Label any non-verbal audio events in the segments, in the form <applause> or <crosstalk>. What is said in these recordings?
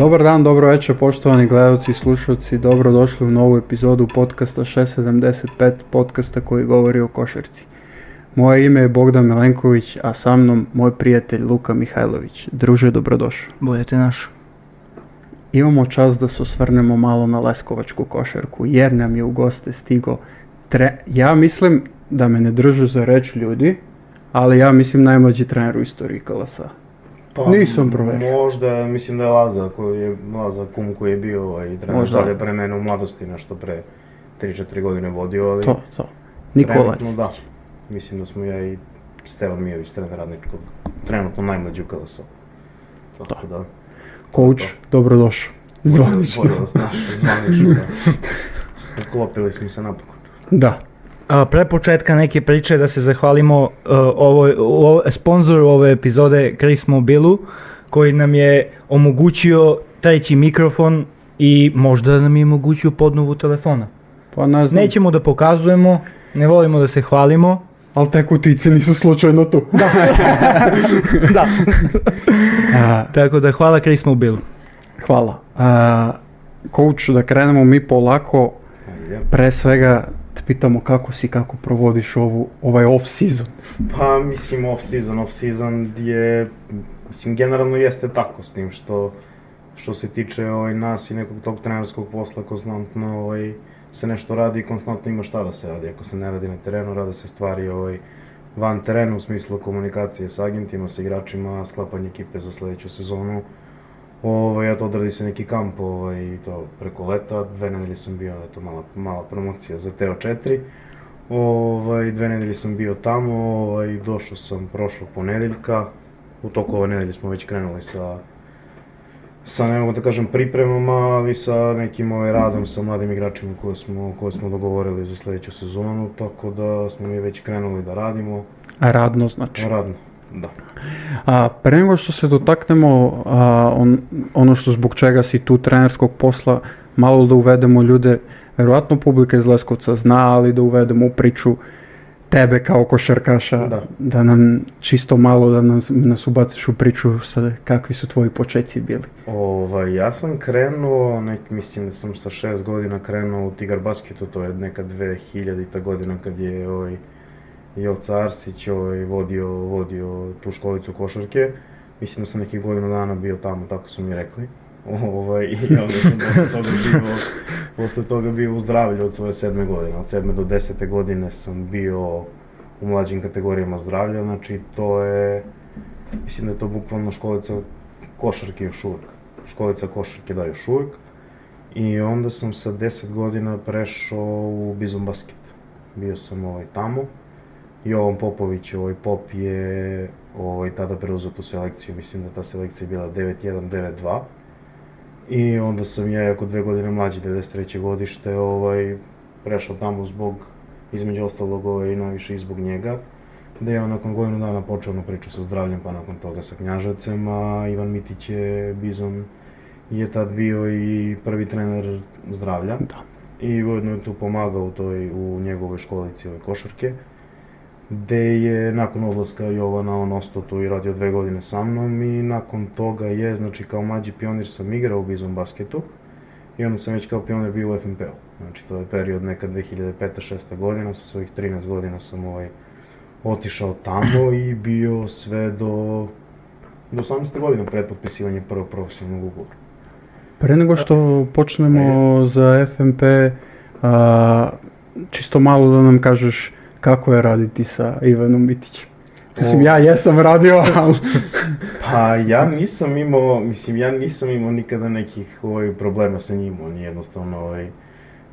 Dobar dan, dobro večer poštovani gledalci i slušalci, dobrodošli u novu epizodu podcasta 675, podcasta koji govori o košarci. Moje ime je Bogdan Milenković, a sa mnom moj prijatelj Luka Mihajlović. Druže, dobrodošao. Bolje te našu. Imamo čas da se osvrnemo malo na leskovačku košarku, jer nam je u goste stigo tre... Ja mislim da me ne držu za reč ljudi, ali ja mislim najmlađi trener u istoriji Kalasa. Pa, Nisam proverio. Možda, mislim da je Laza, koji je, Laza kum koji je bio ovaj, trener Možda. dalje pre mene u mladosti, nešto pre 3-4 godine vodio, ali To, to. Nikola trenutno da. Mislim da smo ja i Stevan Mijović, trener radničkog, trenutno najmlađi u KLS-u. Tako da, Coach, dobrodošao. Zvanično. Bolje vas naše, zvanično, da. <laughs> Uklopili smo se napokon. Da. A, pre početka neke priče da se zahvalimo uh, ovoj, o, sponzoru ove epizode Chris Mobilu koji nam je omogućio treći mikrofon i možda nam je omogućio podnovu telefona. Pa ne znam, Nećemo da pokazujemo, ne volimo da se hvalimo. ali te kutice nisu slučajno tu. <laughs> da. A, Tako da hvala Chris Mobilu. hvala. A, coach, da krenemo mi polako, pre svega te pitamo kako si, kako provodiš ovu, ovaj off season. Pa mislim off season, off season je, mislim generalno jeste tako s tim što što se tiče ovaj, nas i nekog tog trenerskog posla konstantno ovaj, se nešto radi i konstantno ima šta da se radi. Ako se ne radi na terenu, rade se stvari ovaj, van terena u smislu komunikacije sa agentima, sa igračima, sklapanje ekipe za sledeću sezonu. Ovaj, to odradi se neki kamp ovaj, i to preko leta, dve nedelje sam bio, eto mala, mala promocija za Teo 4. Ovaj, dve nedelje sam bio tamo, ovaj, došao sam prošlog ponedeljka. U toku ove nedelje smo već krenuli sa sa ne mogu da kažem pripremama, ali sa nekim ovaj radom sa mladim igračima koje smo, koje smo dogovorili za sledeću sezonu, tako da smo mi već krenuli da radimo, A radno znači. radno, da. A pre nego što se dotaknemo a, on, ono što zbog čega si tu trenerskog posla, malo da uvedemo ljude, verovatno publika iz Leskovca zna, ali da uvedemo u priču tebe kao košarkaša, Da. nam čisto malo da nas, nas ubaciš u priču sa kakvi su tvoji početci bili. Ovaj, ja sam krenuo, nek, mislim da sam sa šest godina krenuo u Tigar basketu, to je neka 2000. godina kad je ovaj, Joca Arsić ovaj, vodio, vodio tu školicu košarke. Mislim da sam nekih godina dana bio tamo, tako su mi rekli. <laughs> Ovaj, I onda sam posle toga bio, posle toga bio u zdravlju od svoje sedme godine. Od sedme do desete godine sam bio u mlađim kategorijama zdravlja, znači to je, mislim da je to bukvalno školica košarke još uvek. Školica košarke da još uvek. I onda sam sa 10 godina prešao u Bizon basket. Bio sam ovaj tamo. Jovan Popović, ovaj Pop je ovaj tada preuzeo tu selekciju, mislim da ta selekcija je bila 9-1, 9-2. I onda sam ja, jako dve godine mlađi, 93. godište, ovaj, prešao tamo zbog, između ostalog, ovaj, najviše i zbog njega da je on nakon godinu dana počeo onu priču sa zdravljem, pa nakon toga sa Knjaževcem, a Ivan Mitić je, Bizon, je tad bio i prvi trener zdravlja. Da. I ujedno je tu pomagao u, toj, u njegovoj školici ove košarke, gde je nakon odlaska Jovana on ostao tu i radio dve godine sa mnom i nakon toga je, znači kao mlađi pionir sam igrao u Bizon basketu i onda sam već kao pionir bio u FNP-u. Znači to je period neka 2005-6 godina, sa svojih 13 godina sam ovaj, otišao tamo i bio sve do, do 18. godine pred potpisivanjem prvog profesionalnog ugovora. Pre nego što počnemo za FMP, a, čisto malo da nam kažeš kako je raditi sa Ivanom Mitićem. Mislim, ja jesam radio, <laughs> ali... Pa ja nisam imao, mislim ja nisam imao nikada nekih ovaj, problema sa njim, on je jednostavno ovaj,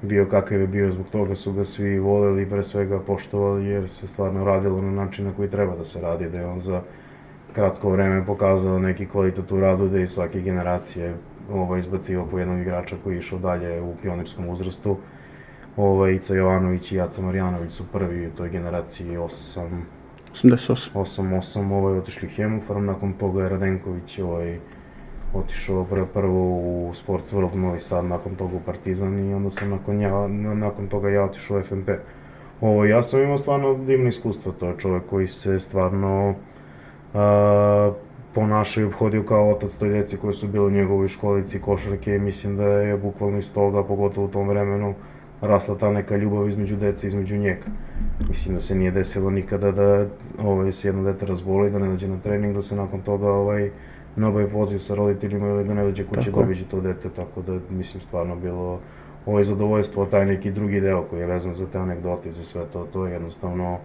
bio kakav je bio, zbog toga su ga svi voleli i pre svega poštovali jer se stvarno radilo na način na koji treba da se radi, da je on za kratko vreme pokazao neki kvalitet u radu, da je svake generacije ovaj, izbacio po jednog igrača koji je išao dalje u pionirskom uzrastu. Ovaj, Ica Jovanović i Jaca Marjanović su prvi u toj generaciji 8, 88. 8-8 ovaj, otišli Hemofarm, nakon toga je Radenković ovaj, otišao prvo u Sports World Novi Sad, nakon toga u Partizan i onda sam nakon, ja, na- nakon toga ja otišao u FNP. Ovo, ja sam imao stvarno divno iskustvo, to je čovjek koji se stvarno a, ponašao i obhodio kao otac toj djeci koji su bili u njegovoj školici košarke i mislim da je bukvalno iz toga, pogotovo u tom vremenu, rasla ta neka ljubav između dece, između njega. Mislim da se nije desilo nikada da ovaj, se jedno dete razboli, da ne dođe na trening, da se nakon toga ovaj, ne obavi poziv sa roditeljima ili da ne dođe kući da obiđe to dete, tako da mislim stvarno bilo ovaj zadovoljstvo, taj neki drugi deo koji je vezan za te anegdote i za sve to, to je jednostavno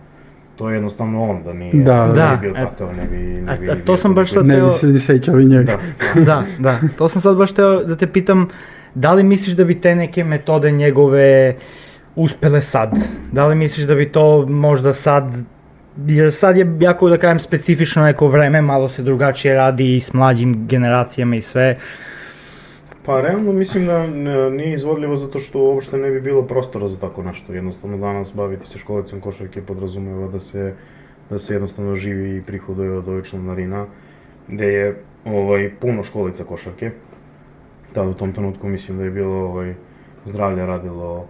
to je jednostavno on, da nije, Da, da, da. nije bio E, takav, ne bi, ne bi a bio to sam baš sad- Ne Teo- bi se ni sećali njega. Da, da, da. To sam sad baš teo da te pitam, da li misliš da bi te neke metode njegove uspele sad? Da li misliš da bi to možda sad, jer sad je jako da kažem specifično neko vreme, malo se drugačije radi i s mlađim generacijama i sve. Pa realno mislim da nije izvodljivo zato što uopšte ne bi bilo prostora za tako nešto. Jednostavno danas baviti se školicom košarke podrazumeva da se, da se jednostavno živi i prihoduje od ovih članarina, gde je ovaj, puno školica košarke. Tada u tom trenutku mislim da je bilo ovaj, zdravlje radilo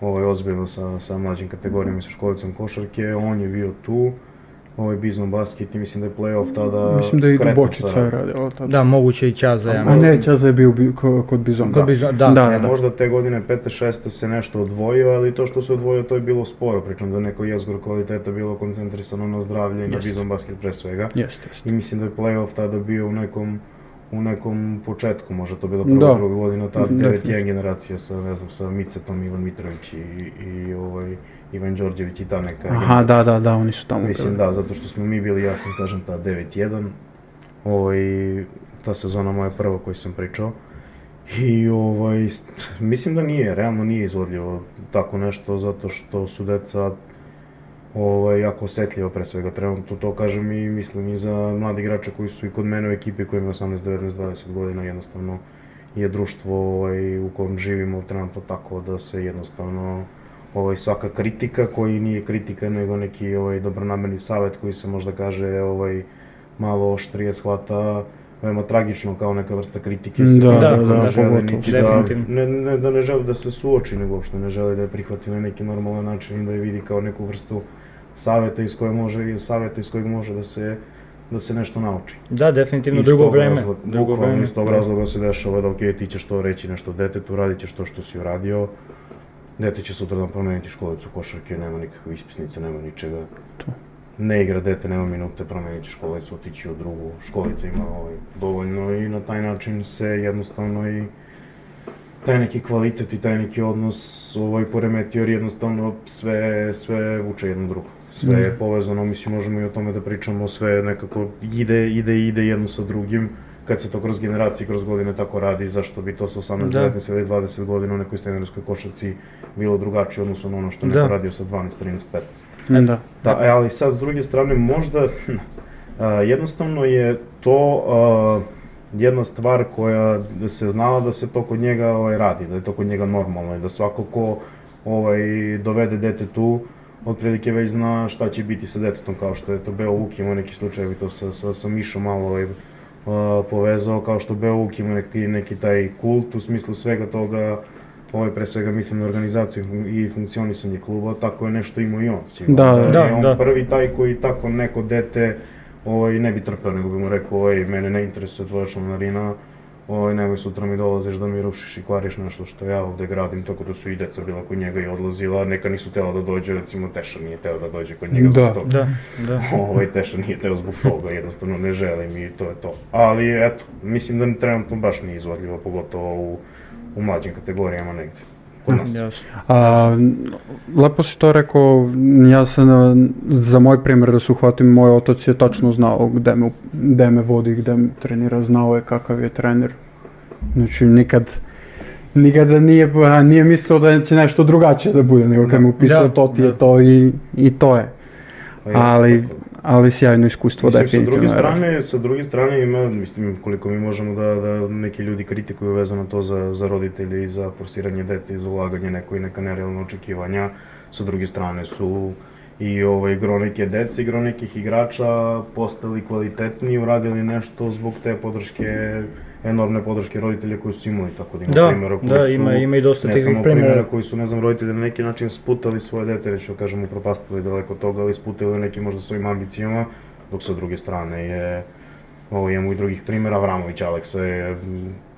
ovaj, ozbiljno sa, sa mlađim kategorijama i sa školicom košarke, on je bio tu, ovaj Bizon Basket i mislim da je playoff tada Mislim da je i Bočica je radila tada. Da, moguće i Čaza, ja A ne, Čaza je bio bi- ko- kod Bizona. Kod Bizona, da, da, e, da. Možda te godine 5. 6. se nešto odvojio, ali to što se odvojio to je bilo sporo, pričam da neko jezgor kvaliteta bilo koncentrisano na zdravlje i na. Bizon basket pre svega. Jeste, jeste. I mislim da je playoff tada bio u nekom u nekom početku, možda to bila Da. prva druga godina, ta Definitivno. 9-1 generacija sa, ne znam, sa Micetom, Ivan Mitrović i, i ovaj, Ivan Đorđević i ta neka Aha, da, da, da, oni su tamo Mislim da, zato što smo mi bili, ja sam kažem, ta 9-1. Ovaj, ta sezona moja prva koju sam pričao. I ovaj, mislim da nije, realno nije izvodljivo tako nešto, zato što su deca ovaj, jako osetljiva pre svega trenutno, to kažem i mislim i za mladi igrače koji su i kod mene u ekipi koji imaju 18, 19, 20 godina, jednostavno je društvo ovaj, u kojem živimo trenutno tako da se jednostavno ovaj, svaka kritika koji nije kritika nego neki ovaj, dobronamerni savet koji se možda kaže ovaj, malo oštrije shvata veoma tragično kao neka vrsta kritike se Da, da, da, da, ne žele niti da, Definitivno. ne, ne, da ne žele da se suoči nego uopšte ne žele da je prihvati na neki normalan način i da je vidi kao neku vrstu saveta iz koje može i saveta iz kojeg može da se da se nešto nauči. Da, definitivno drugo vreme. razloga- Drugo vreme. iz tog razloga se dešava da ok, ti ćeš to reći nešto detetu, radit ćeš to što si uradio, dete će sutra dan promeniti školicu košarke, nema nikakve ispisnice, nema ničega. To. Ne igra dete, nema minute, promenit će školicu, otići u drugu, školica ima ovaj, dovoljno i na taj način se jednostavno i taj neki kvalitet i taj neki odnos ovaj poremetio jer jednostavno sve, sve vuče jedno drugo. Sve je povezano, mislim možemo i o tome da pričamo, sve nekako ide, ide, ide jedno sa drugim. Kad se to kroz generacije, kroz godine tako radi, zašto bi to sa 18, Da. 19 ili 20 godina u nekoj seniorskoj košarci bilo drugačije u odnosu na ono što Da. neko radio sa 12, 13, 15. Da. Da, e, ali sad s druge strane možda a, jednostavno je to a, jedna stvar koja se znala da se to kod njega ovaj, radi, da je to kod njega normalno i da svako ko ovaj, dovede dete tu, otprilike već zna šta će biti sa detetom, kao što je to Beo Vuk imao neki slučajevi to sa, sa, sa Mišom malo ovaj, a, povezao, kao što Beo Vuk ima neki, neki taj kult u smislu svega toga, ovaj pre svega mislim na organizaciju i funkcionisanje kluba, tako je nešto imao i on. Sigurno Da, je da, on da. prvi taj koji tako neko dete ovaj, ne bi trpeo, nego bi mu rekao, ovaj, mene ne interesuje tvoja članarina, ovaj, nemoj sutra mi dolaziš da mi rušiš i kvariš nešto što ja ovde gradim, tako da su i deca bila kod njega i odlazila, neka nisu tela da dođe, recimo Teša nije teo da dođe kod njega Da. zbog toga. Da, da. <laughs> Ovaj Teša nije teo zbog toga, jednostavno ne želim i to je to. Ali eto, mislim da trenutno baš nije izvodljivo, pogotovo u, u mlađim kategorijama negde. Kod nas. Jasno. A, lepo si to rekao, ja sam, za moj primjer da se uhvatim, moj otac je tačno znao gde me, gde me vodi, gde me trenira, znao je kakav je trener. Znači nikad, nikada nije, a, nije mislio da će nešto drugačije da bude, nego kad me upisao Da, to ti je da. to i, i to je. Pa Ali, tako. Ali sjajno iskustvo Mislim, sa definitivno. druge je. strane, sa druge strane ima, mislim, koliko mi možemo da, da neki ljudi kritikuju vezano to za, za roditelje i za forsiranje dece i za ulaganje neko i neka nerealna očekivanja, sa druge strane su i ovaj, gro neke dece i gro nekih igrača postali kvalitetniji, uradili nešto zbog te podrške, enormne podrške roditelja koji su imali, tako da ima Da, primjera koji da, su, ima- ima i dosta samo primjera. primjera koji su, ne znam, roditelji na neki način sputali svoje dete, da kažem, upropastili daleko od toga, ali sputali neki možda svojim ambicijama, dok sa druge strane je Ovo imamo i drugih primjera, Vramović Aleksa je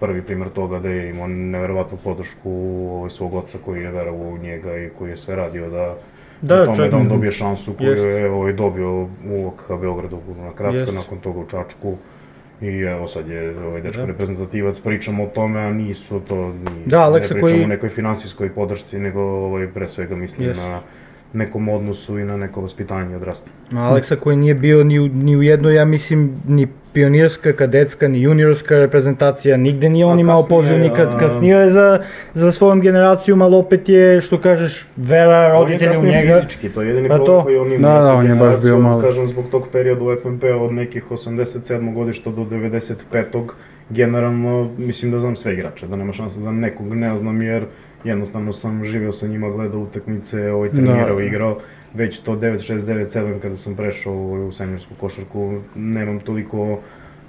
prvi primjer toga da je imao neverovatnu podršku ovaj, svog oca koji je verovao u njega i koji je sve radio da Da, u tome čak- da on dobije šansu koju Jest. je ovaj, dobio u OKH Beogradu na kratko, Jest. nakon toga u Čačku. I evo sad je ovaj dečko Da. reprezentativac, pričamo o tome, a nisu to, ni, Da, Aleksa ne pričamo koji- o nekoj finansijskoj podršci, nego ovaj, pre svega mislim Jest. na nekom odnosu i na neko vaspitanje odrasta. Aleksa koji nije bio ni u, ni u jednoj, ja mislim, ni pionirska, kadetska, ni juniorska reprezentacija, nigde nije on imao poziv nikad, a- kasnije je za, za svojom generacijom, ali opet je, što kažeš, vera roditelja u on je kasnije njega. fizički, to je jedini Pa problem to. koji on ima. Da, da, on je baš bio malo. Kažem, zbog tog perioda u FNP od nekih 87. godišta do 95. generalno, mislim da znam sve igrače, da nema šanse da nekog ne znam jer jednostavno sam živio sa njima, gledao utakmice, ovaj, trenirao, Da. igrao. Već to 9-6, 9-7 kada sam prešao u seniorsku košarku, nemam toliko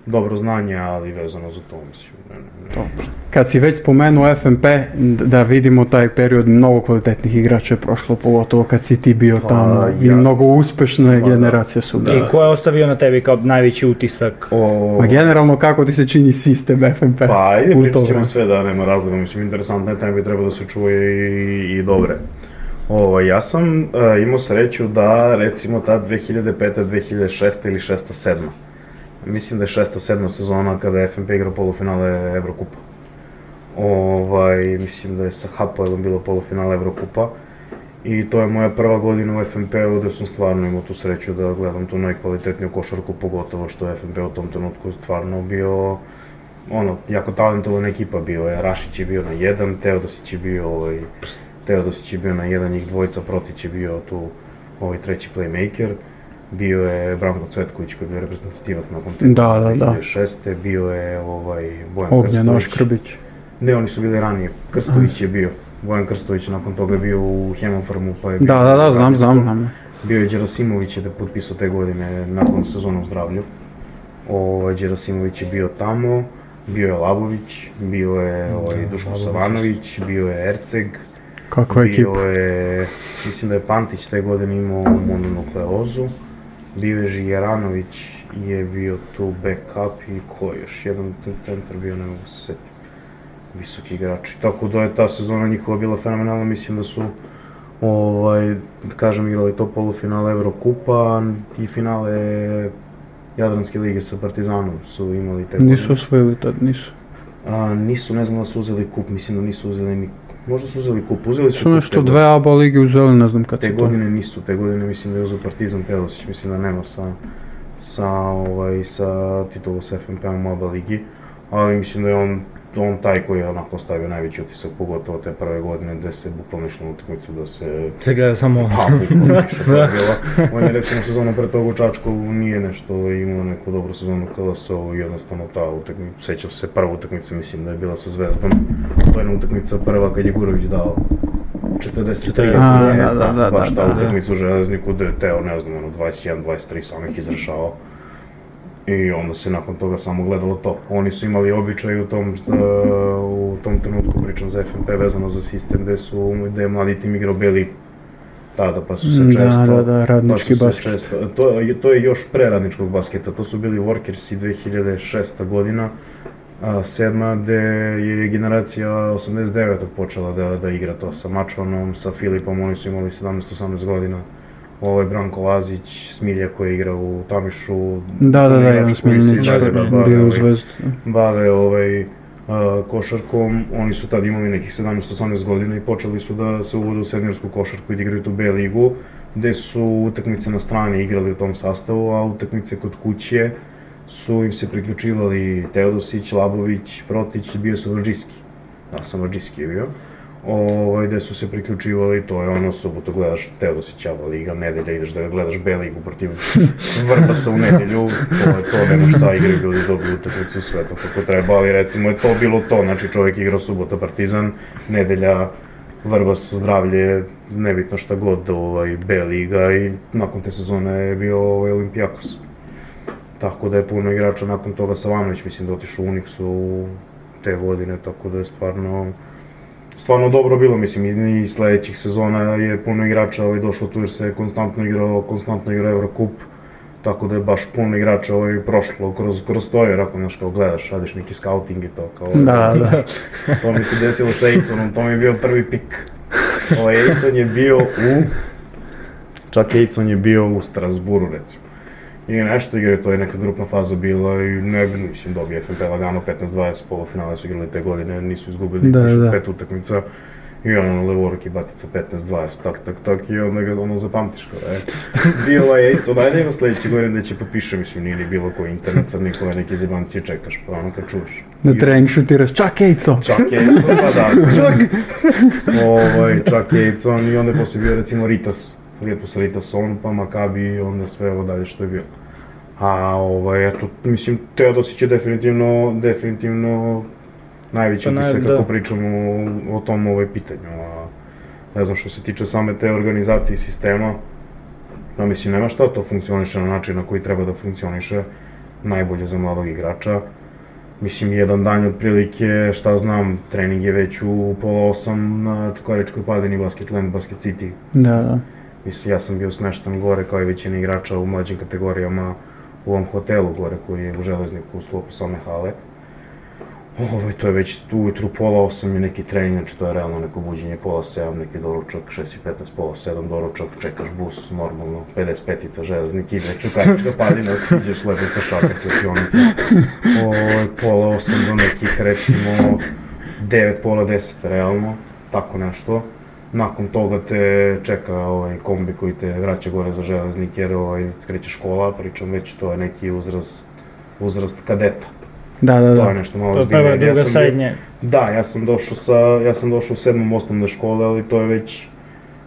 dobro znanje, ali vezano za to, mislim. Ne, ne, ne. Kad si već spomenuo FNP, d- da vidimo taj period, mnogo kvalitetnih igrača je prošlo, pogotovo kad si ti bio Pa, tamo i ja- mnogo uspešne Pa, da. generacije su Da. I ko je ostavio na tebi kao najveći utisak? O, Ma generalno kako ti se čini sistem FNP Pa ajde, pričat ćemo sve da nema razloga, mislim interesantne teme bi trebalo da se čuje i, i dobre. Ovo, ja sam e, imao sreću da recimo ta 2005. 2006. ili 6. 7. Mislim da je 6. 7. sezona kada je FNP igrao polufinale Evrokupa. Ovaj, mislim da je sa Hapoelom bilo polufinale Evrokupa. I to je moja prva godina u FNP-u gde sam stvarno imao tu sreću da gledam tu najkvalitetniju košarku, pogotovo što je FNP u tom trenutku stvarno bio ono, jako talentovana ekipa bio je, Rašić je bio na jedan, Teodosić je bio ovaj, Teodosić je bio na jedan, njih dvojica, Protić je bio tu ovaj treći playmaker, bio je Branko Cvetković koji je bio reprezentativac nakon te Da, da, da. 2006. bio je ovaj Bojan Ognjen Krstović. Ne, oni su bili ranije, Krstović je bio, Bojan Krstović nakon toga je bio u Hemofarmu pa je bio Da, da, da, znam, znam, znam. Bio je Đerasimović je da potpisao te godine nakon sezona u zdravlju. Ovaj Đerasimović je bio tamo, bio je Labović, bio je ovaj, Duško Labović Savanović, bio je Erceg, Kakva ekipa. bio je, mislim da je Pantić te godine imao mononukleozu, bio je Žigeranović je bio tu backup i ko je još jedan centar bio, ne mogu se setiti, visoki igrači. Tako da je ta sezona njihova bila fenomenalna, mislim da su ovaj, da kažem, igrali to polufinale Evrokupa i finale Jadranske lige sa Partizanom su imali te Nisu osvojili tad, nisu. A, nisu, ne znam da su uzeli kup, mislim da nisu uzeli ni Možda su uzeli kup, uzeli su, Su kup nešto te dve ABA lige uzeli, ne znam kad Te su to. godine nisu, te godine mislim da je uzeo Partizan Teodosić, mislim da nema sa, sa, ovaj, sa titulu sa FNP-om ABA ligi, ali mislim da je on, on taj koji je onako ostavio najveći utisak, pogotovo te prve godine gde se bukvalno išlo na utakmicu da se Se gleda samo... pa, bukvalno <laughs> više to je bilo. On je recimo sezonu pre toga u Čačku nije nešto imao neku dobru sezonu kada se ovo jednostavno ta utakmica, sećam se prva utakmica mislim da je bila sa Zvezdom, to je utakmica prva kad je Gurović dao 40 A, da, da, da, baš da, ta da. utakmica u Železniku gde je Teo, ne znam, ono, 21-23 samih izrašao. I onda se nakon toga samo gledalo to. Oni su imali običaj u tom, uh, u tom trenutku, pričam za FNP vezano za sistem, gde su, gde je mladi tim igrao Beli tada, pa su se Da, često... da, da, radnički pa basket. Često, to, to je još pre radničkog basketa, to su bili Workersi 2006. godina, a, sedma, gde je generacija 89. počela da, da igra to sa Mačvanom, sa Filipom, oni su imali 17-18 godina. Ovo je Branko Lazić, Smilja koji igra u Tamišu. Da, da, da, Smiljanić koji je bio u ovaj, Zvezdu. bave ovaj, a, košarkom, oni su tad imali nekih 17-18 godina i počeli su da se uvode u seniorsku košarku i da igraju tu B ligu, gde su utakmice na strani igrali u tom sastavu, a utakmice kod kuće su im se priključivali Teodosić, Labović, Protić, bio sam Vrđiski, da, Samrđiski je bio, ovaj, gde su se priključivali, to je ono, subotu gledaš Teodosićava liga, nedelja ideš da gledaš B ligu protiv Vrbasa u nedelju, to je to, nema šta, igraju ljudi dobiju utakmicu sve to kako treba, ali recimo je to bilo to, znači čovjek igrao subota Partizan, nedelja Vrbas zdravlje, nebitno šta god, ovaj, B liga i nakon te sezone je bio ovaj, Olimpijakos. Tako da je puno igrača nakon toga Savanović, mislim da otišao u Unixu te godine, tako da je stvarno stvarno dobro bilo, mislim, i- sledećih sezona je puno igrača ovaj, došlo tu jer se konstantno igrao, konstantno igrao Eurocup, Tako da je baš puno igrača ovaj, prošlo kroz, kroz to, jer ako znaš, kao gledaš, radiš neki scouting i to, kao... Da, da. to mi se desilo sa Ejconom, to mi je bio prvi pik. Ovaj Ejcon je bio u... Čak Ejcon je bio u Strasburu, recimo. I nešto igraju, to je neka grupna faza bila i ne, mislim, dobije FNP lagano 15-20 polufinale su igrali te godine, nisu izgubili Da, da. pet utakmica. I ono, levoruk i batica 15-20, tak, tak, tak, i onda ga ono zapamtiš kao, e. Bilo je Ejco, daj nego sledeće godine da će potpiše, mislim, nije ni bilo koji internet, sad niko neke zebancije čekaš, pa ono kad čuješ. Na trening šutiraš, čak Ejco! Čak Ejcon, pa da. <laughs> čak. ovaj, čak Ejcon i onda je posle bio recimo Ritas. Ritas Ritason, pa Makabi onda sve ovo dalje što je bilo. A ovaj, eto, mislim, Teodosić je definitivno, definitivno najveći Pa naj- utisak da. kako pričamo o, o tom ovaj pitanju. A, ne znam, što se tiče same te organizacije sistema, no mislim, nema šta, to funkcioniše na način na koji treba da funkcioniše, najbolje za mladog igrača. Mislim, jedan dan otprilike, šta znam, trening je već u pola osam na Čukaričkoj padini Basketland, Basket City. Da, da. Mislim, ja sam bio smeštan gore kao i većina igrača u mlađim kategorijama u ovom hotelu gore koji je u Železniku u sklopu same hale. Ovo, to je već tu ujutru pola osam je neki trening, znači to je realno neko buđenje pola sedam, neki doručak, 6 i 15, pola sedam doručak, čekaš bus, normalno, 55-ica železnik ide, čukarička padina, <laughs> siđeš lepo košaka, slepionica. Ovo, pola osam do nekih, recimo, 9, pola 10, realno, tako nešto. Nakon toga te čeka ovaj kombi koji te vraća gore za železnik jer ovaj, kreće škola, pričam već to je neki uzrast, uzrast kadeta. Da, da, To je da. nešto malo To je prva, druga, srednje. Da, ja sam došao sa, ja sam došao u sedmom osnovne škole, ali to je već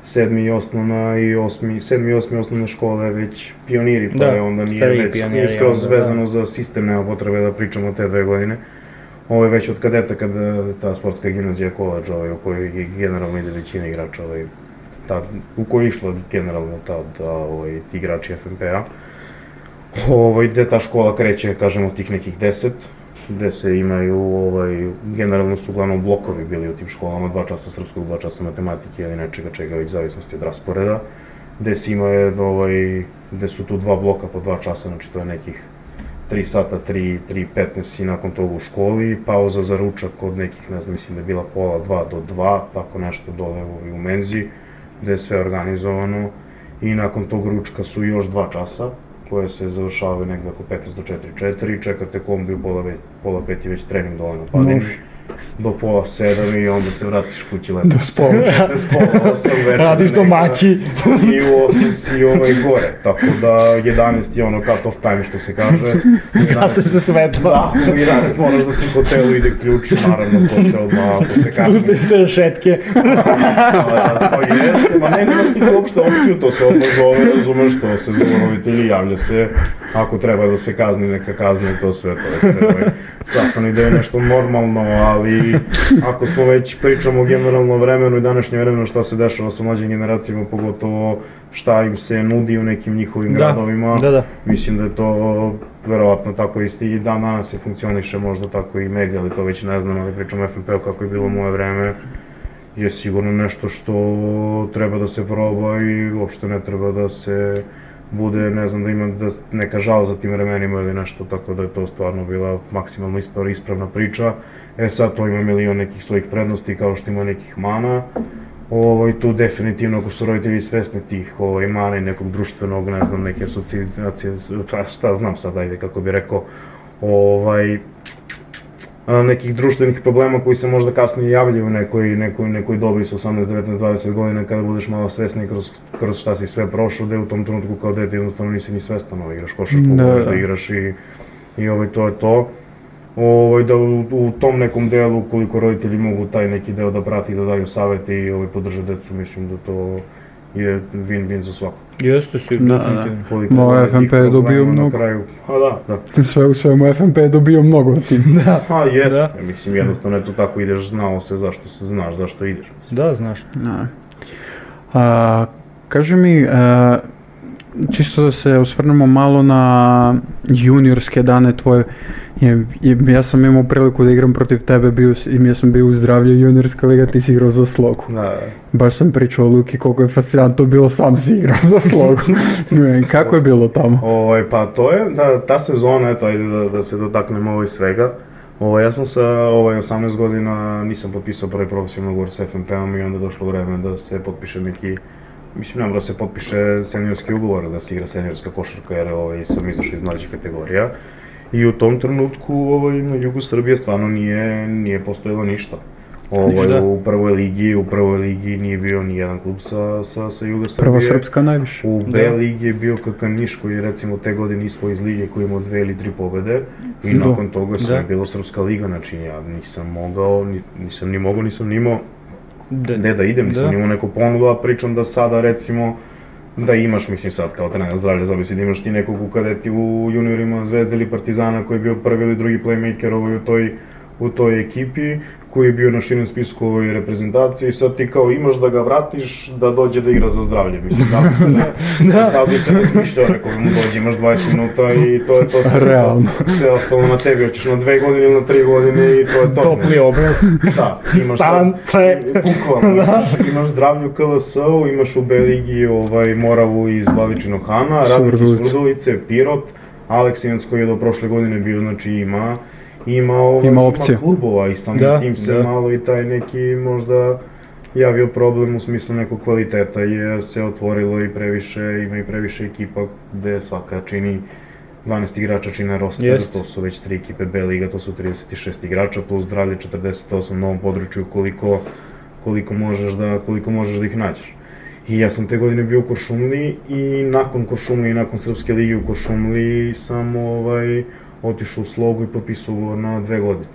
sedmi i osnovna i osmi, sedmi i osmi osnovne škole već pioniri, pa Da, je onda nije već pioniri, skroz da. vezano za sistem, nema potrebe da pričamo te dve godine. Ovo je već od kadeta kada ta sportska gimnazija koleđ, ovaj, u kojoj generalno ide većina igrača, ovaj, ta, u kojoj je išla generalno ta, ta ovaj, ti igrači FNP-a. Ovaj, gde ta škola kreće, kažemo, tih nekih deset, gde se imaju, ovaj, generalno su uglavnom blokovi bili u tim školama, dva časa srpskog, dva časa matematike ili nečega čega već zavisnosti od rasporeda, gde se ima ovaj, gde su tu dva bloka po dva časa, znači to je nekih 3 sata, 3, 3, 15 i nakon toga u školi, pauza za ručak od nekih, ne znam, mislim da je bila pola 2 do 2, tako nešto dole u, u menzi, gde je sve organizovano i nakon tog ručka su još dva časa, koje se završavaju negde oko 15 do 4, 4, čekate kombi u pola, pola pet i već trening dole na padini, Može. Do pola sedam i onda se vratiš kući lepo. Do spola. <laughs> 15 pola osam večer. Radiš domaći. <laughs> I u 8 si ovaj gore, tako da 11 je ono cut off time što se kaže. <laughs> Gase se svetlo. Da, u 11 moraš da si u hotelu, ide ključ, naravno, to se odmah, ako se kasni. Spusti se rešetke. Da, to jeste, ma ne, nemaš ti uopšte opciju, to se odmah zove, razumeš, to se zove roditelji, javlja se, ako treba da se kazni, neka kazni i to sve, to je sve, ovaj, sastavni deo nešto normalno, ali ako smo već pričamo generalno vremenu i današnje vremenu, šta se dešava sa mlađim generacijama, pogotovo šta im se nudi u nekim njihovim Da, gradovima, da, da. Mislim da je to verovatno tako isti i dan danas se funkcioniše, možda tako i medija, ali to već ne znam, ali pričam o FNP-u kako je bilo moje vreme, je sigurno nešto što treba da se proba i uopšte ne treba da se bude, ne znam, da ima da neka žal za tim vremenima ili nešto, tako da je to stvarno bila maksimalno ispravna priča. E sad to ima milion nekih svojih prednosti kao što ima nekih mana. Ovaj, tu definitivno ako su roditelji svesni tih ovaj, mana i nekog društvenog, ne znam, neke asocijacije, šta znam sad, ajde kako bi rekao, ovaj, nekih društvenih problema koji se možda kasnije javljaju u nekoj, nekoj, nekoj dobi sa 18, 19, 20 godina kada budeš malo svesni kroz, kroz šta si sve prošao, da u tom trenutku kao dete jednostavno nisi ni svestan, ovaj, igraš košarku, da da. igraš i, i ovaj, to je to. Ovaj, da u, u tom nekom delu, koliko roditelji mogu taj neki deo da prati i da daju savete i ovaj, podrže decu, mislim da to je win-win za svakog. Jeste si, Da, definitivno. Koliko Moj je tih FNP je dobio mnogo. Na kraju, a da, da. <laughs> Sve u svemu FNP je dobio mnogo od tim. <laughs> Da. Pa jest, Da. ja mislim jednostavno je to tako ideš, znao se zašto se znaš, zašto ideš. Da, znaš. Da. A, kaži mi, a, čisto da se osvrnemo malo na juniorske dane tvoje. Je- ja sam imao priliku da igram protiv tebe, bio, i ja sam bio u zdravlju juniorska liga, ti si igrao za slogu. Da, Baš sam pričao o Luki koliko je fascinantno bilo, sam si igrao za slogu. <laughs> Kako je bilo tamo? Ovaj, pa to je, da, ta sezona, eto, ajde da, da se dotaknemo ovo i svega. Ovaj, ja sam sa ovaj, 18 godina nisam potpisao prvi profesionalni ugovor sa FNP-om i onda došlo vreme da se potpiše neki, mislim ne mora da se potpiše seniorski ugovor, da se igra seniorska košarka jer ovaj, sam izašao iz mlađih kategorija. I u tom trenutku ovaj, na jugu Srbije stvarno nije, nije postojalo ništa. Ništa. Ovaj, u prvoj ligi, u prvoj ligi nije bio ni jedan klub sa, sa, sa juga Srbije. Prva srpska najviše. U B Da. ligi je bio KK Niš koji je recimo te godine ispao iz lige koji imao dve ili tri pobede i Da. nakon toga sve Da. bilo srpska liga, znači ja nisam mogao, ni, nisam ni mogao, nisam ni imao Da, gde da idem, nisam Da. imao neku ponudu, a pričam da sada recimo da imaš, mislim sad kao trener zdravlja, zavisi da imaš ti nekog u kadeti u juniorima Zvezde ili Partizana koji je bio prvi ili drugi playmaker ovaj, u toj u toj ekipi koji je bio na širem spisku ovoj reprezentaciji i sad ti kao imaš da ga vratiš da dođe da igra za zdravlje, mislim, da bi se ne, <laughs> Da. da bi se ne smišljao, rekao mu dođe, imaš 20 minuta i to je to sve. Realno. Sve ostalo na tebi, hoćeš na dve godine ili na tri godine i to je to. Topli obrok. Da, imaš Stan, sad- sve. Bukvalno, <laughs> imaš, imaš zdravlju KLS-u, imaš u B ligi ovaj, Moravu iz Vladičinog Hana, Radnik iz. Surdulice, Pirot, Aleksinac koji je do prošle godine bio, znači ima, ima, ovaj, Ima opcije. klubova i samim Da, tim se da. malo i taj neki možda javio problem u smislu nekog kvaliteta jer se otvorilo i previše, ima i previše ekipa gde svaka čini 12 igrača čine roster, Jest. to su već tri ekipe B liga, to su 36 igrača plus zdravlje 48 na ovom području koliko, koliko možeš da koliko možeš da ih nađeš. I ja sam te godine bio u Kuršumli i nakon Kuršumli i nakon Srpske lige u Kuršumli sam ovaj, otišao u slogu i potpisao ugovor na dve godine.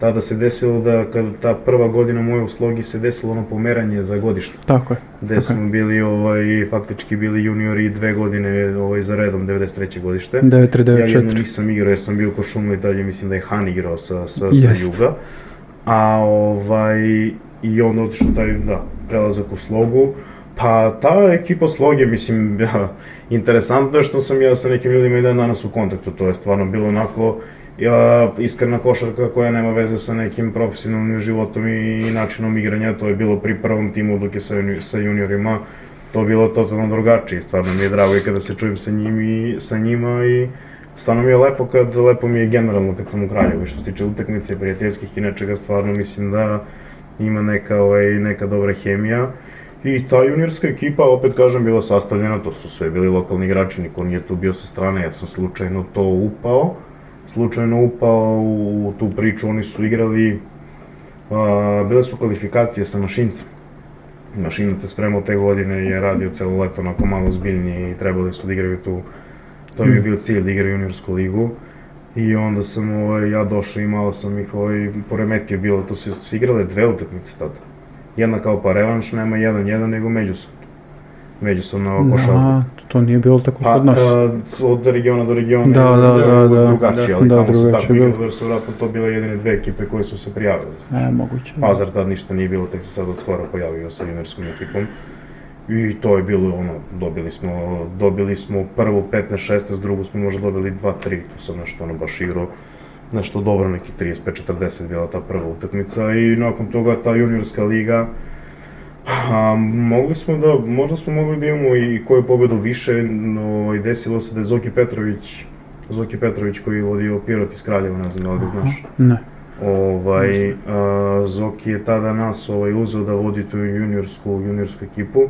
Tada se desilo da kada ta prva godina moje u slogi se desilo ono pomeranje za godište Tako je. gde Ok. smo bili ovaj, faktički bili juniori dve godine ovaj, za redom, 93. godište. 9-3, Ja jednu 9-4. nisam igrao jer sam bio kod Šumli dalje, mislim da je Han igrao sa, sa, sa. Juga. A ovaj, i onda otišao taj, da, prelazak u slogu. Pa ta ekipa sloge, mislim, <laughs> ja, interesantno je što sam ja sa nekim ljudima i dan danas u kontaktu, to je stvarno bilo onako, ja, iskrena košarka koja nema veze sa nekim profesionalnim životom i, načinom igranja, to je bilo pri prvom timu je sa, sa juniorima, to bilo totalno drugačije, stvarno mi je drago i kada se čujem sa, njim i, sa njima i stvarno mi je lepo kad, lepo mi je generalno kad sam u Kraljevu, što se tiče utakmice, prijateljskih i nečega, stvarno mislim da ima neka, ovaj, neka dobra hemija. I ta juniorska ekipa, opet kažem, bila sastavljena, to su sve bili lokalni igrači, niko nije tu bio sa strane, ja sam slučajno to upao, slučajno upao u tu priču, oni su igrali, a, bile su kvalifikacije sa mašincem. Mašinac se spremao te godine je radio celo leto onako malo zbiljnije i trebali su da igraju tu, to mi je bio cilj da igraju juniorsku ligu. I onda sam ovaj, ja došao i malo sam ih ovaj, poremetio, bilo to su igrale dve utakmice tada. Jedna kao pa revanš, nema jedan jedan, nego međusobno. Međusobno oko Aha, to nije bilo tako Pa, kod nas. a, c- od regiona do regiona Da, je da, da, da. drugačije, Da, ali da, tamo su tako bilo. jer su vjerojatno to bile jedine dve ekipe koje su se prijavile. E, moguće. da. Pazar tad ništa nije bilo, tek se sad od skora pojavio sa juniorskom ekipom. I to je bilo ono, dobili smo, dobili smo prvu 15-16, drugu smo možda dobili 2-3, tu sam nešto ono baš igrao nešto dobro, neki 35-40 bila ta prva utakmica i nakon toga ta juniorska liga, a, mogli smo da, možda smo mogli da imamo i koju pobedu više, no i desilo se da je Zoki Petrović, Zoki Petrović koji je vodio Pirot iz Kraljeva, ne znam da li ga znaš. Ne. Ovaj, a, Zoki je tada nas ovaj, uzeo da vodi tu juniorsku, juniorsku ekipu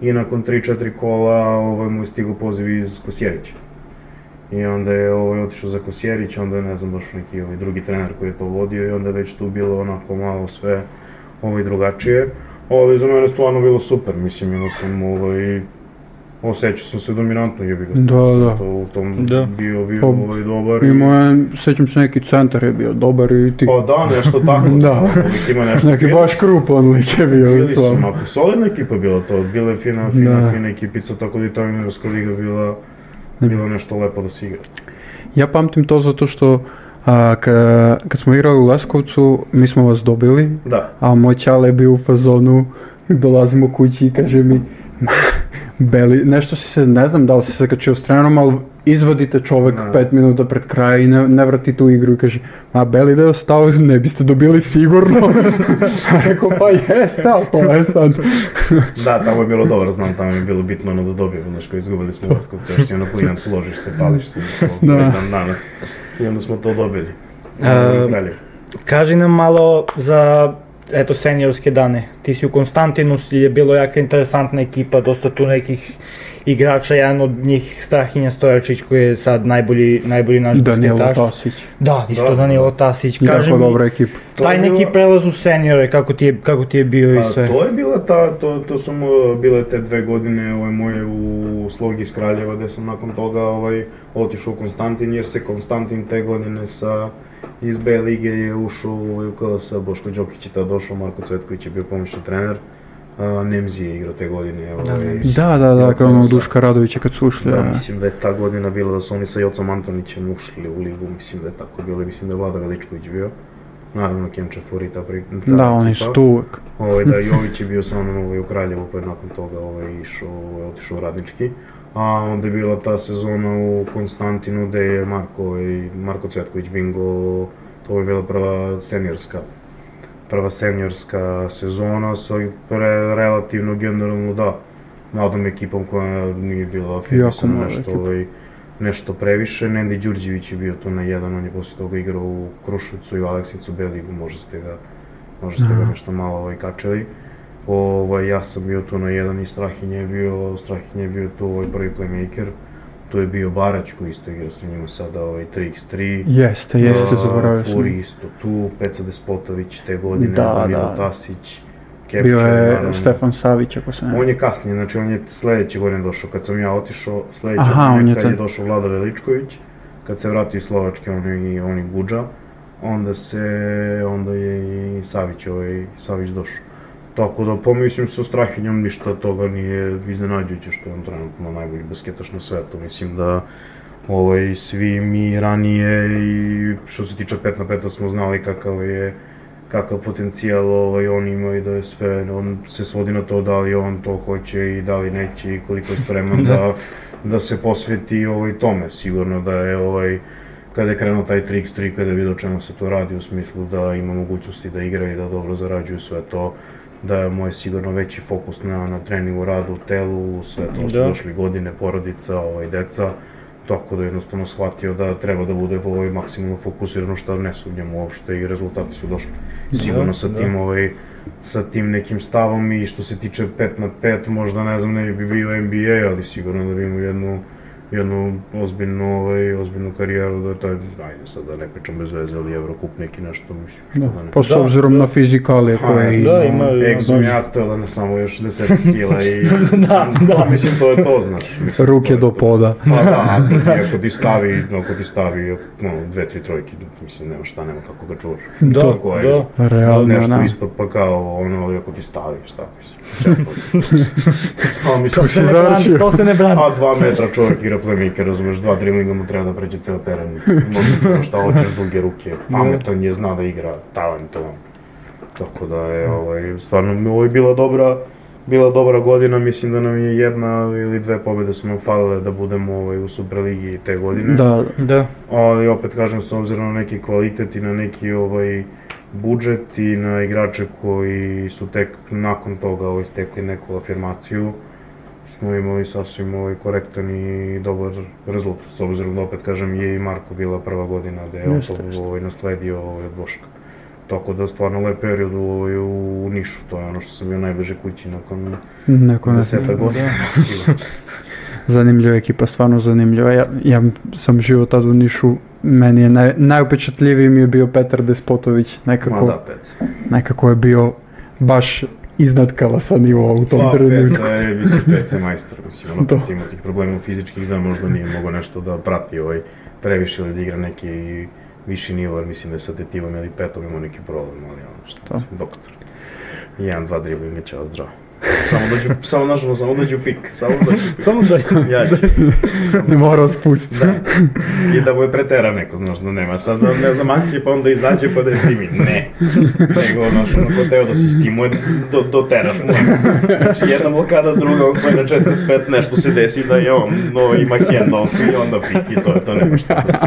i nakon 3-4 kola ovaj, mu je stigao poziv iz Kosjerića. I onda je ovaj, otišao za Kosjerić, onda je ne znam baš neki ovaj, drugi trener koji je to vodio i onda je već tu bilo onako malo sve ovaj, drugačije. Ali za mene stvarno bilo super, mislim imao sam ovaj, osjećao sam se dominantno, jebi ga, Da, da. to u tom Da. bio, bio Pa, ovaj, dobar. i- Imao je, sećam se neki centar je bio dobar i ti. Pa da, nešto tako. <laughs> Da. Uvijek ima nešto. Neki Bili baš krupan lik je bio Bili su, mako, solidna ekipa je bila to, bila je fina, fina, Da. fina ekipica, tako da i ta juniorska liga bila, bila nešto lepo da se igra. Ja pamtim to zato što a, ka, kad smo igrali u Leskovcu, mi smo vas dobili, Da, a moj čale je bio u fazonu, dolazimo kući i kaže mi, "Ma, Beli, nešto si se, ne znam da li si se kačio s trenerom, ali izvadite čovek Da. 5 minuta pred kraja i ne, ne vrati tu igru i kaže, a Beli da je ostao, ne biste dobili sigurno. <laughs> Rekao, pa jeste, ali to je sad. <laughs> Da, tamo je bilo dobro, znam, tamo je bilo bitno ono da dobijemo, znaš, kao izgubili smo Laskovce, još si ono klinac, složiš se, pališ se, Da. da. dan danas. I onda smo to dobili. A. Kaži nam malo za eto seniorske dane. Ti si u Konstantinu, je bilo jaka interesantna ekipa, dosta tu nekih igrača, jedan od njih Strahinja Stojačić koji je sad najbolji, najbolji naš Danijelo basketaš. Tasić. Da, isto Da, Danilo da. Tasić. Kaži Jako mi, dobra ekipa. Taj neki prelaz u seniore, kako ti je, kako ti je bio i Pa, sve. to je bila ta, to, to su mu bile te dve godine ovaj, moje u Slogi iz Kraljeva, gde sam nakon toga ovaj, otišao u Konstantin, jer se Konstantin te godine sa iz B lige je ušao ovaj, u KLS, Boško Đokić je tada došao, Marko Cvetković je bio pomoćni trener, a, Nemzi je igrao te godine. Ovaj. Da, da, da, kao onog. Duška Radovića kad su ušli. Da, Da, mislim da je ta godina bila da su oni sa Jocom Antonićem ušli u ligu, mislim da je tako bilo, i mislim da je Vlada Veličković bio. Naravno, Kemča Furita pri... ta da, oni su tu uvek. Ovaj, da, <laughs> Jović je bio sa mnom ovaj, u Kraljevu, pa je nakon toga ovaj, išao, ovaj, otišao u Radnički. A onda je bila ta sezona u Konstantinu gde je Marko, ovaj, Marko Cvetković bingo, to je bila prva seniorska prva seniorska sezona sa pre, relativno generalno da mladom ekipom koja nije bila mlada nešto, ovaj, nešto previše. Nendi Đurđević je bio tu na jedan, on je posle toga igrao u Kruševcu i u Aleksinicu Beligu, možda ste ga, možda ste ga nešto malo ovaj, kačili. Ovaj, ja sam bio tu na jedan i Strahinje je bio, Strahinje je bio tu ovaj prvi playmaker. Tu je bio Barać koji isto igra sa njima sada ovaj 3x3. Jeste, jeste, zaboravio sam. Furi isto tu, Peca Despotović te godine, Da, Danilo da. Tasić, Bio Kepčar, je naravno. Stefan Savić, ako se ne... On je kasnije, znači on je sledeće godine došao, kad sam ja otišao, sledeće Aha, on godine je kad je došao Vlada Veličković, kad se vratio iz Slovačke, on je on je Guđa, onda se, onda je i Savić, ovaj, Savić došao. Tako da, pa mislim sa Strahinjom ništa toga nije iznenađujuće što je on trenutno najbolji basketaš na svetu. Mislim da ovaj, svi mi ranije i što se tiče 5 na 5 smo znali kakav je kakav potencijal ovaj, on ima i da je sve, on se svodi na to da li on to hoće i da li neće i koliko je spreman <laughs> da, da se posveti ovaj, tome. Sigurno da je ovaj, kada je krenuo taj 3x3, kada je vidio čemu se to radi u smislu da ima mogućnosti da igra i da dobro zarađuju sve to, da je moj sigurno veći fokus na, na treningu, radu, telu, sve to su Da. došli godine, porodica, ovaj, deca, tako da je jednostavno shvatio da treba da bude ovaj, maksimalno fokusirano što ne sumnjam uopšte i rezultati su došli. Sigurno sa da. tim ovaj, sa tim nekim stavom i što se tiče 5 na 5, možda ne znam, ne bi bio NBA, ali sigurno da bi imao jednu jednu ozbiljnu, ovaj, ozbiljnu karijeru, da to je, ajde sad da ne pričam bez veze, ali Evrokup neki nešto, mislim, što Da, da ne pa s Da, obzirom da. na fizikalije Pa, koje je da, iza- ima- Egzom je aktualan, samo još 10 kila i... <laughs> Da, da. <laughs> Mislim, to je to, znaš. Mislim, ruke to do to. poda. Pa da, ako ti, ako ti stavi, ako ti stavi, no, dve, tri trojke, mislim, nema šta, nema kako ga čuvaš. Da, Tako je. da. Realno, Nešto da. ispod pa kao ono, ali ako ti stavi, šta mislim. <laughs> A, mislim, To si To se ne brani, završio. to se ne brani. a dva metra čovjek igra playmaker, razumeš, dva driblinga mu treba da pređe ceo teren. Možda šta hoćeš, duge ruke, pametan je, zna da igra, talentovan. Tako da je, ovaj, stvarno, ovo je bila dobra, bila dobra godina, mislim da nam je jedna ili dve pobjede su nam falile da budemo ovaj, u Superligi te godine. Da, Da. Ali opet kažem, s obzirom na neki kvalitet i na neki ovaj, budžet i na igrače koji su tek nakon toga ovaj, stekli neku afirmaciju, smo imali sasvim ovaj, korektan i dobar rezultat. S obzirom da opet kažem je i Marko bila prva godina da je on Jeste, to jeste. ovaj, nasledio ovaj, od Boška. Tako da stvarno lep period u, ovaj, u Nišu, to je ono što sam bio najbliže kući nakon neko ne deseta godina. <laughs> Zanimljiva ekipa, stvarno zanimljiva. Ja, ja sam živio tad u Nišu, meni je naj, najupečatljiviji mi je bio Petar Despotović, Ma nekako, da, pec. nekako je bio baš iznad Kalasa nivoa u tom Pa, trenutku. Peca je, mislim, Peca je majstor, mislim, ono, Da. Peca ima tih problema fizičkih da možda nije mogao nešto da prati ovaj, previše ili da igra neki viši nivo, jer mislim da je sa tetivom ili petom imao neki problem, ali ono što, Da. doktor. Jedan, dva driblinga, čao, zdravo. Samo dođu, <laughs> samo našamo, samo dođu pik, samo dođu pik. <laughs> Samo da... Ja, Ne <laughs> mora spustiti. da. I da mu je pretera neko, znaš, da nema sad, da, ne znam, akcije pa onda izađe pa da je primi. Ne. Nego, znaš, ono, ko Teodosić, ti mu je, do, doteraš mu. Znači, jedna blokada, druga, on stoji na 45, nešto se desi da je on, no, ima hand off i onda pik i to je to, nema šta da se,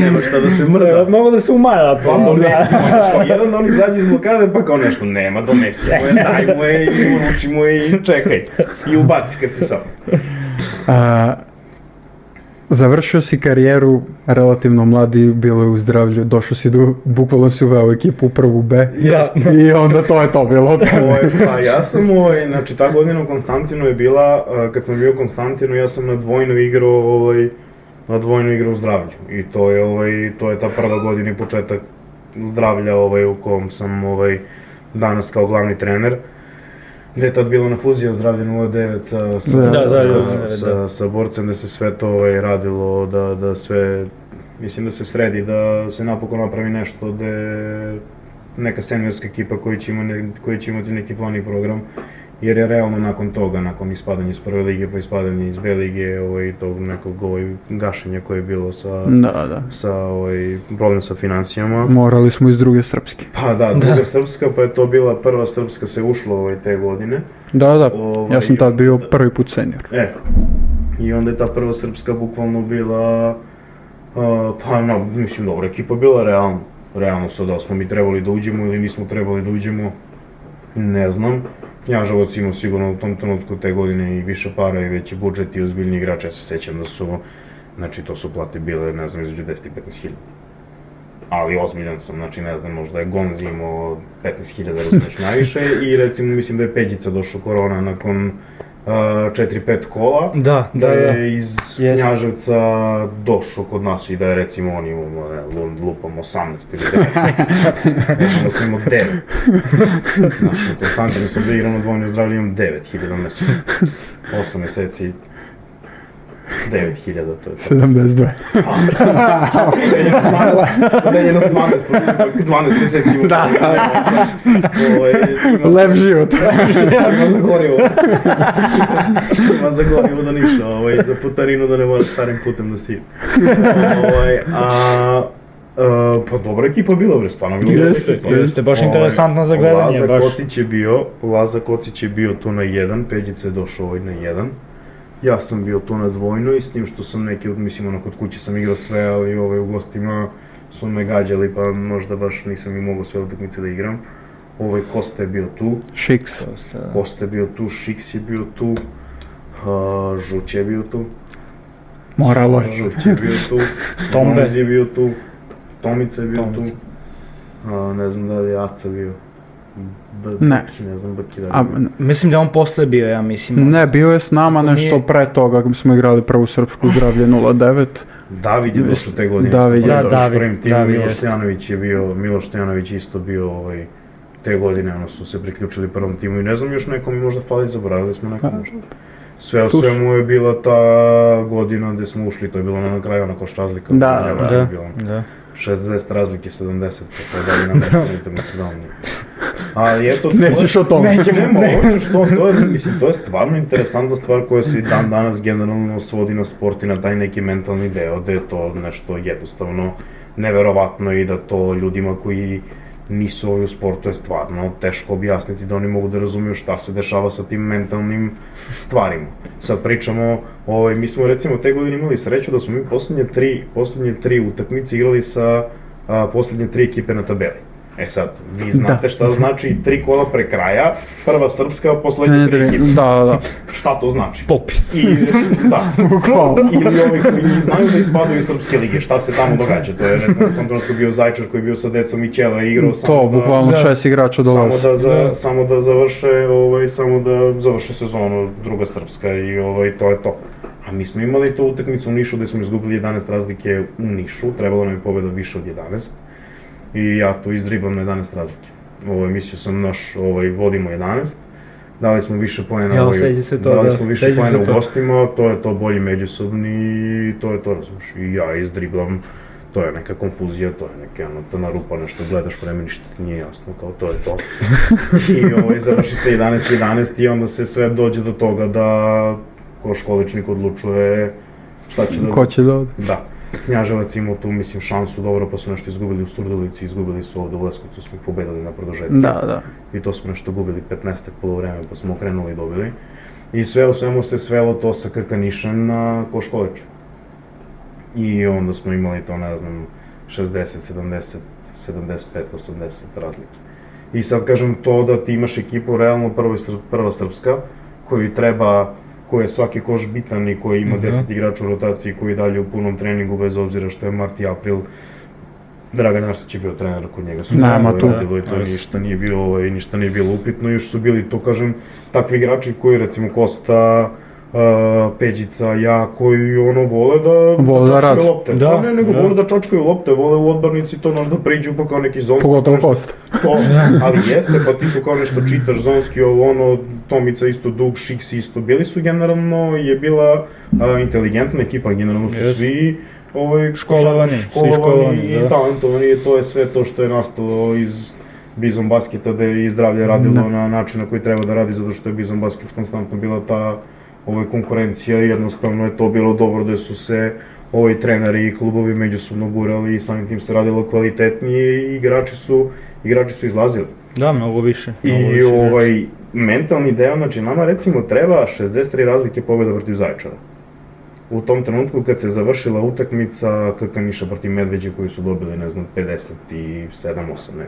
nema šta da se mrda. Mogu da se umara to. Pa znaš, kao jedan da on izađe iz blokade, pa kao nešto, nema, mu je, daj mu je, i uruči mu je i <laughs> čekaj. I ubaci kad se sam. A, završio si karijeru relativno mladi, bilo je u zdravlju, došao si do, bukvalno si uveo ekipu u prvu B. Da. I onda to je to bilo <laughs> pa ja sam, ovaj, znači ta godina u Konstantinu je bila, kad sam bio u Konstantinu, ja sam na dvojno igrao, ovaj, na dvojno igrao u zdravlju. I to je, ovaj, to je ta prva godina i početak zdravlja, ovaj, u kom sam, ovaj, danas kao glavni trener. Gde je tad bila na fuzija zdravlja 09 sa, sa, Da, da, sa, da, da, sa, da. sa borcem, da se sve to ovaj, radilo, da, da sve, mislim da se sredi, da se napokon napravi nešto gde neka seniorska ekipa koji će, ima ne, koji će imati neki plan i program, jer je realno nakon toga, nakon ispadanja iz prve lige pa ispadanja iz B lige, ovaj, tog nekog ovaj, gašenja koje je bilo sa, Da, da. sa ovaj, problem sa financijama. Morali smo iz druge srpske. Pa da, druga srpska, pa je to bila prva srpska se ušlo ovaj, te godine. Da, da. Ovaj, Ja sam tad bio da. prvi put senior. E, i onda je ta prva srpska bukvalno bila, a, pa no, mislim, dobra ekipa bila realno. Realno sad, da smo mi trebali da uđemo ili nismo trebali da uđemo, ne znam. Knjaževac imao sigurno u tom trenutku te godine i više para i veći budžet i ozbiljni igrači, ja se sećam da su, znači to su plate bile, ne znam, između 10 i 15 hiljada. Ali ozbiljan sam, znači ne znam, možda je Gonzi imao 15.000 razumeš najviše i recimo mislim da je Peđica došao korona nakon 4-5 kola. Da, da da, da. je iz Jest. Knjaževca došao kod nas i da je recimo on imao, ne, lu- lupam 18 ili 19. Recimo da sam imao 9. Znači, u Konstantinu sam da igram na dvojno zdravlje imam 9.000 meseci. 8 meseci 9.000, to je to. 72. Podeljeno 12, 12, 12 meseci. Da. Ovaj, Lep život. Ima za gorivo. Ima za gorivo do Niša, ovaj, za putarinu da ne mora starim putem da si. ovaj, a, a, pa dobra ekipa bila bre, stvarno bilo Jeste, dobro, jeste, baš interesantno za gledanje, Laza baš. Kocić je bio, Laza Kocić je bio tu na jedan, Peđica je došao ovaj na jedan. Ja sam bio tu na dvojno i s tim što sam neki, mislim, ono, kod kuće sam igrao sve, ali ovaj, u gostima su me gađali, pa možda baš nisam i mogao sve utakmice da igram. Ovaj Kosta je bio tu, Šiks. Kosta je bio tu, Šiks je bio tu, uh, Žuć je bio tu, Moralo je. Žuć je bio tu, <laughs> Tombe. Je bio tu, Tomica je bio Tomica. tu, uh, ne znam da li je Aca bio, Ne. Ne znam da A. Mislim da on posle bio, ja mislim. ne, bio je s nama Ako nešto nije- pre toga, smo igrali prvu srpsku zdravlje 09. David je došao te godine, David je došao. s prvim timom, David Miloš. Stojanović je bio, Miloš Stojanović isto bio ovaj, te godine, ono su se priključili prvom timu i ne znam još nekom mi možda fali, zaboravili smo nekom možda. Sve su. svemu je bila ta godina gdje smo ušli, to je bilo na kraju onako što razlika. Da, Da, da. 60 razlike, 70, tako da li nam nešto internacionalno. Ali eto, to Nećeš o tome. Nećemo, nema, hoćeš to, to je, mislim, to je stvarno interesantna stvar koja se i dan danas generalno svodi na sport i na taj neki mentalni deo, da je to nešto jednostavno neverovatno i da to ljudima koji nisu ovi u sportu je stvarno teško objasniti da oni mogu da razumiju šta se dešava sa tim mentalnim stvarima. Sad pričamo, ovaj, mi smo recimo te godine imali sreću da smo mi poslednje tri, poslednje tri utakmice igrali sa a, poslednje tri ekipe na tabeli. E sad, vi znate Da. šta znači tri kola pre kraja, prva srpska, poslednje Ne, tri ne, ekipe. da, da, da. Šta to znači? Popis. I, da, <laughs> ili ovi koji znaju da ispadaju iz Srpske lige, šta se tamo događa, to je recimo u tom trenutku bio Zajčar koji je bio sa decom i Ćela i igrao samo To, da, bukvalno da. šest igrača samo dolaze. da, za, Da. samo da završe, ovaj, samo da završe sezonu druga Srpska i ovaj, to je to. A mi smo imali tu utakmicu u Nišu gde smo izgubili 11 razlike u Nišu, trebalo nam je pobeda više od 11. I ja tu izdribam na 11 razlike. Ovaj, mislio sam naš, ovaj, vodimo 11, dali smo više poena, Jel, ovaj, se to, dali da, smo više sećam se poena u to. gostima, to je to bolji međusobni i to je to, razumiješ. I ja izdriblam to je neka konfuzija, to je neka ono, crna rupa, nešto gledaš vreme, ništa ti nije jasno, kao to je to. <laughs> I ovaj, završi se 11-11 i onda se sve dođe do toga da ko školičnik odlučuje šta će da... Ko će da ode? Da. Knjaževac imao tu, mislim, šansu dobro, pa su nešto izgubili u Surdulici, izgubili su ovde u Leskovcu, smo ih pobedili na produžetku. Da, da. I to smo nešto gubili 15. polovreme, pa smo okrenuli i dobili. I sve u svemu se svelo to sa Krkanišem na Koškovića. I onda smo imali to, ne znam, 60, 70, 75, 80 razlike. I sad kažem to da ti imaš ekipu realno prva, prva srpska, koji treba koji je svaki koš bitan i koji ima Da. 10 igrača u rotaciji koji je dalje u punom treningu bez obzira što je mart i april Dragan Arsić je bio trener kod njega su ovaj, tu. radilo i to ništa nije bilo ovaj, ništa nije bilo upitno još su bili to kažem takvi igrači koji recimo Kosta uh, Peđica, ja, koji ono vole da Vole da čačkaju rade. lopte. Da, Pa ne, nego da. vole da čačkaju lopte, vole u odbranici to znaš da priđu pa kao neki zonski. Pogotovo nešto- Kosta. To, <laughs> ali jeste, pa ti tu kao nešto čitaš zonski, ovo ono, Tomica isto, Dug, Šiks isto, bili su generalno, je bila a, inteligentna ekipa, generalno su Jeste. svi ovaj, Školovani, svi školovani školovani, i da. talentovani i to je sve to što je nastalo iz Bizon basketa da je i zdravlje radilo Da. na način na koji treba da radi zato što je Bizon basket konstantno bila ta ovaj, konkurencija i jednostavno je to bilo dobro da su se ovaj treneri i klubovi međusobno gurali i samim tim se radilo kvalitetnije i igrači su igrači su izlazili. Da, mnogo više. mnogo I više ovaj mentalni deo, znači nama recimo treba 63 razlike pobjeda protiv Zaječara. U tom trenutku kad se završila utakmica KK Niša protiv Medveđe koji su dobili, ne znam, 57, 8, ne.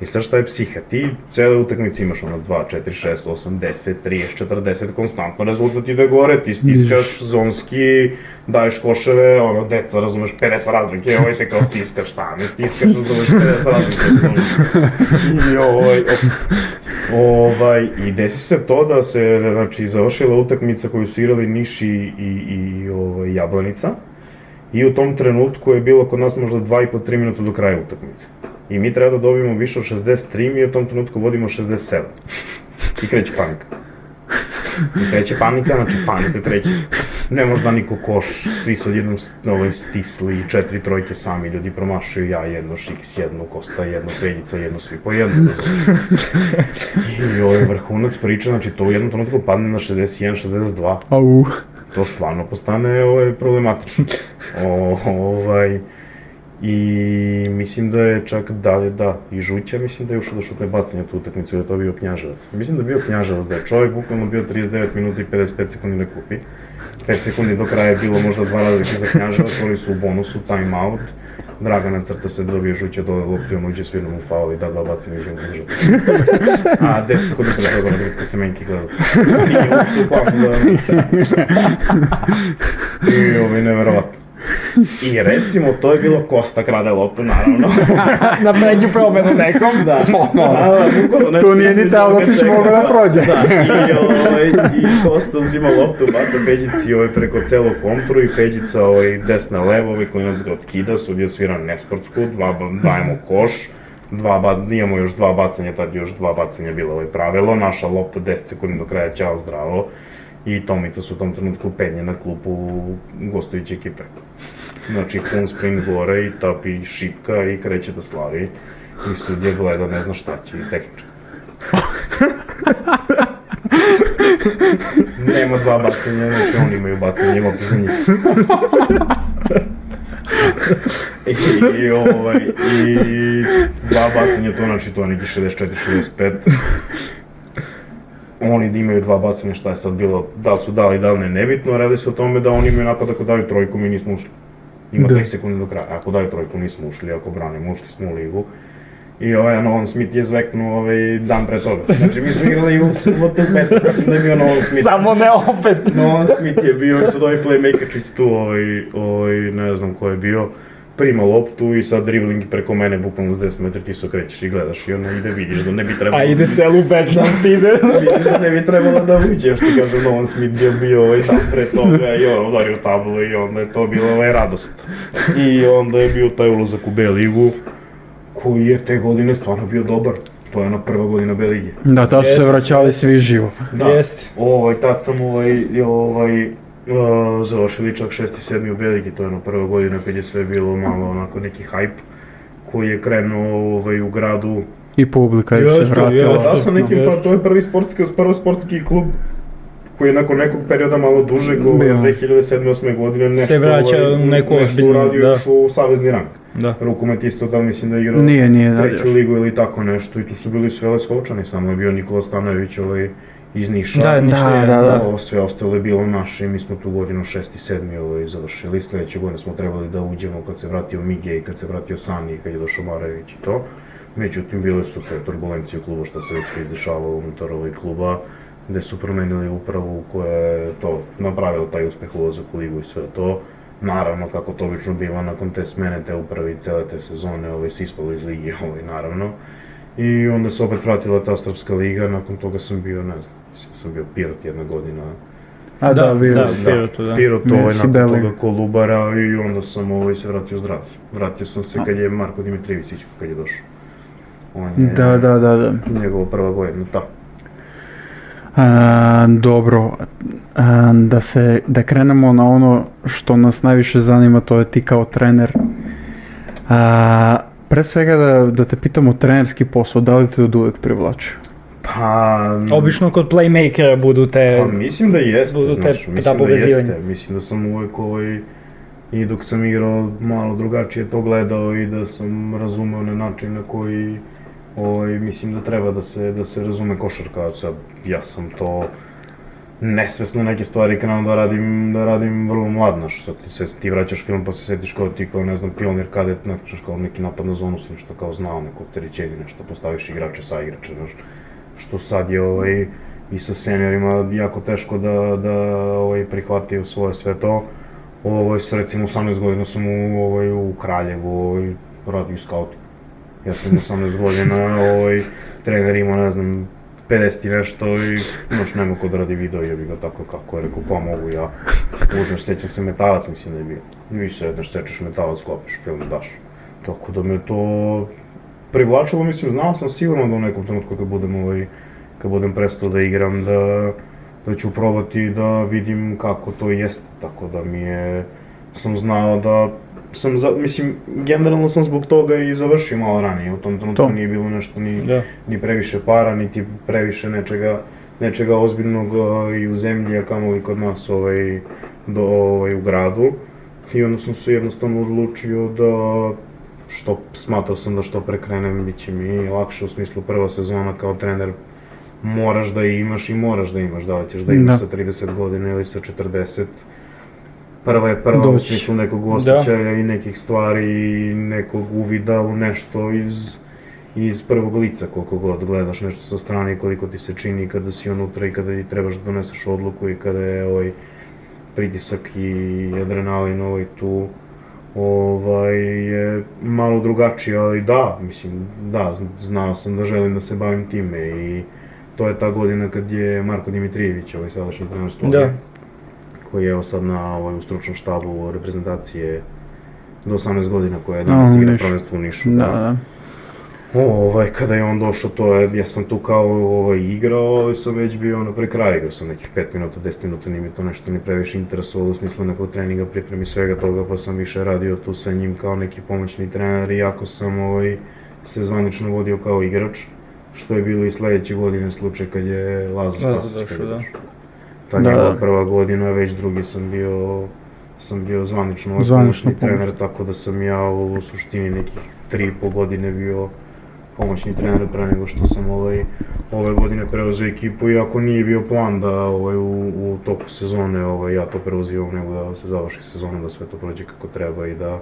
I sad šta je psiha? Ti cele utakmice imaš ono 2, 4, 6, 8, 10, 30, 40, konstantno rezultat ide gore, ti stiskaš zonski, daješ koševe, ono, deca, razumeš, 50 razlike, ovaj te kao stiskaš, šta ne stiskaš, razumeš, 50 razlike. I ovaj, Ovaj, I desi se to da se, znači, završila utakmica koju su igrali Niš i, i, i ovaj, Jablanica. I u tom trenutku je bilo kod nas možda 2,5-3 minuta do kraja utakmice. I mi treba da dobijemo više od 63, mi u tom trenutku vodimo 67. I kreće panika. I kreće panika, znači panika kreće. Ne može da niko koš, svi su odjednom ovaj, stisli, četiri trojke sami, ljudi promašuju, ja jedno, Šiks jedno, Kosta jedno, Peljica jedno, svi po jedno. I ovaj vrhunac priče, znači to u jednom trenutku padne na 61, 62 Au. to stvarno postane ovaj, problematično. O, ovaj, I mislim da je čak dalje, da, i Žuća mislim da je ušao da šutne bacanje tu utakmicu, da je to bio Knjaževac. Mislim da je bio Knjaževac, da je čovjek bukvalno bio 39 minuta i 55 sekundi na kupi. 5 sekundi do kraja je bilo možda dva razlike za Knjaževac, oni su u bonusu, time out. Dragana crta se dobije Žuća dole lopti, on uđe svirno mu faul i da dva bacanja uđe u. A 10 sekundi pre toga na Gritska se menjki gleda. Nije uopšte u planu da... <laughs> I ovaj, neverovatno. I recimo, to je bilo Kosta krade loptu, naravno. Na prednju promenu nekom, da. Da, da, bukvalno nešto Tu nije ni teo da si čega. mogao da prođe. Da, i, ovaj, i Kosta uzima loptu, baca Peđici ovaj, preko celog kontru i Peđica ovaj, desna levo, ovaj klinac ga otkida, sudija svira nesportsku, dva, dajemo koš, dva ba, imamo još dva bacanja, tad još dva bacanja bilo ovaj pravilo, naša lopta 10 sekundi do kraja, ćao zdravo. I Tomica su u tom trenutku penje na klupu gostujuće ekipe. Znači, pun sprint gore i tapi šipka i kreće da slavi. I sudija gleda, ne zna šta će i tehnička. Nema dva bacanja, znači oni imaju bacanje lopte za njih. I, i, ovaj, i dva bacanja to, znači to neki 64-65. Oni imaju dva bacanja, šta je sad bilo, da li su dali, da li ne, nebitno, radi se o tome da oni imaju napad ako daju trojku, mi nismo ušli. Ima Da. 3 sekunde do kraja, ako daju trojku nismo ušli, ako branimo, ušli smo u ligu. I ovaj Nolan Smith je zveknuo ovaj dan pre toga. Znači mi smo igrali u subotu u petak, mislim da je bio Nolan Smith. Samo ne opet. Nolan Smith je bio i sad ovaj playmakerčić tu, ovaj, ovaj, ne znam ko je bio, prima loptu i sad dribling preko mene, bukvalno s 10 metri ti se okrećeš i gledaš i ono ide, vidiš da ne bi trebalo... A ide celu večnost ide. <laughs> Vidiš da ne bi trebalo da uđeš, ti kaže Nolan Smith je bio ovaj dan pre toga i on udario tablu i onda je to bila ovaj radost. I onda je bio taj ulazak u B ligu, koji je te godine stvarno bio dobar. To je ona prva godina B lige. Da, tad su se vraćali svi živo. Da, Jeste. ovaj, tad sam ovaj, ovaj, završili čak 6. i 7. u Belgiji, to je ono prva godina kad je sve bilo malo onako neki hype koji je krenuo ovaj, u gradu. I publika je se vratila. jeste. Da, sa nekim, pa to je prvi sportski, prvo sportski klub koji je nakon nekog perioda malo dužeg, Bio. ovaj, 2007-2008 godine nešto, Se vraća ovaj, u neku nešto ozbiljnu, uradio da. još u savezni rang. Da. Rukomet isto da mislim da je igrao Nije, nije, da, treću još. ligu ili tako nešto i tu su bili sve Leskovčani, samo je bio Nikola Stanojević ovaj, iz Niša. Da, ništa Da, je, da, da. Ovo sve ostalo je bilo naše i mi smo tu godinu 6. i 7. Ovaj, završili. Sledeće godine smo trebali da uđemo kad se vratio Mige i kad se vratio Sani i kad je došao Marajević i to. Međutim, bile su te turbulencije u klubu što se već sve izdešavalo unutar ovaj kluba gde su promenili upravu koja je to napravila taj uspeh ulazak u ligu i sve to. Naravno, kako to obično biva nakon te smene, te uprave i cele te sezone, ovaj, se ispalo iz ligi, ovaj, naravno. I onda se opet vratila ta Srpska liga, nakon toga sam bio, ne znam, sam bio Pirot jedna godina. A da, Da, bio da. si. Pirotu, da. Pirot, Bio ovaj, nakon toga Kolubara i onda sam ovaj, se vratio zdrav. Vratio sam se kad je Marko Dimitrijević kad je došao. On je Da, da, da, da. njegova prva godina, da. A, dobro, a, da se, da krenemo na ono što nas najviše zanima, to je ti kao trener. A, pre svega da, da te pitamo trenerski posao, da li te od uvek privlačio? Pa... Obično kod playmakera budu te... Pa mislim da jeste, budu te- znaš, mislim da povezivanja. jeste. Mislim da sam uvek ovaj, i dok sam igrao malo drugačije to gledao i da sam razumeo na način na koji ovaj, mislim da treba da se, da se razume košarka, sad ja sam to nesvesno neke stvari krenuo da radim, da radim vrlo mlad, znaš, sad se, ti vraćaš film pa se setiš kao ti kao, ne znam, pionir kadet, znaš, kao neki napad na zonu si nešto kao znao, neko opterećenje, nešto, postaviš igrače sa igrače, znaš, što sad je ovaj, i sa seniorima jako teško da, da ovaj, prihvati u svoje sve to. Ovaj, sa recimo 18 godina sam u, ovaj, u Kraljevu ovaj, radio scouting. Ja sam imao 18 godina, ovaj, trener imao, ne znam, 50 i nešto i znaš, nema ko da radi video, jebi ga tako kako je, rekao, pa mogu ja. Uzmeš, sećam se metalac, mislim da je bio. I sedneš, sečeš metalac, sklopiš film, daš. Tako da me to privlačilo, mislim, znao sam sigurno da u nekom trenutku kad budem, ovaj, kad budem prestao da igram, da, da ću probati da vidim kako to jeste, tako da mi je, sam znao da sam, za, mislim, generalno sam zbog toga i završio malo ranije, u tom trenutku To. nije bilo nešto ni, Da. ni previše para, niti previše nečega, nečega ozbiljnog a, i u zemlji, a kamoli kod nas ovaj, do, ovaj, u gradu. I onda sam se jednostavno odlučio da što smatrao sam da što pre krenem bit će mi lakše u smislu prva sezona kao trener moraš da imaš i moraš da imaš, da li ćeš da imaš Da. sa 30 godina ili sa 40 prva je prva u Doći. smislu nekog osjećaja i nekih stvari i nekog uvida u nešto iz iz prvog lica koliko god gledaš nešto sa strane i koliko ti se čini kada si unutra i kada ti trebaš da doneseš odluku i kada je ovaj pritisak i adrenalin ovaj tu ovaj, je malo drugačije, ali da, mislim, da, zn- znao sam da želim da se bavim time i to je ta godina kad je Marko Dimitrijević, ovaj sadašnji trener Slovenije, Da. koji je evo sad na ovaj, u stručnom štabu reprezentacije do 18 godina koja je danas u igra prvenstvo u Nišu. Da, da. Ovaj, kada je on došao, to je, ja sam tu kao ovaj, igrao, ali sam već bio ono pre kraja, igrao sam nekih 5 minuta, 10 minuta, nije mi to nešto ni previše interesovalo u smislu nekog treninga, pripremi svega toga, pa sam više radio tu sa njim kao neki pomoćni trener, iako sam ovaj, se zvanično vodio kao igrač, što je bilo i sledeće godine slučaj kad je Lazo Spasić kad došao, je da. Ta Da, njegova da. prva godina, već drugi sam bio sam bio zvanično Zvanično pomoćni trener, tako da sam ja u suštini nekih tri i po godine bio pomoćni trener pre nego što sam ovaj, ove godine preuzeo ekipu, iako nije bio plan da ovaj, u, u toku sezone ovaj, ja to preuzivam, nego da se završi sezona, da sve to prođe kako treba i da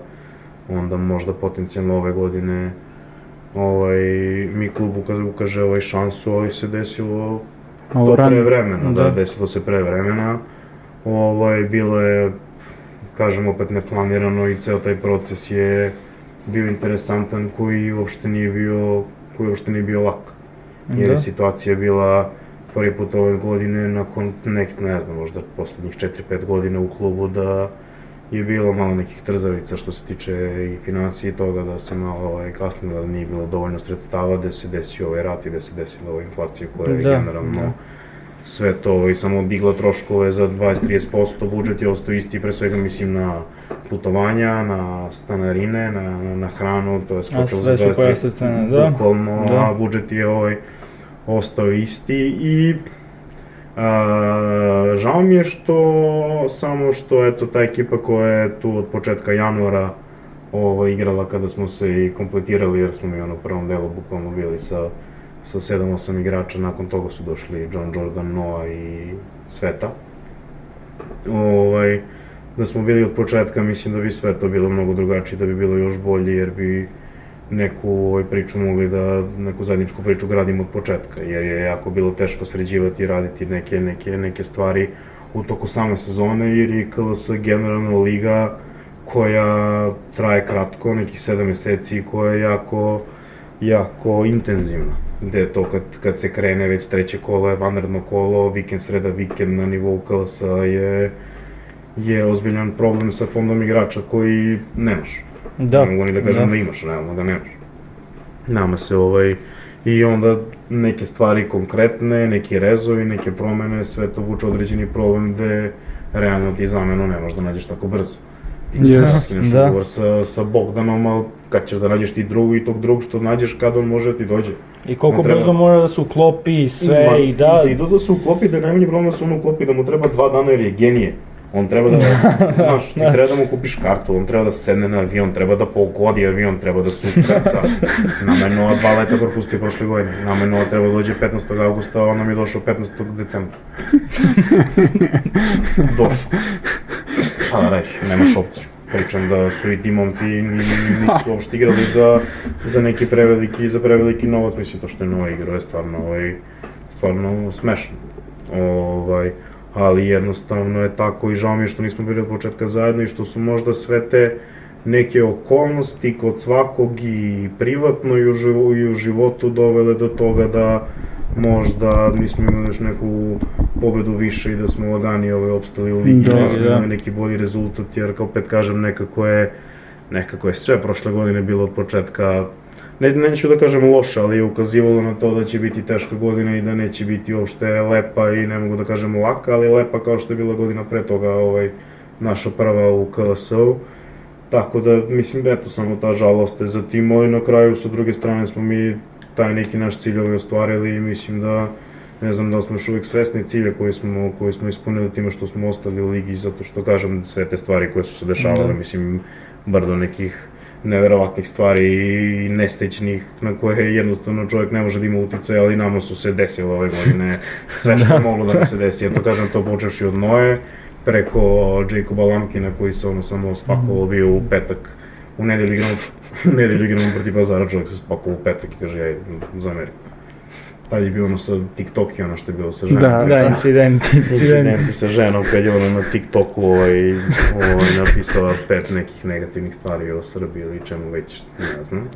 onda možda potencijalno ove godine ovaj, mi klub ukaže, ukaže ovaj šansu, ali se desilo Malo to pre vremena, da. Da. desilo se pre vremena. Ovaj, bilo je, kažem opet neplanirano i ceo taj proces je bio interesantan koji uopšte nije bio, koji uopšte nije bio lak. Jer Da. je situacija bila prvi put ove godine nakon nek, ne znam, možda poslednjih 4-5 godina u klubu da je bilo malo nekih trzavica što se tiče i financije i toga da se malo ovaj, kasnilo da nije bilo dovoljno sredstava, da se desio ovaj rat i da se desila ova inflacija koja je Da, generalno da. Sve to ovaj, samo digla troškove za 20-30%, budžet je ostao isti, pre svega mislim na putovanja, na stanarine, na, na, na hranu, to je skočilo za sve su 20 porasle cene, da. Bukvalno, Da. a budžet je ovaj, ostao isti i a, žao mi je što, samo što eto ta ekipa koja je tu od početka januara ovo, igrala kada smo se i kompletirali jer smo mi ono u prvom delu bukvalno bili sa, sa 7-8 igrača, nakon toga su došli John Jordan, Noah i Sveta. Ovaj, da smo bili od početka, mislim da bi sve to bilo mnogo drugačije, da bi bilo još bolje, jer bi neku ovaj, priču mogli da, neku zajedničku priču gradimo od početka, jer je jako bilo teško sređivati i raditi neke, neke, neke stvari u toku same sezone, jer je KLS generalna liga koja traje kratko, nekih 7 meseci, koja je jako, jako intenzivna. Gde je to kad, kad se krene već treće kolo je vanredno kolo, vikend sreda vikend na nivou KLS je je ozbiljan problem sa fondom igrača koji nemaš. Da, Ne mogu ni da kažem da, da. imaš, realno da nemaš. Nama se ovaj, i onda neke stvari konkretne, neki rezovi, neke promene, sve to vuče određeni problem gde realno ti zamenu ne možeš da nađeš tako brzo. Yes. skineš Da. ugovor sa, sa Bogdanom, ali kad ćeš da nađeš ti drugu i tog drugog što nađeš kad on može da ti dođe. I koliko On treba- brzo mora da se uklopi i sve Ma, i da... I da, da se uklopi, da je najmanji problem da se on uklopi, da mu treba dva dana jer je genije. On treba da, <laughs> znaš, ti treba da mu kupiš kartu, on treba da sedne na avion, treba da pogodi avion, treba da se ukrca. <laughs> Nama je Noa dva leta propustio prošle godine, nama je treba da dođe 15. augusta, a on nam je došao 15. decembra. <laughs> Došao. Šta da reći, nemaš opciju. Pričam da su i ti momci ni- ni- nisu uopšte igrali za, za neki preveliki, za preveliki novac, mislim to što je Noa igrao je stvarno, ovaj, stvarno smešno. Ovaj, ali jednostavno je tako i žao mi je što nismo bili od početka zajedno i što su možda sve te neke okolnosti kod svakog i privatno i u, i u životu dovele do toga da možda nismo imali još neku pobedu više i da smo lagani ovaj, opstali u ligi, Da, da, smo da. imali neki bolji rezultat, jer kao opet kažem, nekako je, nekako je sve prošle godine bilo od početka ne, neću da kažem loše, ali je ukazivalo na to da će biti teška godina i da neće biti uopšte lepa i ne mogu da kažem laka, ali lepa kao što je bila godina pre toga ovaj, naša prva u KLS-u. Tako da, mislim da eto samo ta žalost je za tim, ali na kraju sa druge strane smo mi taj neki naš cilj ostvarili i mislim da ne znam da smo još uvijek svesni cilja koji smo, koji smo ispunili time što smo ostali u ligi, zato što kažem sve te stvari koje su se dešavale, Da. mislim, bar do nekih neverovatnih stvari i nestećnih na koje jednostavno čovjek ne može da ima uticaj, ali nama su se desile ove godine sve što <laughs> je moglo da nam se desi. Eto kažem to počevši od Noje, preko Jacoba Lamkina koji se ono samo spakovao bio u petak u nedelju igramo, <laughs> u nedelju igramo protiv Pazara, čovjek se spakovao u petak i kaže ja zamerim. Tad je bilo ono sa TikTok i ono što je bilo sa ženom. Da, Da, incident, incident. Incidenti sa ženom kad je ona na TikToku ovaj, ovaj, napisala pet nekih negativnih stvari o Srbiji ili čemu već, ne znam.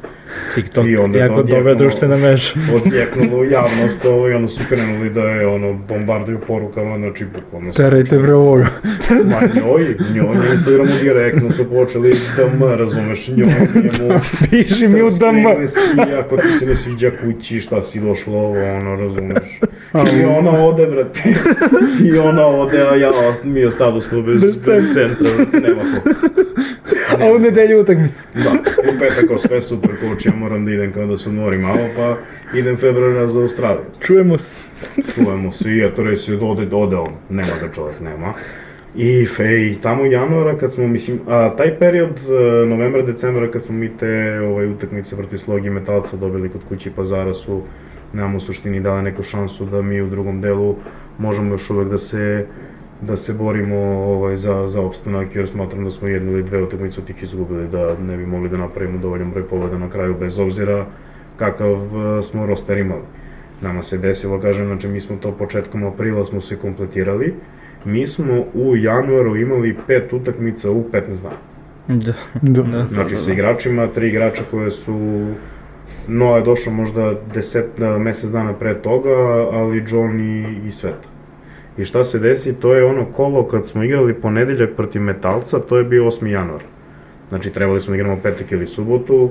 TikTok, I onda jako dobra društvena mreža. Odjeknulo javnost ovo i onda su krenuli da je ono bombarduju porukama, znači bukvalno Terajte bre ovoga. Ma njoj, njoj na Instagramu direktno su počeli DM, razumeš, njoj njemu... Piši mi u DM. ako ti se ne sviđa kući, šta si došlo ovo, ono, razumeš. I ona ode, brate. I ona ode, a ja, mi ostalo smo bez, Bez bez, centra, brate, nema ko. A u nedelju utakmica. Da, u petak sve super coach, ja moram da idem kao da se odmorim malo, pa idem februara za Australiju. Čujemo se. Čujemo se i eto reći da ode, ode on, nema ga čovjek, nema. I, fe, i tamo januara kad smo, mislim, a taj period, e, novembra, decembra kad smo mi te ovaj, utakmice protiv Slogi Metalca dobili kod kući Pazara su nam u suštini dale neku šansu da mi u drugom delu možemo još uvek da se da se borimo ovaj, za, za opstanak, jer smatram da smo jednu ili dve utakmice od tih izgubili, da ne bi mogli da napravimo dovoljan broj pobjeda na kraju, bez obzira kakav e, smo roster imali. Nama se desilo, kažem, znači mi smo to početkom aprila smo se kompletirali, mi smo u januaru imali pet utakmica u 15 dana. Da. Da. Da. Znači sa igračima, tri igrača koje su Noa je došao možda deset, da, mesec dana pre toga, ali John i, i Sveta. I šta se desi, to je ono kolo kad smo igrali ponedeljak protiv Metalca, to je bio 8. januar. Znači trebali smo da igramo petak ili subotu,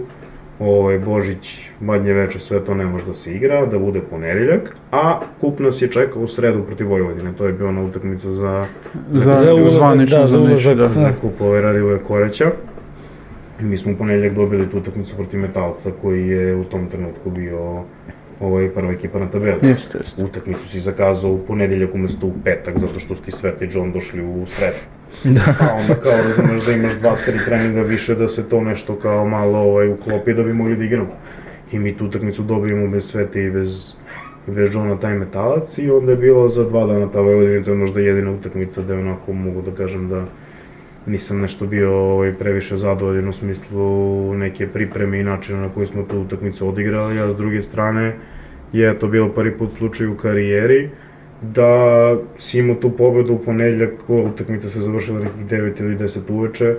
ovaj, Božić, Badnje veče, sve to ne može da se igra, da bude ponedeljak, a kup nas je čekao u sredu protiv Vojvodine, to je bila ona utakmica za, Za, za ulazak, zvanično da, za za ulazak. da. za kup ove Radivoje Koreća. Mi smo u ponedeljak dobili tu utakmicu protiv Metalca koji je u tom trenutku bio ovaj, prva ekipa na tabeli. Jeste, jeste. Utakmicu si zakazao u ponedeljak umesto u petak, zato što su ti i John došli u sredu. Da. Pa onda kao razumeš da imaš dva, tri treninga više da se to nešto kao malo ovaj, uklopi da bi mogli da igramo. I mi tu utakmicu dobijemo bez Svete i bez, bez Johna taj metalac i onda je bilo za dva dana ta Vojvodina, to je možda jedina utakmica da je onako mogu da kažem da nisam nešto bio ovaj, previše zadovoljan u smislu neke pripreme i načina na koji smo tu utakmicu odigrali, a s druge strane je to bilo prvi put slučaj u karijeri da si imao tu pobedu u ponedljak, utakmica se završila nekih 9 ili 10 uveče,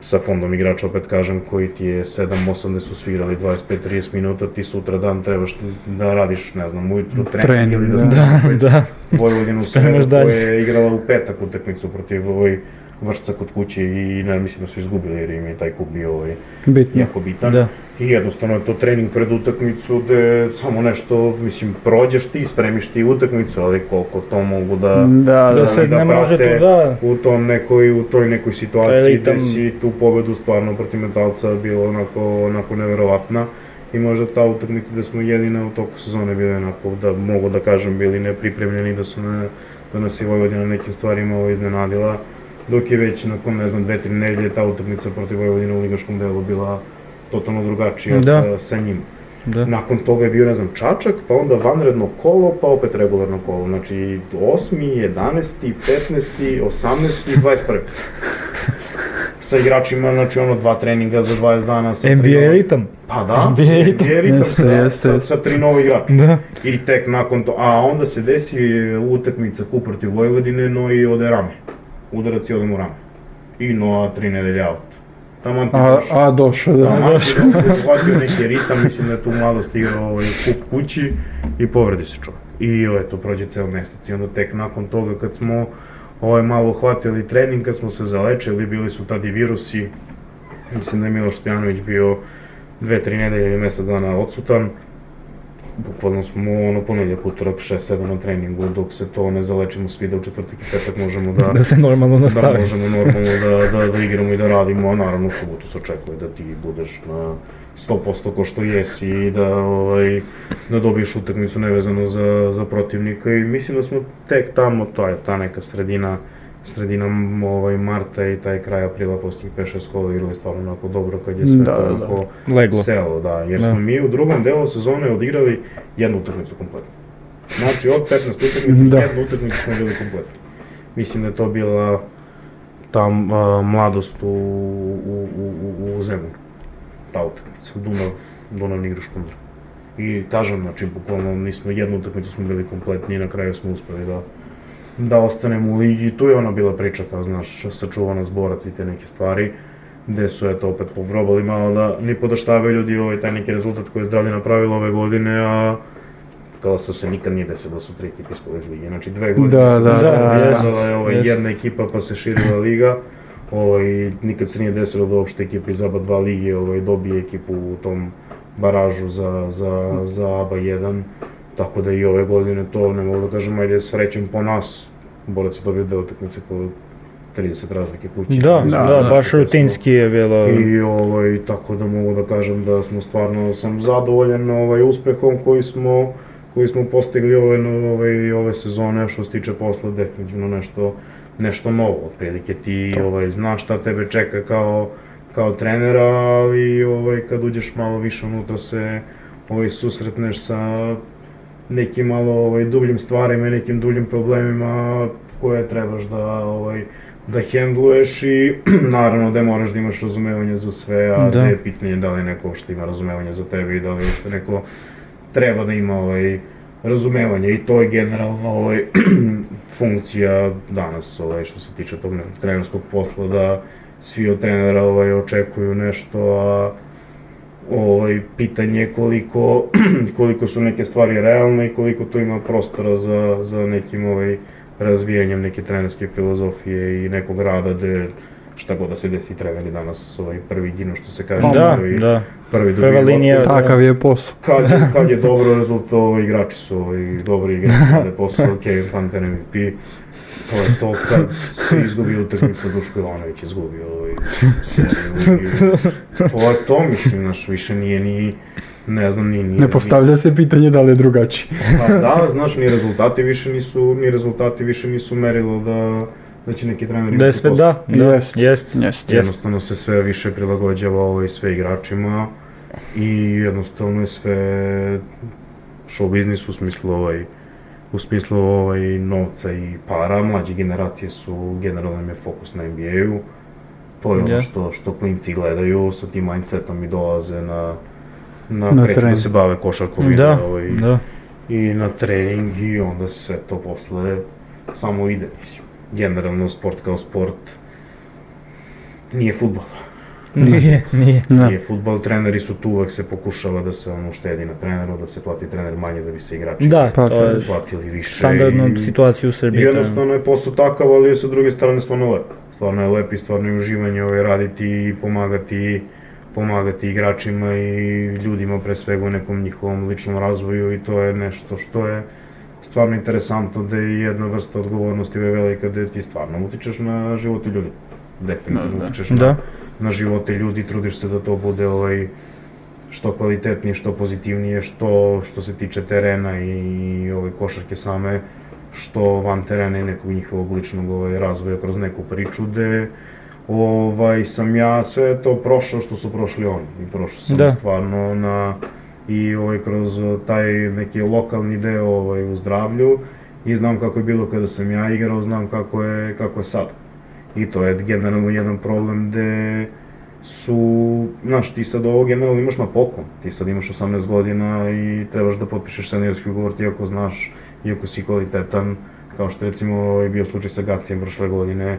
sa fondom igrača, opet kažem, koji ti je 7-8 gde su svi igrali 25-30 minuta, ti sutra dan trebaš da radiš, ne znam, ujutru trening, Trening, ili da, da. Da, da. Vojvodinu dalje. koja je igrala u petak utakmicu protiv ovoj vršca kod kuće i ne mislim da su izgubili jer im je taj kup bio ovaj, Bitno. jako bitan. Da. I jednostavno je to trening pred utakmicu gde samo nešto, mislim, prođeš ti, spremiš ti utakmicu, ali koliko to mogu da... Da, Da da. se da ne može prate tu, da. U tom nekoj, u toj nekoj situaciji gde si tu pobedu stvarno protiv metalca bila onako, onako neverovatna. I možda ta utakmica gde smo jedina u toku sezone bili onako, da mogu da kažem, bili nepripremljeni, da su na, da nas je Vojvodina nekim stvarima ovo iznenadila. Dok je već nakon, ne znam, dve, tri nedelje ta utakmica protiv Vojvodine u ligaškom delu bila totalno drugačija Da. sa, sa njim. Da. Nakon toga je bio, ne znam, Čačak, pa onda vanredno kolo, pa opet regularno kolo. Znači, 8., 11., 15., 18. i 21. sa igračima, znači ono, dva treninga za 20 dana. Sa tri NBA nova- ritam. Pa da, NBA ritam. ritam Jeste, sa, jeste, sa, sa tri nova igrača. Da. I tek nakon to, a onda se desi utakmica kup protiv Vojvodine, no i ode rame. Udarac i odem u rame. I no, a tri nedelje out. Tamo ti A, došao. a došao, da. Tamo ti došao, neki ritam, mislim da je tu mladost igrao ovaj, kup kući i povredi se čovjek. I eto, prođe ceo mesec i onda tek nakon toga kad smo ovaj, malo uhvatili trening, kad smo se zalečili, bili su tad i virusi, mislim da je Miloš Stojanović bio dve, tri nedelje ili mesec dana odsutan, bukvalno smo ono ponedjeljak, utorak, 6-7 na treningu, dok se to ne zalečimo svi da u četvrtak i petak možemo da, <laughs> Da se normalno da nastavi. možemo normalno da, da, da igramo i da radimo, a naravno u subotu se očekuje da ti budeš na 100% ko što jesi i da, ovaj, da dobiješ utakmicu nevezano za, za protivnika i mislim da smo tek tamo, to je ta neka sredina, sredina ovaj, marta i taj kraj aprila posljednjih 5-6 kola igrali stvarno onako dobro kad je sve Da, to da, da. onako Leglo. selo, da, jer Da. smo mi u drugom delu sezone odigrali jednu utakmicu kompletno. Znači od 15 utakmica, Da. jednu utakmicu smo bili kompletno. Mislim da je to bila ta a, mladost u, u, u, u, u zemlju. Ta utakmica, Dunav, Dunav igra Škundra. I kažem, znači, bukvalno nismo jednu utakmicu smo bili kompletni i na kraju smo uspeli da da ostanemo u ligi. Tu je ona bila priča, kao znaš, sačuvana zborac i te neke stvari, gde su eto opet pobrobali malo da ni podaštavaju ljudi ovaj taj neki rezultat koji je zdravlje napravilo ove godine, a kao se se nikad nije desilo da su tri ekipe ispale iz lige. Znači dve godine Da, se da, da, je da. ispala je ovaj, jedna ekipa pa se širila liga. Ovaj, nikad se nije desilo da uopšte ekipa iz ABA 2 lige ovaj, dobije ekipu u tom baražu za, za, za ABA 1. Tako da i ove godine to ne mogu da kažem, ajde srećem po nas. Borac je dobio dve utakmice po 30 razlike kući. Da, da, znaš baš rutinski je bilo. I ovaj, tako da mogu da kažem da smo stvarno, sam zadovoljan ovaj, uspehom koji smo, koji smo postigli ove, no- ovaj, ove sezone, što se tiče posla, definitivno nešto, nešto novo, otprilike ti ovaj, znaš šta tebe čeka kao, kao trenera, ali ovaj, kad uđeš malo više unutra se ovaj, susretneš sa nekim malo ovaj, dubljim stvarima i nekim dubljim problemima koje trebaš da ovaj, da hendluješ i <clears throat> naravno da moraš da imaš razumevanje za sve, a Da. da. je pitanje da li neko što ima razumevanje za tebe i da li uopšte neko treba da ima ovaj, razumevanje i to je generalno ovaj, <clears throat> funkcija danas ovaj, što se tiče tog trenerskog posla da svi od trenera ovaj, očekuju nešto, a ovaj, pitanje je koliko, <clears throat> koliko su neke stvari realne i koliko tu ima prostora za, za nekim ovaj, razvijanjem neke trenerske filozofije i nekog rada gde šta god da se desi, treneri danas ovaj prvi ginu što se kaže, Da, prvi, da. prvi Prva dobiju linija, da. Takav je posao. Kad, je- kad je <laughs> dobro rezultat, ovaj, igrači su ovaj, dobri igrači, <laughs> rade posao, Kevin Hunter MVP, to je to kad se izgubi utakmica, Duško Ivanović izgubio ovaj, seriju to je to, mislim, znaš, više nije ni, ne znam, ni, ni Ne postavlja se pitanje da li je drugačiji. Pa da, znaš, ni rezultati više nisu, ni rezultati više nisu merilo da, da će neki trener Da imati sve, posao. da, da, Jest. jest, Jest. jest. Jednostavno se sve više prilagođava ovaj, sve igračima i jednostavno je sve show biznis u smislu ovaj, u smislu ovaj, novca i para, mlađe generacije su, generalno im je fokus na NBA-u, to je ono Je. što, što klinci gledaju, sa tim mindsetom i dolaze na, na, Na da se bave košarkom Da, ovaj, da. i na trening i onda sve to posle samo ide, mislim. Generalno sport kao sport nije futbol. <laughs> Nije, nije. Da. Nije futbol, treneri su tu, uvek se pokušava da se ono štedi na treneru, da se plati trener manje da bi se igrači Da, Pa, to je platili više. standardna i- situacija u Srbiji. jednostavno je posao takav, ali je sa druge strane stvarno lep. Stvarno je lep i stvarno je uživanje ovaj, raditi i pomagati, pomagati igračima i ljudima pre svega u nekom njihovom ličnom razvoju i to je nešto što je stvarno interesantno da je jedna vrsta odgovornosti je velika da ti stvarno utičeš na živote ljudi. Definitivno Da, da. utičeš Da. na, na živote ljudi, trudiš se da to bude ovaj, što kvalitetnije, što pozitivnije, što, što se tiče terena i ovaj, košarke same, što van terena i nekog njihovog ličnog ovaj, razvoja kroz neku priču, gde ovaj, sam ja sve to prošao što su prošli oni. I prošao sam Da. stvarno na, i ovaj, kroz taj neki lokalni deo ovaj, u zdravlju i znam kako je bilo kada sam ja igrao, znam kako je, kako je sad. I to je generalno jedan problem gde su, znaš, ti sad ovo generalno imaš na poklon, ti sad imaš 18 godina i trebaš da potpišeš seniorski ugovor ti ako znaš, iako si kvalitetan, kao što recimo je bio slučaj sa Gacijem prošle godine,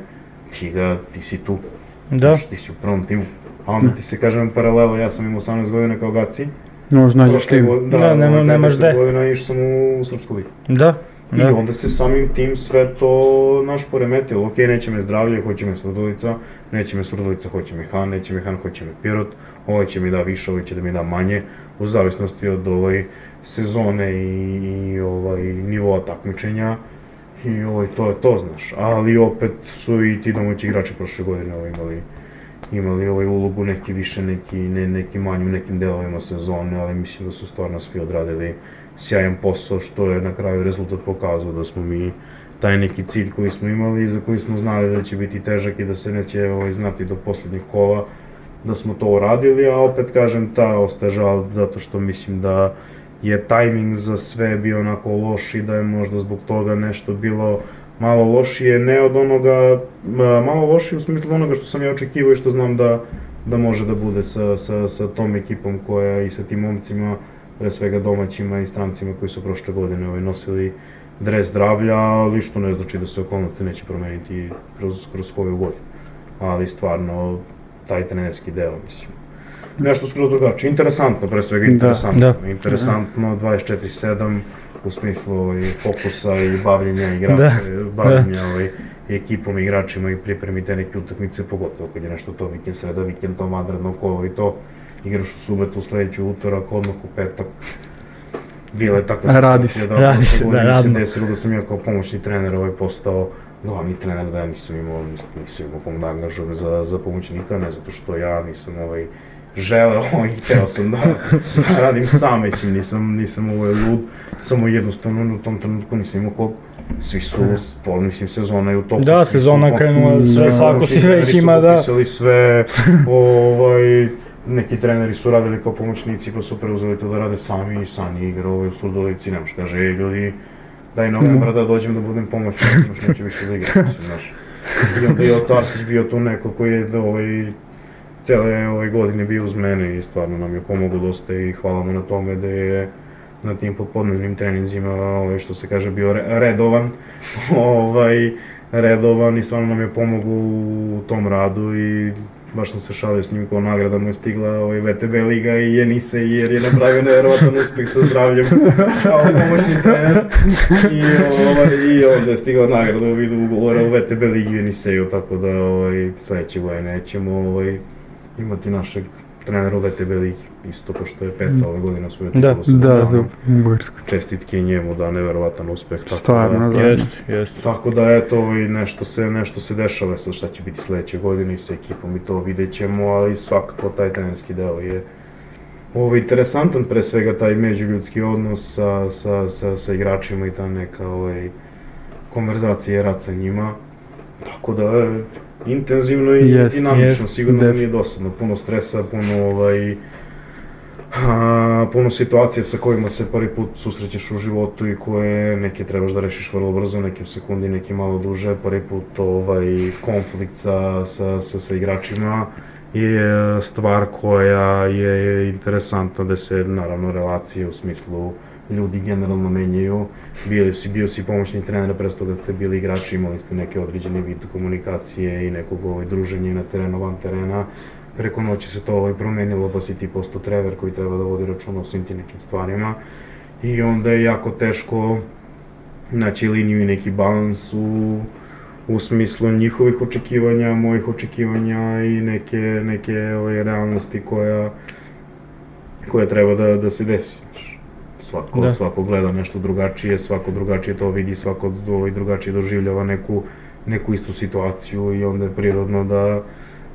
ti ga, ti si tu, Da, znaš, ti si u prvom timu. A onda ti se kažem paralela, ja sam imao 18 godina kao Gaci, Možda nađeš tim. godine, Da, nema- ovaj, nemaš 10 gde. godina išao sam u Srpsku ligu. da, I da. onda se samim tim sve to naš poremetilo. Ok, neće me zdravlje, hoće me Surdulica, neće me Surdulica, hoće me Han, neće me Han, hoće me Pirot, ovaj će mi da više, ovaj će da mi da manje, u zavisnosti od ovaj sezone i, i ovaj nivoa takmičenja. I ovaj, to je to, znaš. Ali opet su i ti domaći igrači prošle godine ovaj, imali imali ovaj ulogu neki više, neki, ne, neki manji u nekim delovima sezone, ali mislim da su stvarno svi odradili sjajan posao, što je na kraju rezultat pokazao da smo mi taj neki cilj koji smo imali i za koji smo znali da će biti težak i da se neće ovaj, znati do poslednjih kola, da smo to uradili, a opet kažem ta ostaje žal zato što mislim da je tajming za sve bio onako loš i da je možda zbog toga nešto bilo malo lošije, ne od onoga, ma, malo lošije u smislu onoga što sam ja očekivao i što znam da, da može da bude sa, sa, sa tom ekipom koja i sa tim momcima, pre svega domaćima i strancima koji su prošle godine ovaj, nosili dres zdravlja, ali što ne znači da se okolnosti neće promeniti kroz, kroz koju godinu. Ali stvarno, taj trenerski deo, mislim. Nešto skroz drugačije, interesantno, pre svega Da, interesantno. da. Interesantno, 24-7, u smislu ovaj, fokusa i bavljenja igrača, Da, bavljenja ovaj, ekipom, igračima i pripremi te neke utakmice, pogotovo kad je nešto to vikend, sreda, vikend, to vanredno kolo i to. Igraš u subotu, sledeću utorak, odmah u petak. Bila je takva Radi se, da radi se, da, mi se desilo da sam ja kao pomoćni trener ovaj postao glavni trener, da ja nisam imao, nisam imao kom da angažujem za, za pomoćnika, ne zato što ja nisam ovaj, želeo <laughs> i hteo sam da, da radim sam, mislim, nisam, nisam ovaj lud, samo jednostavno u tom trenutku nisam imao kog, svi su, po, mislim, sezona je u toku. Da, sezona krenula, sve, Da, svako svi si već ima, da. potpisali sve, ovaj, <laughs> neki treneri su radili kao pomoćnici pa su preuzeli to da rade sami i Sani igra ovaj u Surdulici, nemaš kaže, ej ljudi, daj novembra da dođem da budem pomoćnik, još neće više da igram, mislim, znaš. I onda je Ocarsić bio tu neko koji je ovaj, cele ove godine bio uz mene i stvarno nam je pomogao dosta i hvala mu na tome da je na tim popodnevnim treninzima, ovaj, što se kaže, bio re- redovan, <laughs> ovaj, redovan i stvarno nam je pomogao u tom radu i baš sam se šalio s njim kao nagrada mu je stigla ovaj VTB liga i Jenise jer je napravio nevjerovatan uspeh sa zdravljem. <laughs> Kao pomoćni trener. I, ovaj, i onda je stigla nagrada u vidu ugovora u VTB ligi Jeniseju tako da ovaj, sledeće godine ćemo ovaj, imati našeg trenera u VTB ligi isto kao što je Peca ove godine osvojio Da, sa Da, za Bugarsko. čestitke i njemu da neverovatan uspeh tako Stvarno, da, da. Jest, jest. tako da eto i nešto se nešto se dešava sad šta će biti sledeće godine i sa ekipom i to vidjet ćemo, ali svakako taj trenerski deo je ovo interesantan pre svega taj međuljudski odnos sa, sa, sa, sa igračima i ta neka ovaj, konverzacija i rad sa njima. Tako da je intenzivno i Jest, dinamično, jest, sigurno da def- nije dosadno, puno stresa, puno ovaj, a, puno situacija sa kojima se prvi put susrećeš u životu i koje neke trebaš da rešiš vrlo brzo, nekim sekundi, neki malo duže, prvi put ovaj konflikt sa, sa, sa, sa igračima je stvar koja je interesantna da se naravno relacije u smislu ljudi generalno menjaju. Bili si, bio si pomoćni trener, pre toga ste bili igrači, imali ste neke određene vid komunikacije i nekog ovaj, druženja na terenu, van terena. Preko noći se to ovaj, promenilo, pa si ti postao trener koji treba da vodi računa o svim ti nekim stvarima. I onda je jako teško naći liniju i neki balans u, u smislu njihovih očekivanja, mojih očekivanja i neke, neke ovaj, realnosti koja, koja treba da, da se desi. Svako, Da. svako gleda nešto drugačije, svako drugačije to vidi, svako ovaj, drugačije doživljava neku, neku istu situaciju i onda je prirodno da,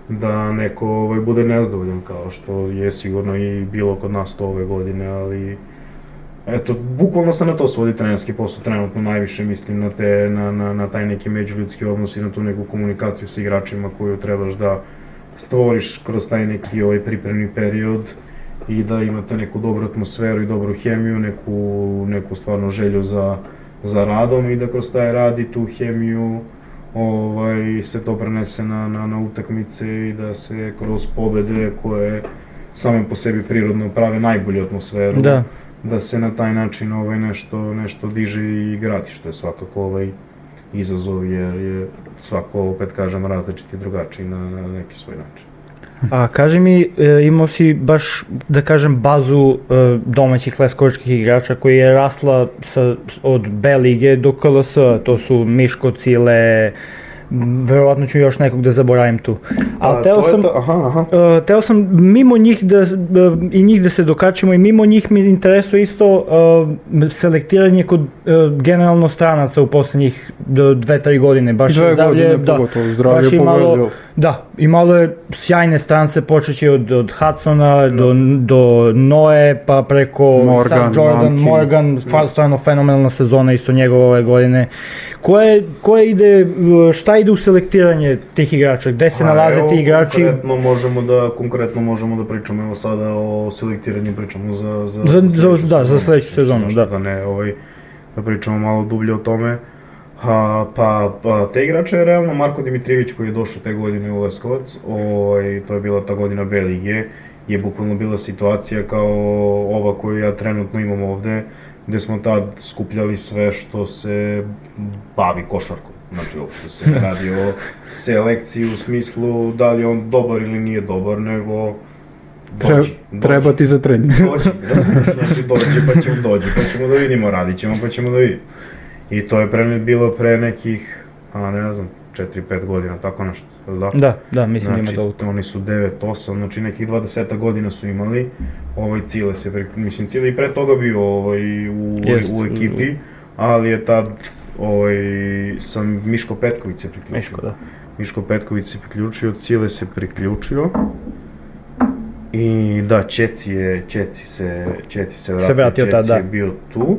da neko ovaj, bude nezadovoljan kao što je sigurno i bilo kod nas to ove godine, ali Eto, bukvalno se na to svodi trenerski posao, trenutno najviše mislim na, te, na, na, na taj neki međuljudski odnos i na tu neku komunikaciju sa igračima koju trebaš da stvoriš kroz taj neki ovaj pripremni period i da imate neku dobru atmosferu i dobru hemiju, neku, neku stvarno želju za, za radom i da kroz taj rad i tu hemiju ovaj, se to prenese na, na, na utakmice i da se kroz pobede koje same po sebi prirodno prave najbolju atmosferu Da. da se na taj način ovaj nešto nešto diže i gradi što je svakako ovaj izazov jer je svako opet kažem različit i drugačiji na, na neki svoj način. A kaži mi, e, imao si baš, da kažem, bazu e, domaćih leskovačkih igrača koji je rasla sa, od B lige do KLS, to su Miško, Cile, verovatno ću još nekog da zaboravim tu. Ali teo sam, to, aha, aha. e, teo sam mimo njih da, da, i njih da se dokačimo i mimo njih mi interesuje isto e, selektiranje kod generalno stranaca u poslednjih dve, tri godine. Baš Dve zdravlje, godine pogotovo, zdravlje baš imalo-. Da, imalo je sjajne strance, počeći od, od Hudsona do, do Noe, pa preko Morgan, sad Jordan, Mamči. Morgan, stvarno fenomenalna sezona isto njegove ove godine. Koje, koje ide, šta ide u selektiranje tih igrača, gde se nalaze evo, ti igrači? Konkretno možemo da, konkretno možemo da pričamo evo sada o selektiranju, pričamo za, za, Za- za- sledeću da, za sledeću sezonu, da. da ne, ovaj, da pričamo malo dublje o tome. A, pa, pa te igrače je realno Marko Dimitrijević koji je došao te godine u Leskovac, ovaj, to je bila ta godina B lige, je bukvalno bila situacija kao ova koju ja trenutno imam ovde, gde smo tad skupljali sve što se bavi košarkom. Znači, uopšte se ne radi o selekciji u smislu da li on dobar ili nije dobar, nego dođi, dođi. Treba ti za trening. Dođi, razumeš, znači dođi pa ćemo dođi, pa ćemo da vidimo, radit ćemo pa ćemo da vidimo. I to je pre bilo pre nekih, a ne znam, 4-5 godina, tako nešto, jel da? Da, da, mislim da Znači, ima toliko. oni su 9-8, znači nekih 20 godina su imali, ovaj Cile se, pri- mislim Cile i pre toga bio ovaj, u, Jest, u u- ekipi, ali je tad ovaj, sam Miško Petković se priključio. Miško, da. Miško Petković se priključio, Cile se priključio. I da, Čeci je, Čeci se, Čeci se vratio, vratio tad, Čeci da. je bio tu.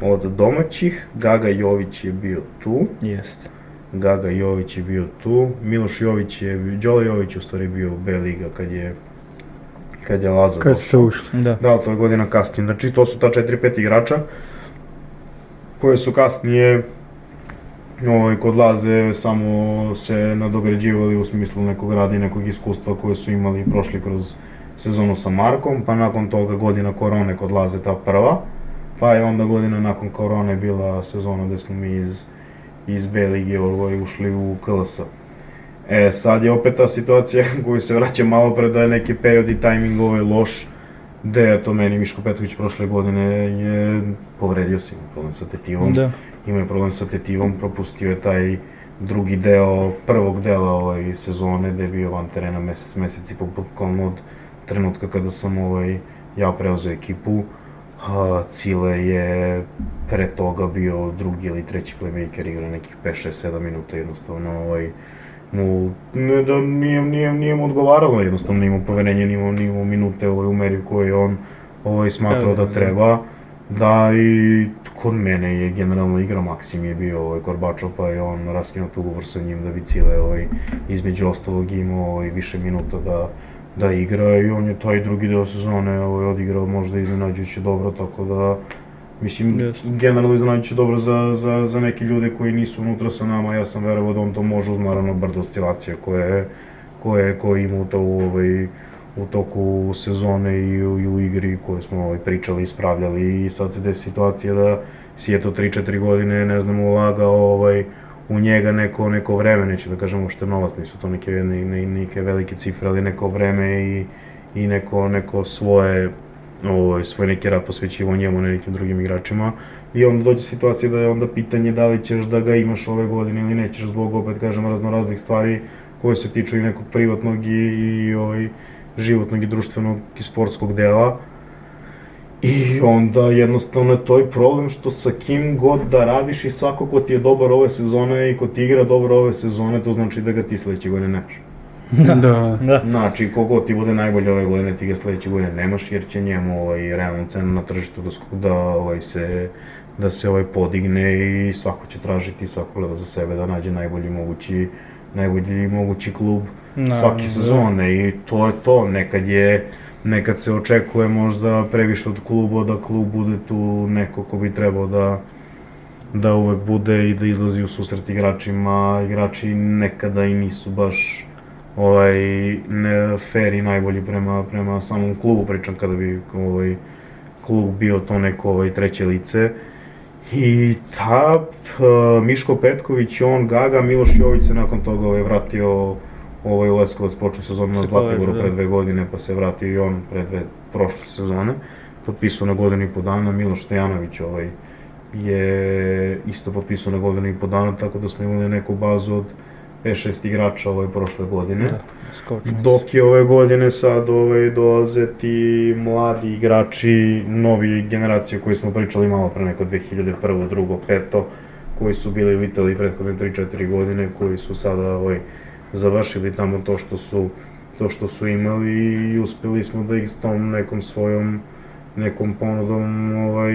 Od domaćih, Gaga Jović je bio tu. Jeste. Gaga Jović je bio tu, Miloš Jović je, Đole Jović je u stvari bio u B liga kad je kad je Laza Kad došao. ste ušli. Da. Da, to je godina kasnije. Znači to su ta 4-5 igrača koje su kasnije ovaj, kod Laze samo se nadograđivali u smislu nekog rada i nekog iskustva koje su imali i prošli kroz sezonu sa Markom, pa nakon toga godina korone kod Laze ta prva, pa je onda godina nakon korone bila sezona gde smo mi iz, iz B lige ovaj, ušli u KLS. E, sad je opet ta situacija <laughs> koju se vraća malo pre da je neki period i tajming ovaj loš, gde je to meni Miško Petrović prošle godine je povredio se, ima problem sa tetivom, Da. ima je problem sa tetivom, propustio je taj drugi deo prvog dela ovaj sezone gde je bio van terena mesec, mesec i po bukvalno od trenutka kada sam ovaj ja preuzeo ekipu. A, Cile je pre toga bio drugi ili treći playmaker igra nekih 5, 6, 7 minuta jednostavno ovaj mu, ne da nije, nije, nije mu odgovaralo jednostavno, nije imao poverenje, nije imao, nije imao minute ovaj, u meri u kojoj on ovaj, smatrao da Da, da, da. treba. Da i kod mene je generalno igra Maksim je bio ovaj, Korbačov pa je on raskinuo ugovor sa njim da bi Cile ovaj, između ostalog imao ovaj, više minuta da, da igra i on je taj drugi deo sezone ovaj, odigrao možda iznenađujuće dobro, tako da Mislim, Jeste. generalno iznenađujuće dobro za, za, za neke ljude koji nisu unutra sa nama, ja sam verovao da on to može uz naravno brdo oscilacija koje, koje, koje ima u, to, u, ovaj, u toku sezone i u, i u igri koje smo ovaj, pričali, ispravljali. I sad se desi situacija da si eto 3-4 godine, ne znam, ulagao ovaj, u njega neko, neko vreme, neću da kažem uopšte novac, nisu to neke, ne, ne, neke velike cifre, ali neko vreme i, i neko, neko svoje ovaj, svoj neki rad posvećivo njemu, ne nekim drugim igračima. I onda dođe situacija da je onda pitanje da li ćeš da ga imaš ove godine ili nećeš zbog, opet kažem, raznoraznih stvari koje se tiču i nekog privatnog i, i ovaj, životnog i društvenog i sportskog dela. I onda jednostavno je to i problem što sa kim god da radiš i svako ko ti je dobar ove sezone i ko ti igra dobro ove sezone, to znači da ga ti sledeće godine nemaš. <laughs> Da. Da. Znači, kogo ti bude najbolje ove godine, ti ga sledeće godine nemaš, jer će njemu ovaj, realna cena na tržištu da, da, ovaj, se, da se ovaj, podigne i svako će tražiti, svako gleda za sebe da nađe najbolji mogući, najbolji mogući klub Naravno, svake da. sezone i to je to, nekad je nekad se očekuje možda previše od kluba da klub bude tu neko ko bi trebao da da uvek bude i da izlazi u susret igračima, igrači nekada i nisu baš ovaj ne fair i najbolji prema prema samom klubu pričam kada bi ovaj klub bio to neko ovaj treće lice i ta uh, Miško Petković, on Gaga, Miloš Jović se nakon toga ovaj vratio ovaj u Leskovac počeo sezonu na Zlatiboru pre da. dve godine pa se vratio i on pre dve prošle sezone potpisao na godinu i po dana, Miloš Stojanović ovaj je isto potpisao na godinu i po dana, tako da smo imali neku bazu od 5-6 igrača ovaj prošle godine. Da. Dok je ove godine sad ovaj, dolaze ti mladi igrači, novi generacije koji smo pričali malo pre neko 2001. 2. 5. koji su bili u Italiji prethodne 3-4 godine, koji su sada ovaj, završili tamo to što su to što su imali i uspeli smo da ih s tom nekom svojom nekom ponudom ovaj,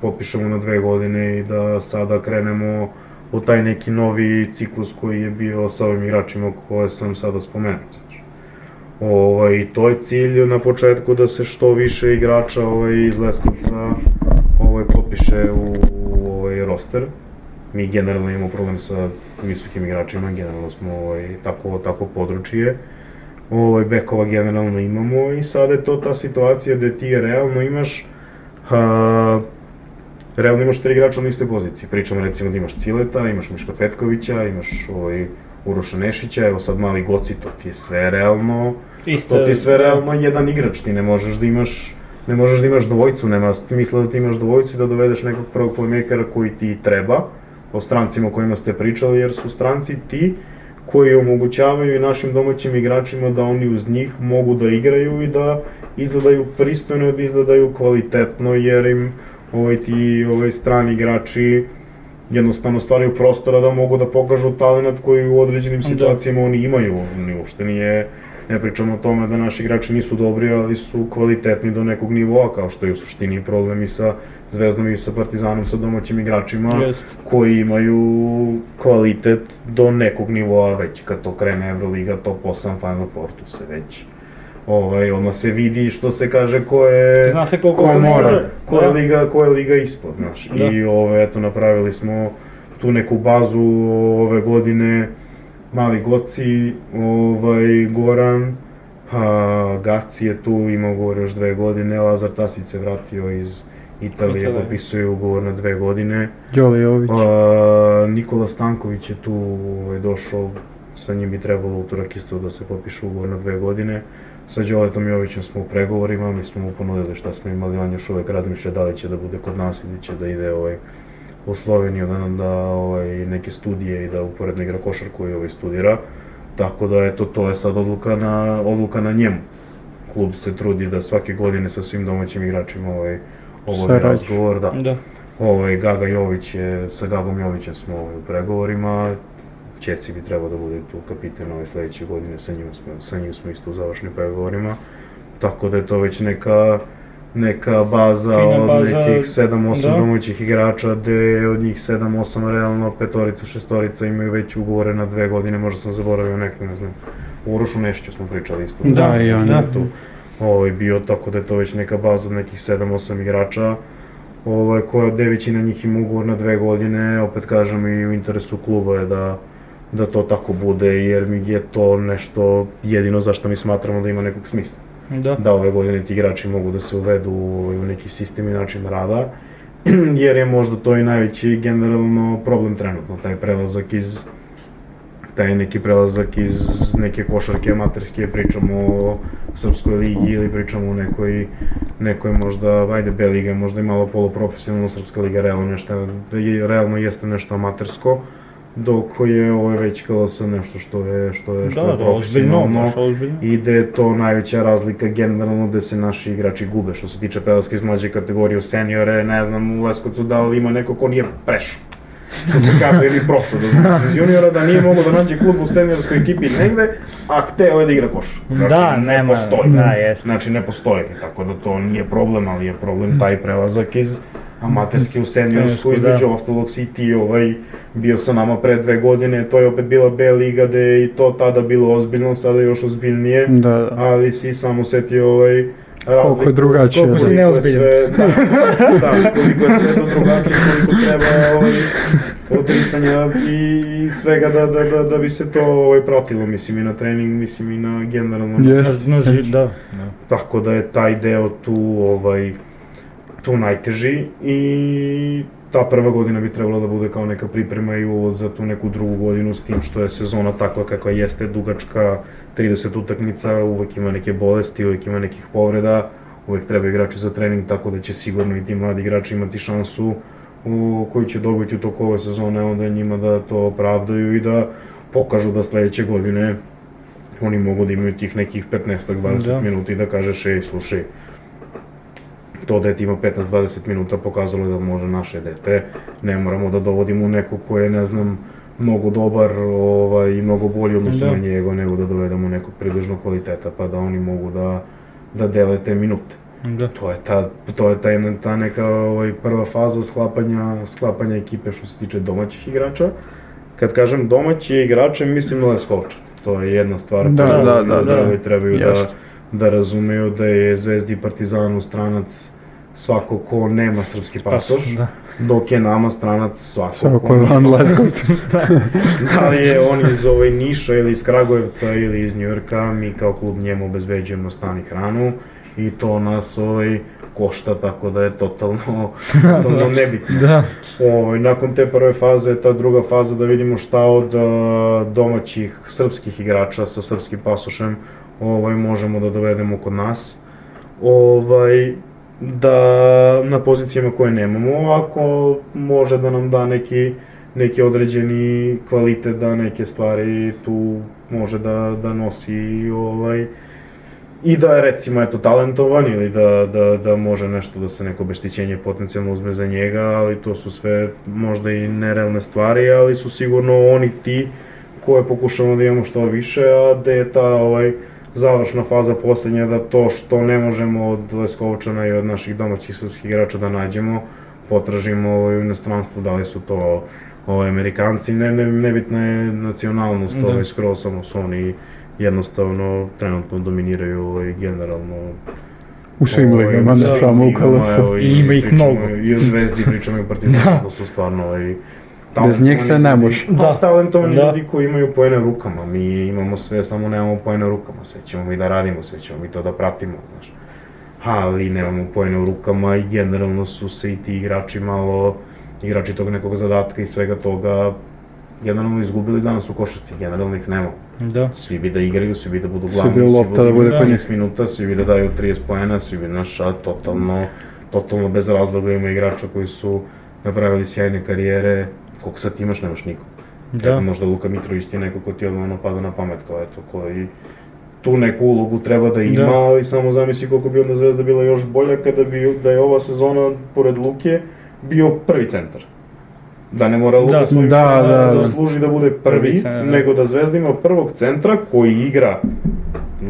potpišemo na dve godine i da sada krenemo u taj neki novi ciklus koji je bio sa ovim igračima koje sam sada spomenuo. Znači. Ovaj, to je cilj na početku da se što više igrača ovaj, iz Leskovca ovaj, potpiše u, u ovaj, roster. Mi generalno imamo problem sa visokim igračima, generalno smo ovaj, tako, tako područje. Ovaj, bekova generalno imamo i sada je to ta situacija gde ti realno imaš a, realno imaš tri igrača na istoj poziciji. Pričamo recimo da imaš Cileta, imaš Miška Petkovića, imaš ovaj, Uroša Nešića, evo sad mali Goci, to ti je sve realno, Isto, to ti je sve da. realno jedan igrač, ti ne možeš da imaš ne možeš da imaš dvojicu, nema smisla da ti imaš dvojicu i da dovedeš nekog prvog playmakera koji ti treba, o strancima o kojima ste pričali, jer su stranci ti koji omogućavaju i našim domaćim igračima da oni uz njih mogu da igraju i da izgledaju pristojno, da izgledaju kvalitetno, jer im ovaj, ti ovaj, strani igrači jednostavno stvaraju prostora da mogu da pokažu talent koji u određenim Da. situacijama oni imaju. Ni uopšte nije, ne pričamo o tome da naši igrači nisu dobri, ali su kvalitetni do nekog nivoa, kao što je u suštini problem i sa Zvezdom i sa Partizanom, sa domaćim igračima Jest. koji imaju kvalitet do nekog nivoa već kad to krene Euroliga, top 8, Final Four, tu se već ovaj, odmah se vidi što se kaže ko je, Zna se koliko ko je, ko je Da. liga, ko je liga ispod, znaš. Da. I ove, eto, napravili smo tu neku bazu ove godine, Mali Goci, ovaj, Goran, a, Gaci je tu, ima ugovor još dve godine, Lazar Tasić se vratio iz Italije, Italije. potpisuje ugovor na dve godine. Đole Jović. A, Nikola Stanković je tu ovaj, došao sa njim bi trebalo utorak isto da se potpiše ugovor na dve godine. Sa Đoletom Jovićem smo u pregovorima, mi smo mu ponudili šta smo imali, on još uvek razmišlja da li će da bude kod nas ili će da ide ovaj, u Sloveniju da nam da ovaj, neke studije i da uporedno igra košarku i ovaj studira. Tako da eto, to je sad odluka na, odluka na njemu. Klub se trudi da svake godine sa svim domaćim igračima ovaj, Sarađuje. razgovor, da. Da. Ovaj, Gaga Jović je, sa Gagom Jovićem smo ovaj, u pregovorima, Čeci bi trebao da bude tu kapiten ove sledeće godine, sa njim smo, sa njim smo isto u završnim pregovorima. Tako da je to već neka, neka baza Fina od baza, nekih 7-8 da. domaćih igrača, gde od njih 7-8 realno petorica, šestorica imaju već ugovore na dve godine, možda sam zaboravio neke, ne znam. U Urošu Nešiću smo pričali isto. Da, i on da, je tu ovaj, bio, tako da je to već neka baza od nekih 7-8 igrača ovaj, koja gde većina njih ima ugovor na dve godine, opet kažem i u interesu kluba je da, da to tako bude, jer mi je to nešto jedino zašto mi smatramo da ima nekog smisla. Da. Da ove godine ti igrači mogu da se uvedu u, neki sistem i način rada, <clears throat> jer je možda to i najveći generalno problem trenutno, taj prelazak iz taj neki prelazak iz neke košarke amaterske, pričamo o srpskoj ligi ili pričamo o nekoj, nekoj možda, ajde B liga, možda i malo poluprofesionalno, srpska liga realno nešto, realno jeste nešto amatersko, dok je ovo već KLS nešto što je, što je, što Da, je da, profesionalno baš ozbiljno. i da je to najveća razlika generalno gde se naši igrači gube. Što se tiče prelaska iz mlađe kategorije u seniore, ne znam u Leskovcu da li ima neko ko nije prešao. Što se kaže, ili prošao da znači iz juniora, da nije mogao da nađe klub u seniorskoj ekipi negde, a hteo je da igra košar. Znači, Da, ne nema- postoji. da, jeste. Znači, ne postoji, tako da to nije problem, ali je problem taj prelazak iz amaterske u seniorsku, Da. između ostalog si i ti ovaj, bio sa nama pre dve godine, to je opet bila B liga gde je i to tada bilo ozbiljno, sada je još ozbiljnije, Da, da. ali si samo setio ovaj, Koliko je drugačije, Koliko si je neozbiljan. sve- <laughs> Da, da, koliko je sve to drugačije, koliko treba ovaj, odricanja i svega da, da, da, da bi se to ovaj, pratilo, mislim i na trening, mislim i na generalno. No, ži- da. da. Tako da je taj deo tu ovaj tu najteži i ta prva godina bi trebala da bude kao neka priprema i ulaz za tu neku drugu godinu s tim što je sezona takva kakva jeste, dugačka, 30 utakmica, uvek ima neke bolesti, uvek ima nekih povreda, uvek treba igrači za trening, tako da će sigurno i ti mladi igrači imati šansu u, koji će dobiti u toku ove sezone, onda njima da to opravdaju i da pokažu da sledeće godine oni mogu da imaju tih nekih 15-20 Da. minuta i da kažeš, ej, slušaj, to dete ima 15-20 minuta pokazalo je da može naše dete, ne moramo da dovodimo nekog ko je, ne znam, mnogo dobar ovaj, i mnogo bolji odnosno Da. na njega, nego da dovedemo nekog približnog kvaliteta, pa da oni mogu da, da dele te minute. Da. To je ta, to je ta, jedna, ta neka ovaj, prva faza sklapanja, sklapanja ekipe što se tiče domaćih igrača. Kad kažem domaći igrače, mislim na Leskovčan. To je jedna stvar Da, koju da, da, da. ovaj, trebaju da, Jeste. da razumeju da je Zvezdi i Partizanu stranac svako ko nema srpski pasoš, Da. dok je nama stranac svako, Svako ko je van Leskovca. <laughs> da li je on iz ovaj Niša ili iz Kragujevca ili iz Njujorka, mi kao klub njemu obezbeđujemo stan i hranu i to nas ovaj, košta, tako da je totalno, <laughs> totalno nebitno. Da. Ovaj, nakon te prve faze, ta druga faza da vidimo šta od a, domaćih srpskih igrača sa srpskim pasošem ovaj, možemo da dovedemo kod nas. Ovaj, da na pozicijama koje nemamo, ako može da nam da neki, neki određeni kvalitet, da neke stvari tu može da, da nosi ovaj, i da je recimo eto talentovan ili da, da, da može nešto da se neko obeštećenje potencijalno uzme za njega, ali to su sve možda i nerealne stvari, ali su sigurno oni ti koje pokušamo da imamo što više, a da je ta ovaj, završna faza poslednja da to što ne možemo od Leskovčana i od naših domaćih srpskih igrača da nađemo, potražimo ovaj, u inostranstvu, da li su to ovaj, Amerikanci, ne, ne, nebitna je nacionalnost, Da. ovaj, skroz samo su oni jednostavno trenutno dominiraju ovaj, generalno U svim ovaj, ligama, ne da, samo u ligama, KLS. evo, I ima ih mnogo. I o Zvezdi pričamo i o Partizanu, <laughs> Da. to su stvarno ovaj, Bez njih se ne može. ljudi. Da. Talentovani Da. ljudi koji imaju pojene rukama, mi imamo sve, samo nemamo pojene rukama, sve ćemo mi da radimo, sve ćemo mi to da pratimo, znaš. Ali nemamo pojene u rukama i generalno su se i ti igrači malo, igrači tog nekog zadatka i svega toga generalno izgubili danas u košarci, generalno ih nema. Da. Svi bi da igraju, svi bi da budu Svi glavni, bi lopta da bude da kod njih. 15 minuta, svi bi da daju 30 poena, svi bi naša totalno, totalno bez razloga ima igrača koji su napravili sjajne karijere, koliko sad imaš, nemaš nikog. Da. Eto, možda Luka Mitrović ti je neko ko ti odmah ono pada na pamet, kao eto, koji tu neku ulogu treba da ima, Da. ali samo zamisli koliko bi onda Zvezda bila još bolja kada bi, da je ova sezona, pored Luke, bio prvi centar. Da ne mora Luka Da, da, da, da, da. zasluži da bude prvi, da. nego da Zvezda ima prvog centra koji igra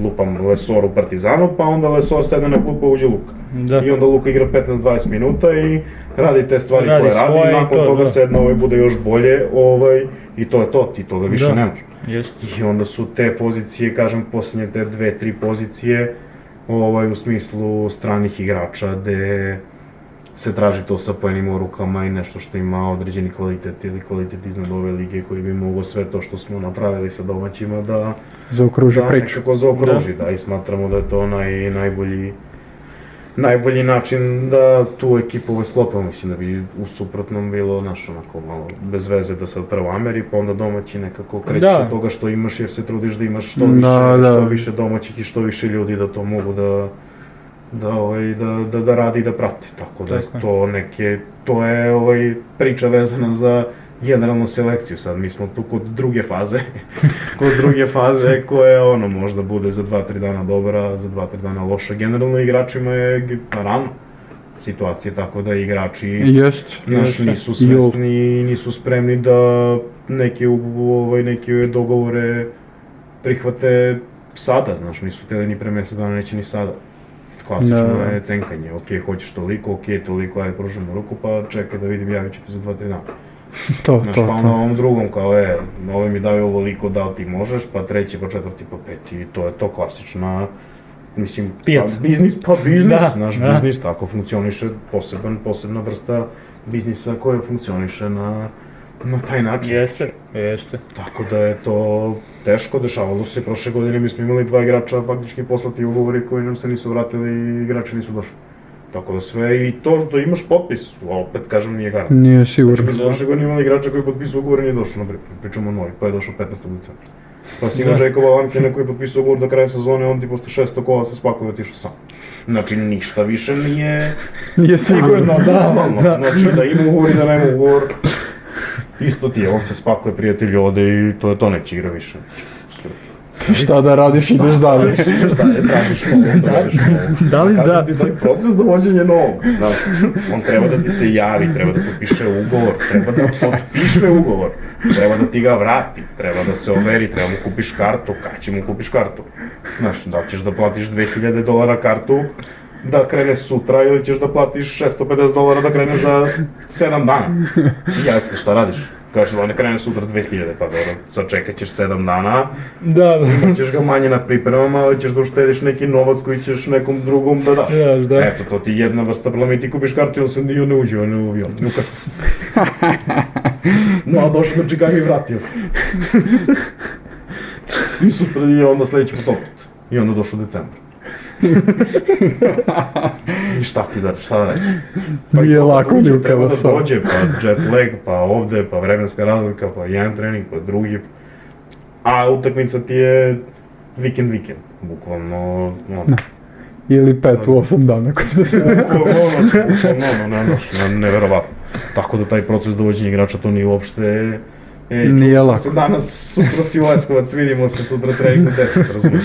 lupam Lesor u Partizanu, pa onda Lesor sedne na klupu, uđe Luka. Da. I onda Luka igra 15-20 minuta i radi te stvari Radi koje radi nakon to, toga da. sedne ovaj bude još bolje ovaj, i to je to, ti toga više Da. nemaš. Jeste. I onda su te pozicije, kažem, posljednje te dve, tri pozicije, ovaj, u smislu stranih igrača, gde se traži to sa poenima u rukama i nešto što ima određeni kvalitet ili kvalitet iznad ove lige koji bi mogao sve to što smo napravili sa domaćima da, Zaokruži da priču. nekako zaokruži, da. i smatramo da je to naj, najbolji najbolji način da tu ekipu ovaj sklopamo, mislim da bi u suprotnom bilo, znaš, onako malo bez veze da sad prvo Ameri, pa onda domaći nekako krećeš Da. od toga što imaš jer se trudiš da imaš što Da, više, da. što više domaćih i što više ljudi da to mogu da da, ovaj, da, da, da radi i da prati, tako da Tako to neke, to je ovaj, priča vezana za generalnu selekciju sad, mi smo tu kod druge faze, <laughs> kod druge faze koja ono možda bude za 2-3 dana dobra, za 2-3 dana loša, generalno igračima je rano situacije, tako da igrači Jest. Jeste. nisu svesni, nisu spremni da neke, ovaj, neke dogovore prihvate sada, znaš, nisu htjeli ni pre mesec dana, neće ni sada. Klasično Da. je cenkanje, ok, hoćeš toliko, ok, toliko, ajde pružimo ruku, pa čekaj da vidim, javit ću ti za 2-3 dana. <laughs> To, Znaš, to, pa to. ovom drugom kao, e, ovaj mi daju ovoliko, da li ti možeš, pa treći, pa četvrti, pa peti, i to je to klasična, mislim, Pijaca. Pa, biznis, pa <laughs> biznis, Da, znaš, da. biznis tako funkcioniše, poseban, posebna vrsta biznisa koja funkcioniše na, na taj način. Jeste. Jeste. Tako da je to teško, dešavalo se prošle godine, mi smo imali dva igrača faktički poslati ugovori koji nam se nisu vratili i igrači nisu došli. Tako da sve i to što imaš potpis, opet kažem nije garant. Nije Znači, sigurno. mi smo prošle godine imali igrača koji je potpisao ugovor i nije došao, na pričamo o Novi, pa je došao 15. decembra. Pa si imao Da. Jakova Lankina koji je potpisao ugovor do kraja sezone, on ti posle 600 kola se spakuje i otišao sam. Znači, ništa više nije Nije sigurno. da, da. Znači, da ima ugovor i da nema ugovor, isto ti je, on se spakuje, prijatelj ode i to je to, neće igra više. Šta da radiš, ideš dalje. Da, je, tražiš novo, tražiš novo. Da li da- ti da je proces dovođenja novog, znaš, on treba da ti se javi, treba da potpiše ugovor, treba da potpiše ugovor, treba da ti ga vrati, treba da se overi, treba mu kupiš kartu, kad će mu kupiš kartu? Znaš, da li ćeš da platiš 2000 dolara kartu, da krene sutra ili ćeš da platiš 650 dolara da krene za 7 dana? I jasno, šta radiš? Kažeš ne krene sutra 2000, pa dobro, sad čekat ćeš 7 dana, Da, da. ćeš ga manje na pripremama, ali ćeš da uštediš neki novac koji ćeš nekom drugom da daš. Daš, da. Eto, to ti je jedna vrsta problema i ti kupiš kartu i on se ne uđe, on ne u avion, ne ukrca. <laughs> No, a došao do Chicago i vratio se. <laughs> I sutra i onda sledeći put opet. I onda došao decembar. I <laughs> šta ti da, šta da reći? Nije i to lako ni u Treba da dođe, pa jet lag, pa ovde, pa vremenska razlika, pa jedan trening, pa drugi. A utakmica ti je vikend vikend, bukvalno, ono, Ili pet u osam dana. ko što se- bukvalno, ono, bukvalno, ono, ne, znaš, ne, neverovatno. Tako da taj proces dovođenja igrača to nije uopšte E, Nije lako. se danas, sutra si Leskovac, vidimo se sutra trening u 10, razumiješ?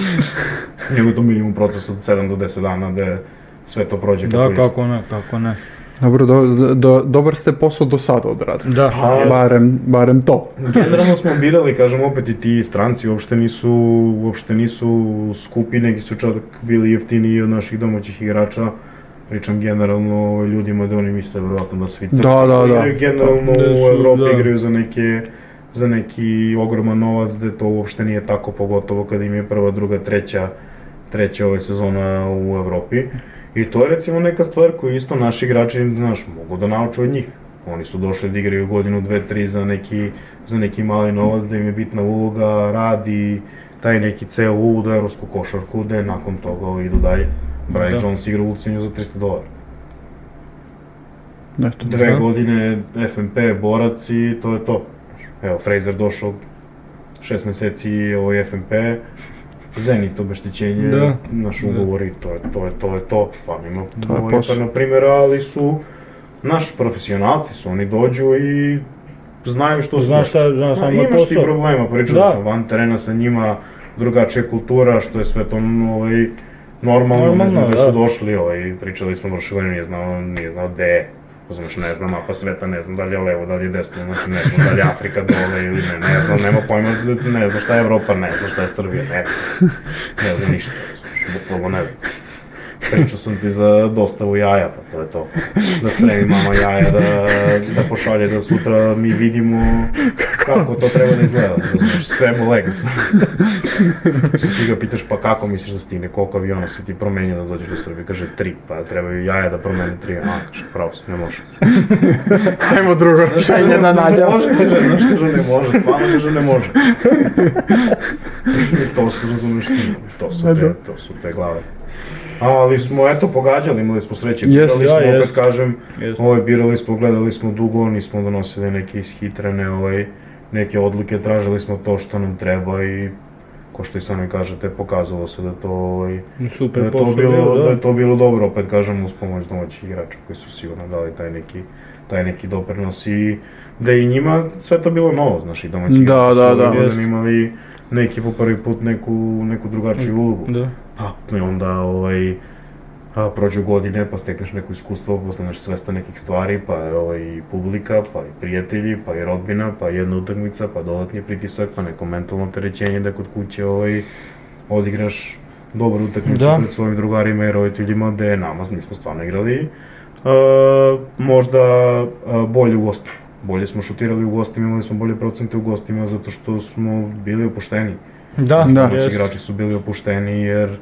Nego je to minimum proces od 7 do 10 dana da sve to prođe Da, jeste. kako ne, kako ne. Dobro, do, do, dobar ste posao do sada odradili. Da. Pa, Barem, barem to. Generalno smo birali, kažem opet i ti stranci uopšte nisu, uopšte nisu skupi, neki su čak bili jeftiniji od naših domaćih igrača. Pričam generalno o ljudima da oni misle verovatno da svi crkvi Da, da, da. igraju generalno Da u su, Evropi da. igraju za neke za neki ogroman novac, da to uopšte nije tako, pogotovo kada im je prva, druga, treća, treća ove sezona u Evropi. I to je recimo neka stvar koju isto naši igrači, znaš, mogu da nauče od njih. Oni su došli da igraju godinu, dve, tri za neki, za neki mali novac, da im je bitna uloga, radi, taj neki ceo uvod u evropsku košarku, da je nakon toga idu dalje. Brian Da. Jones igra u Lucenju za 300 dolara. Eto, Dve Da. godine FNP, borac i to je to. Evo, Fraser došao šest meseci ovaj FMP, Zenit obeštećenje, Da. naš Da. ugovori, to je to, je to, je to, stvarno ima To je posao. na primjer, ali su, naš profesionalci su, oni dođu i znaju što su Znaš šta, znaš šta Ma, moj imaš ti posao. problema, pričali Da. smo van terena sa njima, drugačija kultura, što je sve to ovaj, normalno, ne znam Normalno, gde su da. došli, ovaj, pričali smo prošle godine, nije znao, nije znao gde je. Razumeš, ne znam mapa sveta, ne znam da li je levo, da li je desno, znači ne znam da li je Afrika dole ili ne, ne znam, nema pojma, ne znam šta je Evropa, ne znam šta je Srbija, ne znam, ne znam ništa, razumeš, bukvalno ne znam. Pričao sam ti za dostavu jaja, pa to je to. Da spremi mama jaja, da, da pošalje da sutra mi vidimo kako to treba da izgleda, razumeš, scramble eggs. ti ga pitaš pa kako misliš da stigne, koliko aviona si ti promenio da dođeš do Srbije, kaže tri, pa trebaju jaja da promene tri, a kaže pravo si, ne može. Ajmo drugo rešenje da Ne nađemo. može, kaže, znaš, kaže ne može, stvarno kaže ne može. I to su, razumeš, to su te, to su te glave. Ali smo, eto, pogađali, imali smo sreće, Jes, birali smo, da, opet jest. kažem, Jest. ovaj, birali smo, gledali smo dugo, nismo donosili neke ishitrene, ovaj, neke odluke, tražili smo to što nam treba i ko što i sami kažete, pokazalo se da to, ovaj, da Super je to posao bilo, da da. je to bilo dobro, opet kažem, uz pomoć domaćih igrača koji su sigurno dali taj neki, taj neki doprinos i da je i njima sve to bilo novo, znaš, i domaći Da, igrači da, su da. Jest. godin imali neki po prvi put neku, neku drugačiju ulogu. Da. Pa i onda ovaj, a, prođu godine, pa stekneš neko iskustvo, postaneš svestan nekih stvari, pa je ovaj, i publika, pa i prijatelji, pa i rodbina, pa jedna utakmica, pa dodatni pritisak, pa neko mentalno opterećenje da kod kuće ovaj, odigraš dobru utakmicu Da. pred svojim drugarima i roditeljima, gde nama nismo stvarno igrali. A, možda a, bolje u gostima. Bolje smo šutirali u gostima, imali smo bolje procente u gostima zato što smo bili opušteni. Da, Da. Naši jest. igrači su bili opušteni jer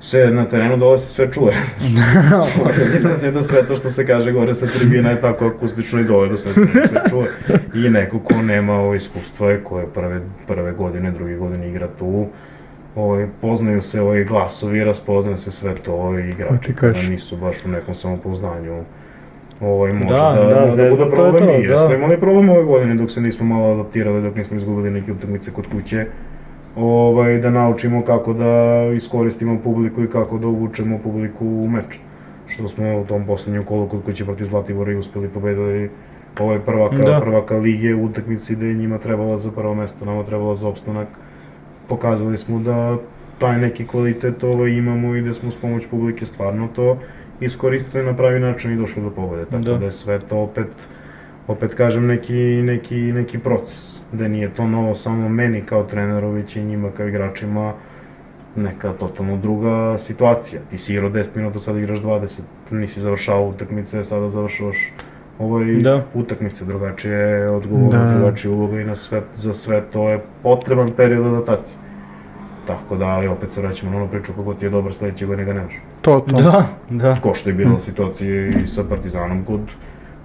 se na terenu dole se sve čuje. <laughs> ne znam da sve to što se kaže gore sa tribina je tako akustično i dole da sve, sve čuje. I neko ko nema ovo iskustva i ko je prve, prve godine, druge godine igra tu, ovaj, poznaju se ovaj glasovi, raspoznaje se sve to i igrači kada kažeš. nisu baš u nekom samopoznanju ovaj, može Da, da, da, da, da, bude je problem to, i jer smo da. imali problem ove godine dok se nismo malo adaptirali, dok nismo izgubili neke utakmice kod kuće ovaj, da naučimo kako da iskoristimo publiku i kako da uvučemo publiku u meč. Što smo u tom poslednjem kolu kod kuće protiv Zlatibora i uspeli pobedili ovaj prvaka, Da. prvaka lige u utakmici da je njima trebalo za prvo mesto, nama trebalo za opstanak. Pokazali smo da taj neki kvalitet ovaj, imamo i da smo s pomoć publike stvarno to iskoristili na pravi način i došli do pobede. Tako Da. da, je sve to opet opet kažem neki, neki, neki proces, da nije to novo samo meni kao treneru, već i njima kao igračima neka totalno druga situacija. Ti si igrao 10 minuta, sad igraš 20, nisi završao utakmice, sada završavaš ovaj Da. utakmice, drugačije odgovor, Da. drugačije uloga i na sve, za sve to je potreban period adaptacije. Tako da, ali opet se vraćamo na onu priču, kako ti je dobar sledeće godine ga nemaš. To, to. Da, da. Ko što je bila situacija i sa Partizanom kod,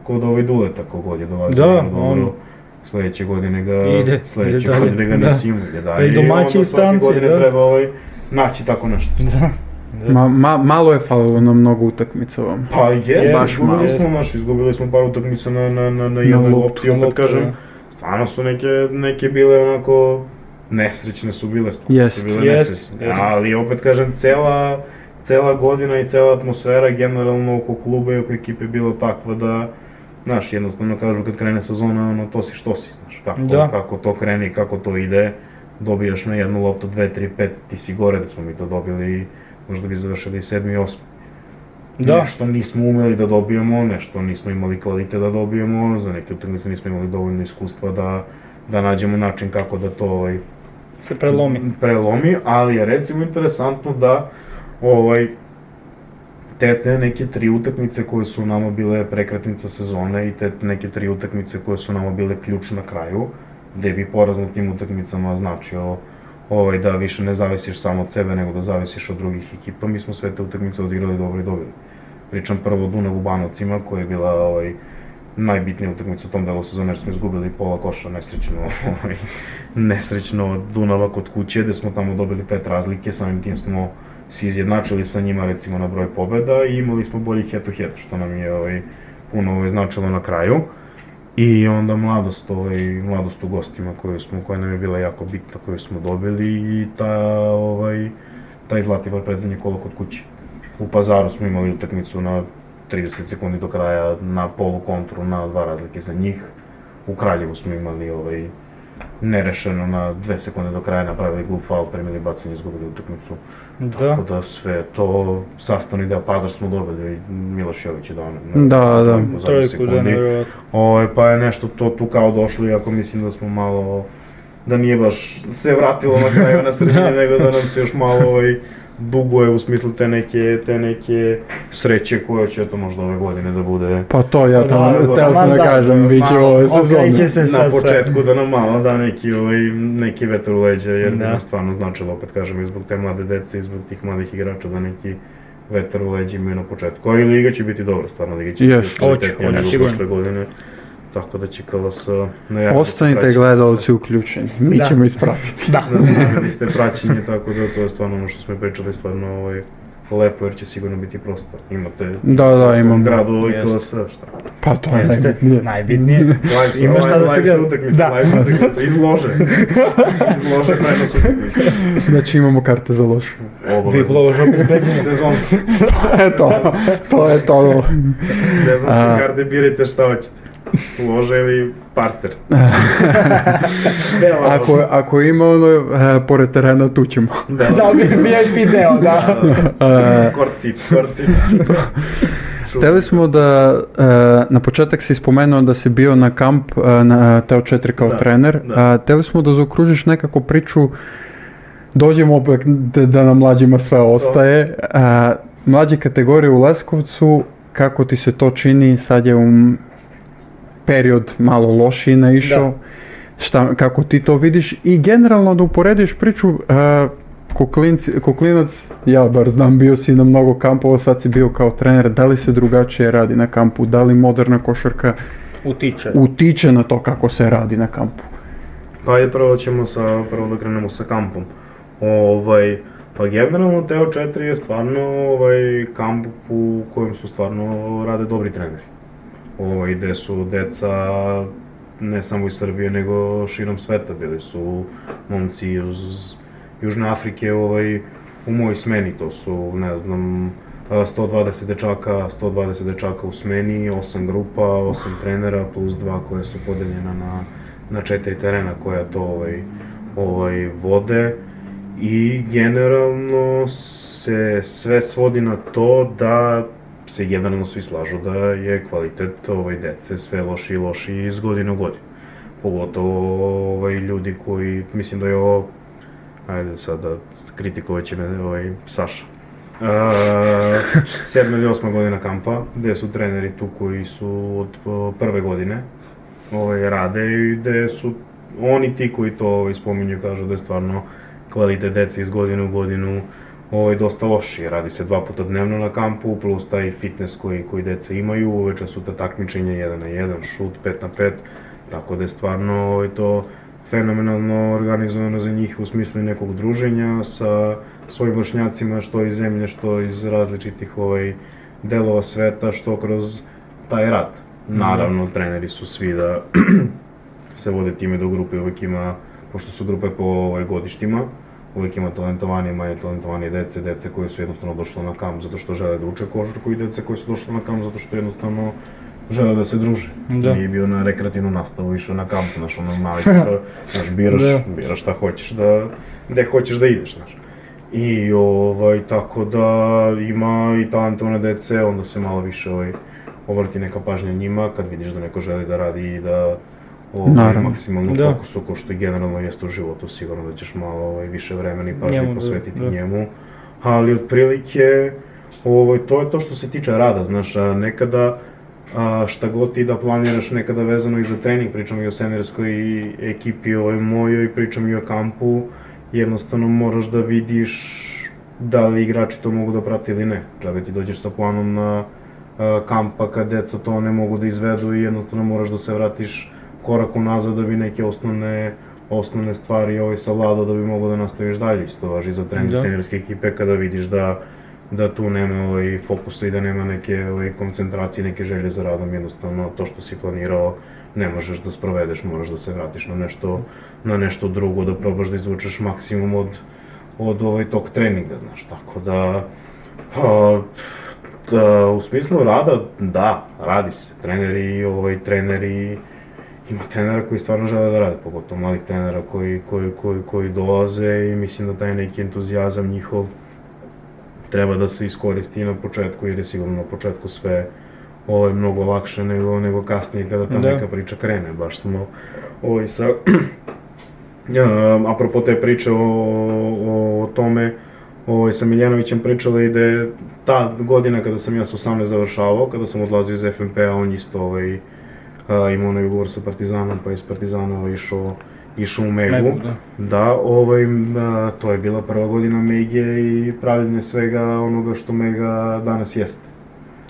kod ovaj Duleta, kogod je dolazio Da, on- Sledeće godine ga, Ide, sledeće ide dalje, godine ga da. nisi imao, ide dalje. Pa i domaći onda i svake stranci, godine da. treba ovaj, naći tako nešto. Da. Ma, ma, malo je falilo na mnogo utakmica vam. Pa jest, Baš izgubili malo. smo, naš, izgubili smo par utakmica na, na, na, na jednoj lopti, opet kažem, da. stvarno su neke, neke bile onako, nesrećne su bile, Jest. su bile Jest, nesrećne. jest. Ali opet kažem, cela, cela godina i cela atmosfera generalno oko kluba i oko ekipe je bila takva da, znaš, jednostavno kažu kad krene sezona, ono, to si što si, znaš, kako, Da. kako to krene i kako to ide, dobijaš na jednu loptu 2, 3, 5, ti si gore da smo mi to dobili, možda bi završili 7. i 8. Da. Nešto nismo umeli da dobijemo, nešto nismo imali kvalitet da dobijemo, za neke utakmice nismo imali dovoljno iskustva da, da nađemo način kako da to ovaj, Se prelomi. prelomi, ali je recimo interesantno da ovaj, te, te neke tri utakmice koje su nama bile prekretnica sezone i te neke tri utakmice koje su nama bile ključ na kraju, gde bi poraz na tim utakmicama značio ovaj, da više ne zavisiš samo od sebe, nego da zavisiš od drugih ekipa, mi smo sve te utakmice odigrali dobro i dobili. Pričam prvo o Dunavu Banovcima, koja je bila ovaj, najbitnija utakmica u tom delu sezone, jer smo izgubili pola koša nesrećno, <laughs> ovaj, nesrećno Dunava kod kuće, gde smo tamo dobili pet razlike, samim tim smo se izjednačili sa njima recimo na broj pobeda i imali smo bolji head to head, što nam je ovaj, puno ovaj, značilo na kraju. I onda mladost, ovaj, mladost u gostima koju smo, koja nam je bila jako bitna, koju smo dobili i ta, ovaj, taj Zlativar predzanje kolo kod kuće. U Pazaru smo imali utakmicu na 30 sekundi do kraja, na polu kontru, na dva razlike za njih. U Kraljevu smo imali ovaj, nerešeno na dve sekunde do kraja napravili glup faul, primili bacanje, izgubili utakmicu. Da. Tako da sve to sastavni deo Pazar smo dobili, Miloš Jović je dao na, Da, da. Trojku, da, nevjerojatno. Pa je nešto to tu kao došlo, iako mislim da smo malo, da nije baš se vratilo na kraju na sredini, nego da nam se još malo ovaj, duguje u smislu te neke, te neke sreće koje će to možda ove godine da bude Pa to ja Da, tamo, da, teo sam da da, kažem, bit će malo, ove sezone. se na početku da nam malo da neki, ovaj, neki vetar u leđa, jer Da. nam stvarno značilo, opet kažem, i zbog te mlade dece, i zbog tih mladih igrača, da neki vetar u leđa imaju na početku. A i Liga će biti dobra, stvarno, Liga će biti kvalitetnija Hoće, nego sigurno. prošle godine. Tako da će KLS na jako Ostanite gledalci uključeni, mi Da. ćemo ispratiti. Da. <laughs> Da, znali ste praćenje, tako da to je stvarno ono što smo pričali, stvarno ovaj, lepo jer će sigurno biti prostor. Imate Da, da, imamo. gradu i. KLS, šta? Pa to je Jeste, najbitnije. najbitnije. Live, Ima šta da se gleda. utakmice, Da. live utakmice, izlože. <laughs> izlože prenos utakmice. Znači imamo karte za loš. Vi plovaš obezbeđenje. Sezonski. Eto, <laughs> to je to. Sezonske karte birajte šta hoćete. <laughs> Lože ili parter. <laughs> Bela Ako, ako ima ono, e, pored terena, tu ćemo. Da, Da, VIP deo, da. <laughs> E, Korcip, korcip. Hteli smo da, e, na početak si spomenuo da si bio na kamp na Teo 4 kao Da, trener. da. Hteli smo da zaokružiš nekako priču, dođemo opet da, da nam mlađima sve ostaje. Mlađe kategorije u Leskovcu, kako ti se to čini, sad je um, period malo lošiji naišao. Šta, kako ti to vidiš i generalno da uporediš priču e, ko, klinci- ko klinac, ja bar znam, bio si na mnogo kampova, sad si bio kao trener, da li se drugačije radi na kampu, da li moderna košarka Utiče. utiče na to kako se radi na kampu? Pa je prvo ćemo sa, prvo da krenemo sa kampom. Ovaj, pa generalno Teo 4 je stvarno ovaj, kamp u kojem su stvarno rade dobri treneri. Ovaj, gde su deca ne samo iz Srbije nego širom sveta, bili su momci iz Južne Afrike ovaj, u mojoj smeni, to su ne znam 120 dečaka, 120 dečaka u smeni, 8 grupa, 8 trenera plus 2 koje su podeljena na na četiri terena koja to ovaj, ovaj, vode. I generalno se sve svodi na to da se generalno svi slažu da je kvalitet ovaj, dece sve loši i loši iz godine u godinu. Pogotovo ovaj, ljudi koji, mislim da je ovo, ajde sada, kritikovat će me ovaj, Saša. Uh, <laughs> sedma ili osma godina kampa, gde su treneri tu koji su od prve godine ovaj, rade i gde su oni ti koji to ovaj, spominju kažu da je stvarno kvalitet dece iz godine u godinu ovaj, dosta loši. Radi se dva puta dnevno na kampu, plus taj fitness koji, koji deca imaju, uveče su ta takmičenja 1 na 1, šut 5 na 5, tako da je stvarno ovaj, to fenomenalno organizovano za njih u smislu nekog druženja sa svojim vršnjacima, što iz zemlje, što iz različitih ovaj, delova sveta, što kroz taj rad. Naravno, treneri su svi da <clears throat> se vode time da u grupi uvek ima, pošto su grupe po ovaj, godištima, uvek ima talentovanije, manje talentovanije dece, dece koje su jednostavno došle na kamp zato što žele da uče košarku i dece koje su došle na kamp zato što jednostavno žele da se druže. Da. Nije bio na rekreativnu nastavu, išao na kamp, znaš, ono da, <laughs> znaš, biraš, Da. biraš šta hoćeš da, gde hoćeš da ideš, znaš. I ovaj, tako da ima i talentovane dece, onda se malo više ovaj, obrati neka pažnja njima, kad vidiš da neko želi da radi i da ovaj, Naravno. maksimalno Da. fokusu, ko što generalno jeste u životu, sigurno da ćeš malo ovaj, više vremena i pažnje Njemu, da, posvetiti da. njemu. Ali otprilike, ovaj, to je to što se tiče rada, znaš, a nekada a, šta god ti da planiraš nekada vezano i za trening, pričam i o semirskoj ekipi ovaj, mojoj, pričam i o kampu, jednostavno moraš da vidiš da li igrači to mogu da prate ili ne. Čak ti dođeš sa planom na a, kampa kad deca to ne mogu da izvedu i jednostavno moraš da se vratiš korak unazad da bi neke osnovne osnovne stvari ovaj savladao da bi mogao da nastaviš dalje. Isto važi za trening Da. seniorske ekipe kada vidiš da da tu nema ovaj, fokusa i da nema neke ovaj, koncentracije, neke želje za radom, jednostavno to što si planirao ne možeš da sprovedeš, moraš da se vratiš na nešto, na nešto drugo, da probaš da izvučeš maksimum od, od ovaj tog treninga, znaš, tako da, a, da, u smislu rada, da, radi se, treneri, ovaj, treneri, ima trenera koji stvarno žele da rade, pogotovo mladih trenera koji, koji, koji, koji dolaze i mislim da taj neki entuzijazam njihov treba da se iskoristi na početku, jer je sigurno na početku sve ovaj, mnogo lakše nego, nego kasnije kada ta Da. neka priča krene. Baš smo ovaj, sa, <clears throat> apropo te priče o, o, o tome, ovaj, sa Miljanovićem pričala i da je ta godina kada sam ja sa 18 završavao, kada sam odlazio iz FNP-a, on isto ovaj, imao onaj ugovor sa Partizanom, pa je iz Partizana išao išao u Megu. Megu, da. Da, ovaj, a, to je bila prva godina Mege i pravljenje svega onoga što Mega danas jeste.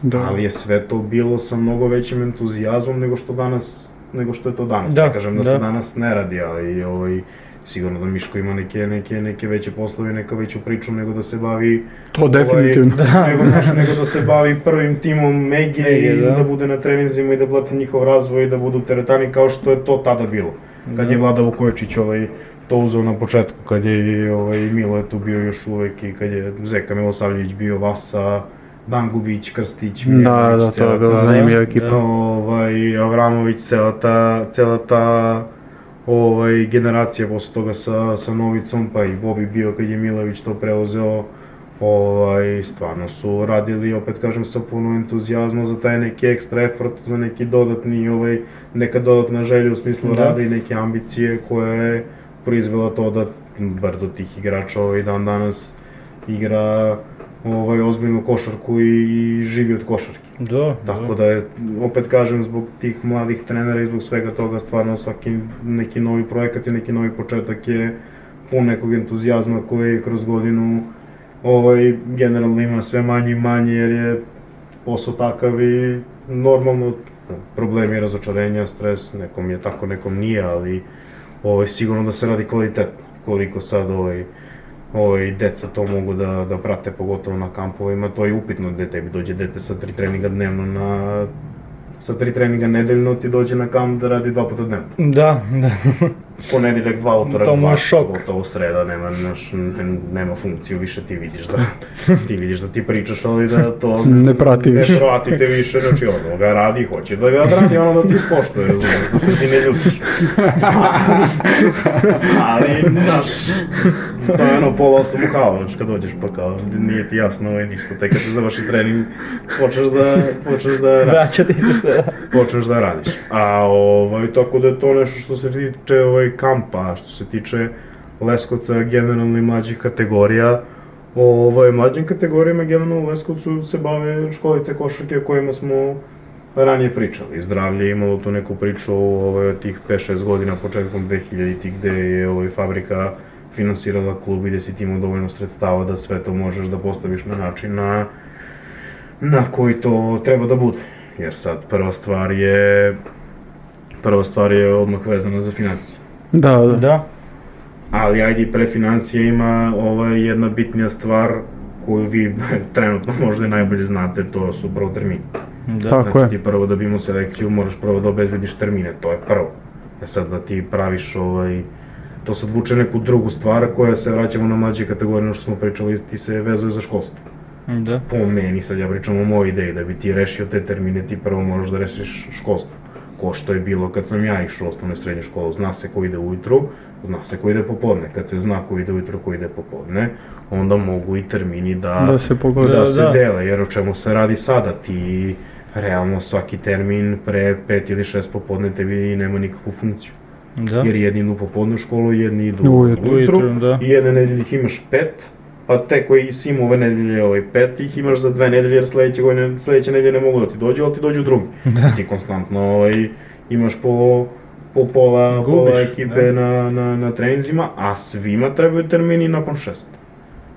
Da. Ali je sve to bilo sa mnogo većim entuzijazmom nego što danas nego što je to danas. Da, ne kažem da, da. se danas ne radi, ali ovaj, sigurno da Miško ima neke, neke, neke veće poslove, neka veću priču nego da se bavi To definitivno. Ovaj, <laughs> nego, znaš, nego da se bavi prvim timom Mege Mege, i da. da. bude na treninzima i da blati njihov razvoj i da budu teretani kao što je to tada bilo. Kad Da. je Vlada Vukojičić ovaj, to uzeo na početku, kad je ovaj, Milo je tu bio još uvek i kad je Zeka Milosavljević bio Vasa, Dangubić, Krstić, Da, Miljanović, da, to je bila zanimljiva ekipa. Da. ovaj, Avramović, cela ta, cela ta ovaj, generacija posle toga sa, sa Novicom, pa i Bobi bio kad je Milović to preuzeo, ovaj, stvarno su radili, opet kažem, sa puno entuzijazma za taj neki ekstra effort, za neki dodatni, ovaj, neka dodatna želja u smislu Da. rada i neke ambicije koja je proizvela to da bar do tih igrača ovaj dan danas igra ovaj, ozbiljnu košarku i, i živi od košarke. Da, Tako da je, opet kažem, zbog tih mladih trenera i zbog svega toga, stvarno svaki neki novi projekat i neki novi početak je pun nekog entuzijazma koji kroz godinu ovaj, generalno ima sve manje i manje jer je posao takav i normalno problemi, razočarenja, stres, nekom je tako, nekom nije, ali ovaj, sigurno da se radi kvalitetno. Koliko sad ovaj, ovaj, deca to mogu da, da prate, pogotovo na kampovima, to je upitno gde tebi dođe dete sa tri treninga dnevno na sa tri treninga nedeljno ti dođe na kamp da radi dva puta dnevno. Da, da. <laughs> Ponedeljak dva, utorak To dva, šok. gotovo sreda, nema, naš, ne- nema funkciju više, ti vidiš da, ti vidiš da ti pričaš, ali da to <laughs> Ne prati više. Ne prati te više, znači ono ga radi, hoće da ga radi, ono da ti ispoštuje, razumiješ, da se ti ne ljutiš. <laughs> ali, znaš, to je ono pola osam u kao, znači kad dođeš pa kao, nije ti jasno ovaj ništa, tek kad se završi trening, počneš da, počneš da radiš Vraćati se sve. počneš da radiš. A ovaj, tako da je to nešto što se tiče ovaj, kampa, što se tiče Leskovca generalno i mlađih kategorija, ovaj, mlađim kategorijama generalno u Leskovcu se bave školice košarke o kojima smo ranije pričali. Zdravlje je imalo tu neku priču ovaj, tih 5-6 godina početkom 2000-ih gde je ovaj, fabrika finansirala klub i gde si ti imao dovoljno sredstava da sve to možeš da postaviš na način na, na koji to treba da bude. Jer sad prva stvar je prva stvar je odmah vezana za financije. Da, da. Da. Ali ajde i pre financije ima ovaj, jedna bitnija stvar koju vi <laughs> trenutno možda i najbolje znate, to su prvo termini. Da. Tako znači je. ti prvo da bi imao selekciju moraš prvo da obezbediš termine, to je prvo. E sad da ti praviš ovaj, to sad vuče neku drugu stvar koja se vraćamo na mlađe kategorije, ono što smo pričali, ti se vezuje za školstvo. Da. po meni, sad ja pričam o mojoj ideji, da bi ti rešio te termine, ti prvo moraš da rešiš školstvo. Ko što je bilo kad sam ja išao u osnovnu srednju školu, zna se ko ide ujutru, zna se ko ide popodne. Kad se zna ko ide ujutru, ko ide popodne, onda mogu i termini da, Da se pogode. da, Da, se da. dele, jer o čemu se radi sada, ti realno svaki termin pre pet ili šest popodne tebi nema nikakvu funkciju. Da. Jer jedni idu popodne u školu, jedni idu Ujutru. ujutru, da. i jedne nedelje ih imaš pet, pa te koji si imao ove nedelje ovaj pet, ih imaš za dve nedelje jer sledeće, godine, sledeće nedelje ne mogu da ti dođu, ali ti dođu drugi. <laughs> Da. Ti konstantno ovaj, imaš po, po pola, Gubiš, pola ekipe da. na, na, na treninzima, a svima trebaju termini nakon šest.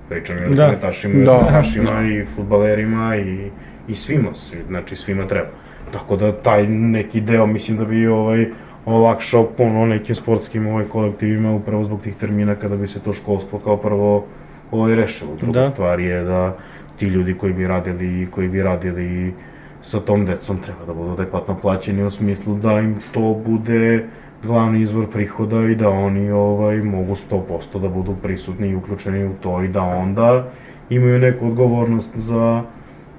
Pričam i o Da. rukometašima, i Da, rukometašima, da. i futbalerima, i, i svima, svi, znači svima treba. Tako da taj neki deo mislim da bi ovaj, olakšao puno nekim sportskim ovaj, kolektivima upravo zbog tih termina kada bi se to školstvo kao prvo ovaj, rešilo. Druga Da. stvar je da ti ljudi koji bi radili, koji bi radili sa tom decom treba da budu adekvatno plaćeni u smislu da im to bude glavni izvor prihoda i da oni ovaj mogu 100% da budu prisutni i uključeni u to i da onda imaju neku odgovornost za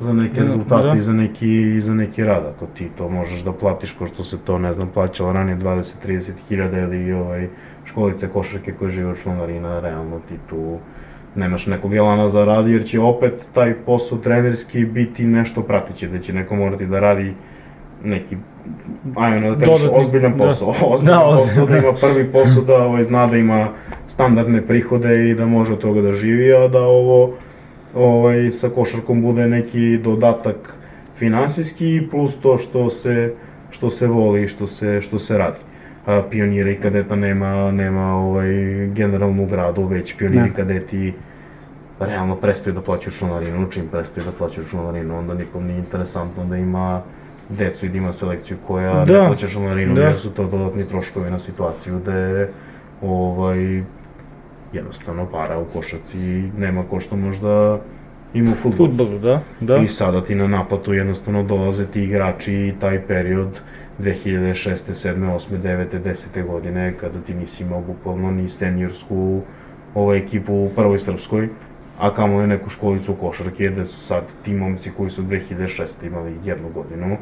za neke Da, rezultate da. i za neki, za neki rad, ako ti to možeš da platiš ko što se to, ne znam, plaćalo ranije 20-30 hiljada ili ovaj, školice košarke koje žive od članarina, realno ti tu nemaš nekog jelana za rad, jer će opet taj posao trenerski biti nešto pratiće, da će neko morati da radi neki, ajmo da kažeš, ozbiljan da. posao, <laughs> ozbiljan Da, posao, da ima prvi posao, da ovaj, zna da ima standardne prihode i da može od toga da živi, a da ovo ovaj, sa košarkom bude neki dodatak finansijski plus to što se, što se voli i što se, što se radi. A, pionira i kadeta nema, nema ovaj, generalnu gradu, već pioniri Ne. kadeti realno prestaju da plaćaju članarinu, čim prestaju da plaćaju članarinu, onda nikom nije interesantno da ima decu i da ima selekciju koja ne Da, plaća članarinu, da. jer su to dodatni troškovi na situaciju gde ovaj, jednostavno para u košaci nema ko što možda ima u futbolu. Futbolu, da, da. I sada ti na naplatu jednostavno dolaze ti igrači i taj period 2006. 7. 8. 9. 10. godine kada ti nisi imao bukvalno ni seniorsku ovaj, ekipu u prvoj srpskoj, a kamo je neku školicu košarke gde su sad ti momci koji su 2006. imali jednu godinu,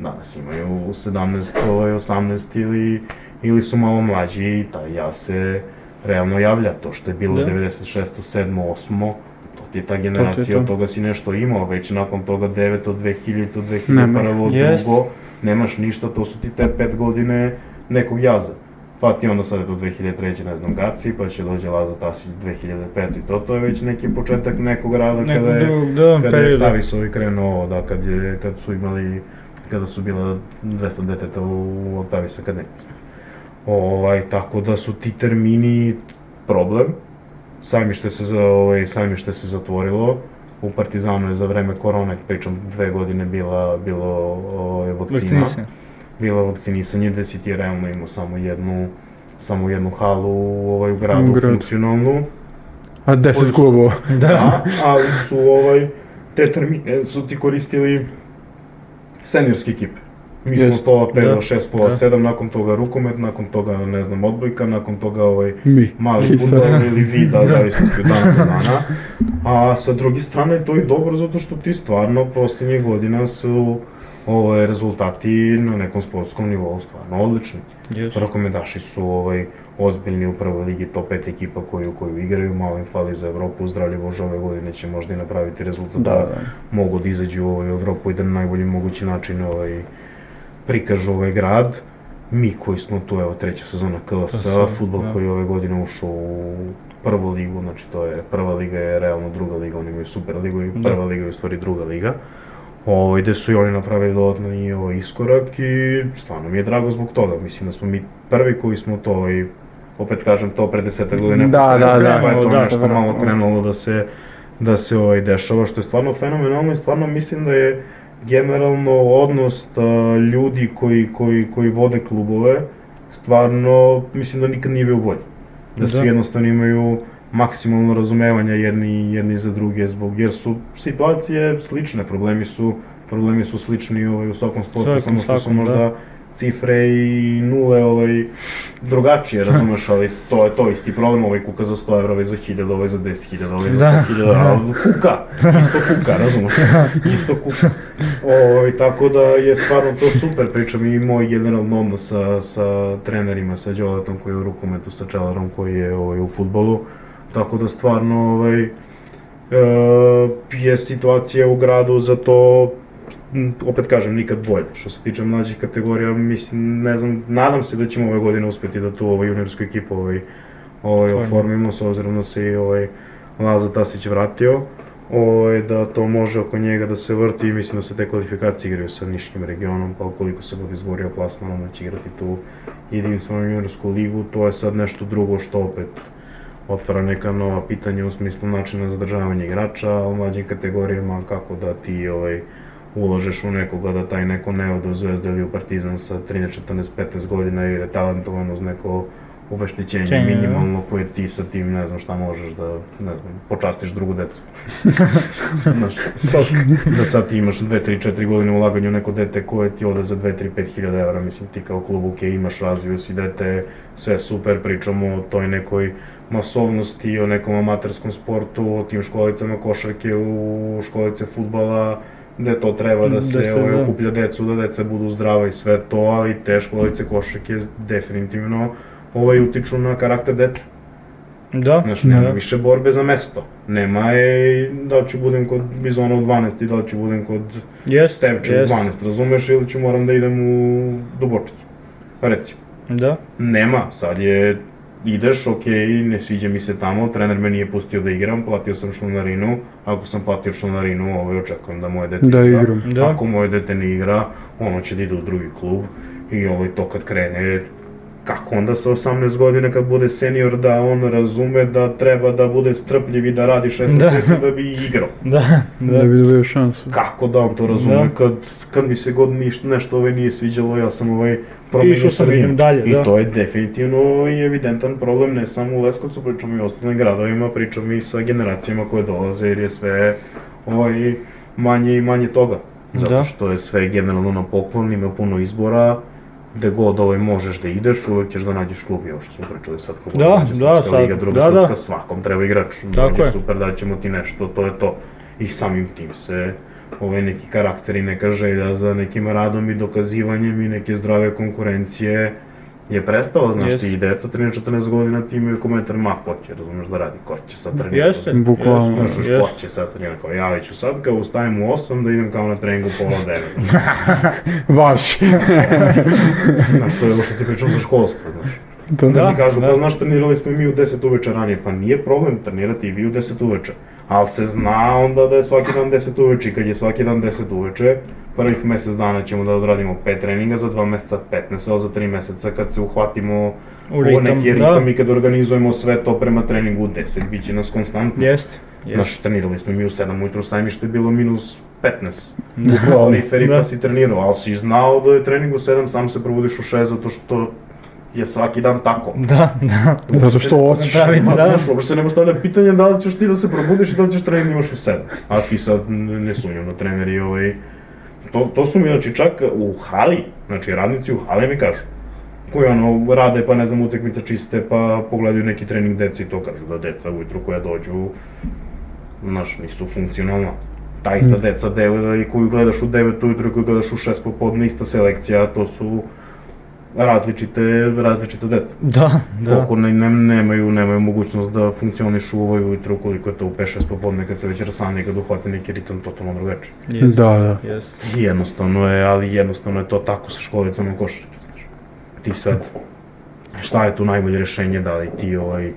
danas imaju 17, ovaj, 18 ili, ili su malo mlađi i taj ja se realno javlja to što je bilo Da. 96. 7. 8. To ti je ta generacija, to. od toga si nešto imao, već nakon toga 9. 2000. 2001. Nemaš. Jest. drugo, nemaš ništa, to su ti te pet godine nekog jaza. Pa ti onda sad je to 2003. ne znam Gaci, pa će dođe Laza Tasić 2005. i to, to je već neki početak nekog rada kada je, drugog, da, kada je. Tavisovi krenuo, da, kad, je, kad su imali, kada su bila 200 deteta u Octavis Akademiji. Ovaj, tako da su ti termini problem. Sajmište se, za, ovaj, sajmište se zatvorilo. U Partizanu je za vreme korone, pričam dve godine, bila, bilo ovaj, vakcina. Bilo vakcinisanje gde si ti realno imao samo jednu, samo jednu halu ovaj, u gradu, U gradu. funkcionalnu. A 10 Koji su- klubova. Da, ali su ovaj, te termine su ti koristili seniorske ekipe. Mi smo pola 5 da, do 6, pola da. 7, nakon toga rukomet, nakon toga, ne znam, odbojka, nakon toga ovaj, Mi. mali fudbal ili vi, da, <laughs> zavisnosti od dana do dana. A sa druge strane to je dobro zato što ti stvarno posljednjih godina su ovaj, rezultati na nekom sportskom nivou stvarno odlični. Yes. Rukometaši su ovaj, ozbiljni u prvoj ligi, top 5 ekipa koju, koju igraju, malo im fali za Evropu, zdravlje Bože ove godine će možda i napraviti rezultat Da, da. mogu da izađu ovaj, u Evropu i da na najbolji mogući način ovaj, prikažu ovaj grad. Mi koji smo tu, evo treća sezona KLS, futbol da. koji je ove godine ušao u prvu ligu, znači to je prva liga je realno druga liga, oni imaju super ligu i Da. prva liga je u stvari druga liga. Ovo, gde su i oni napravili dodatni ovaj, iskorak i stvarno mi je drago zbog toga. Mislim da smo mi prvi koji smo to, ovaj, opet kažem to pre desetak godina. Da, da, toga da, je to da, nešto da, malo da. krenulo da se, da se ovaj, dešava, što je stvarno fenomenalno i stvarno mislim da je generalno odnos a, ljudi koji, koji, koji vode klubove, stvarno mislim da nikad nije bio bolji. Da, Da. svi jednostavno imaju maksimalno razumevanja jedni, jedni za druge zbog jer su situacije slične, problemi su problemi su slični ovaj, u svakom sportu, samo što su svakom, možda da. Cifre i nule ovaj, drugačije, <laughs> razumeš, ali to je to isti problem, ovaj kuka za 100 evra, ovaj za 1000, ovaj za 10.000, ovaj za Da. 100.000, ali kuka, isto kuka, razumeš, <laughs> isto kuka. Ovaj, tako da je stvarno to super, pričam i moj generalno odnos sa, sa trenerima, sa Đoletom koji je u rukometu, sa Čelarom koji je ovaj, u futbolu, tako da stvarno ovaj, e, je situacija u gradu za to opet kažem, nikad bolje. Što se tiče mlađih kategorija, mislim, ne znam, nadam se da ćemo ove godine uspeti da tu ovaj juniorsku ekipu ovaj, ovaj, oformimo, s obzirom da se i ovaj, Laza Tasić vratio, ovaj, da to može oko njega da se vrti i mislim da se te kvalifikacije igraju sa niškim regionom, pa ukoliko se bude izborio plasman, onda će igrati tu jedinstvenu juniorsku ligu, to je sad nešto drugo što opet otvara neka nova pitanja u smislu načina zadržavanja igrača u mlađim kategorijama, kako da ti ovaj, uložeš u nekoga da taj neko ne ode u Zvezda ili u Partizan sa 13, 14, 15 godina jer je talentovan uz neko obeštećenje Čenje, da. minimalno koje ti sa tim ne znam šta možeš da, ne znam, počastiš drugu decu. <laughs> Znaš, da sad ti imaš 2, 3, 4 godine ulaganja u neko dete koje ti ode za 2, 3, 5 hiljada evra, mislim ti kao klub, ok, imaš, razvio si dete, sve super, pričamo o toj nekoj masovnosti, o nekom amaterskom sportu, o tim školicama košarke, u školice futbala, gde to treba da se, Da se, ovaj, da. okuplja decu, da deca budu zdrava i sve to, ali te školice košarke definitivno ovaj, utiču na karakter dece. Da, Znaš, nema da. više borbe za mesto. Nema je da li ću budem kod Bizona u 12 i da li ću budem kod Jest, Stevče u jest. 12, razumeš, ili ću moram da idem u Dubočicu. Recimo. Da, Nema, sad je, ideš, ok, ne sviđa mi se tamo, trener me nije pustio da igram, platio sam članarinu, ako sam platio članarinu, ovaj, očekujem da moje dete Da igram. Da. Ako moje dete ne igra, ono će da ide u drugi klub i ovaj, to kad krene, kako onda sa 18 godina kad bude senior da on razume da treba da bude strpljiv i da radi 6 Da. meseci da bi igrao. <laughs> da, Da da. bi dobio šansu. Kako da on to razume Da. kad, kad mi se god ništa, nešto ovaj nije sviđalo, ja sam ovaj promenio Išao sam, sredinu. idem dalje, I da. to je definitivno i evidentan problem ne samo u Leskovcu, pričam i u ostalim gradovima, pričam i sa generacijama koje dolaze jer je sve ovaj, manje i manje toga. Zato Da. što je sve generalno na poklon, ima puno izbora, gde god ovaj možeš da ideš, uvek ćeš da nađeš klub, ovo što smo pričali sad, kako Da, dođe da, srpska sad, liga, druga da, da. svakom treba igrač, Tako dođe je. super, daćemo ti nešto, to je to. I samim tim se ovaj neki karakter i neka želja za nekim radom i dokazivanjem i neke zdrave konkurencije je prestala, znaš Jeste. ti i deca 13-14 godina ti imaju komentar, ma ko će, razumeš da radi, ko će sad trenirati. Jeste. Bukvalno. Znaš, Jeste. ko će sad trenirati, kao ja ću sad kao ustajem u 8 da idem kao na treningu u pola 9. Vaš. <laughs> <laughs> znaš, to je ovo što ti pričam za školstvo, znaš. Da, Da, da. ti kažu, da. pa znaš, trenirali smo i mi u 10 uveče ranije, pa nije problem trenirati i vi u 10 uveče. Ali se zna onda da je svaki dan 10 uveče i kad je svaki dan 10 uveče, prvih mesec dana ćemo da odradimo 5 treninga, za 2 meseca 15, ali za 3 meseca kad se uhvatimo U u ritam, neki da. ritam i kad organizujemo sve to prema treningu u 10, bit će nas konstantno. Jest, jest. Znaš, trenirali smo mi u 7 ujutru, sajmište je bilo minus 15. Bukvalno, Kaloriferi da. pa si trenirao, ali si znao da je trening u 7, sam se probudiš u 6 zato što je svaki dan tako. <laughs> Da, da. Zato što hoćeš. Pravi, Ma, da. Znaš, uopšte se ne postavlja pitanje da li ćeš ti da se probudiš i da li ćeš trening imaš u 7. A ti sad ne ne sumnjam da treneri ovaj... To, to su mi, znači, čak u hali, znači radnici u hali mi kažu, koji ono rade pa ne znam utekmice čiste pa pogledaju neki trening deca i to kažu da deca ujutru koja dođu znaš nisu funkcionalna ta ista deca deve, i koju gledaš u 9 ujutru i koju gledaš u 6 popodne ista selekcija to su različite različite deca Da, da. Koliko ne, ne, nemaju, nemaju mogućnost da funkcionišu u ovoj ujutru, koliko je to u 5-6 popodne kad se već rasane, kad uhvate neki ritam totalno drugačije. Jest, Da, da. I jednostavno je, ali jednostavno je to tako sa školicama košarke, znaš. Ti sad, šta je tu najbolje rešenje, da li ti ovaj,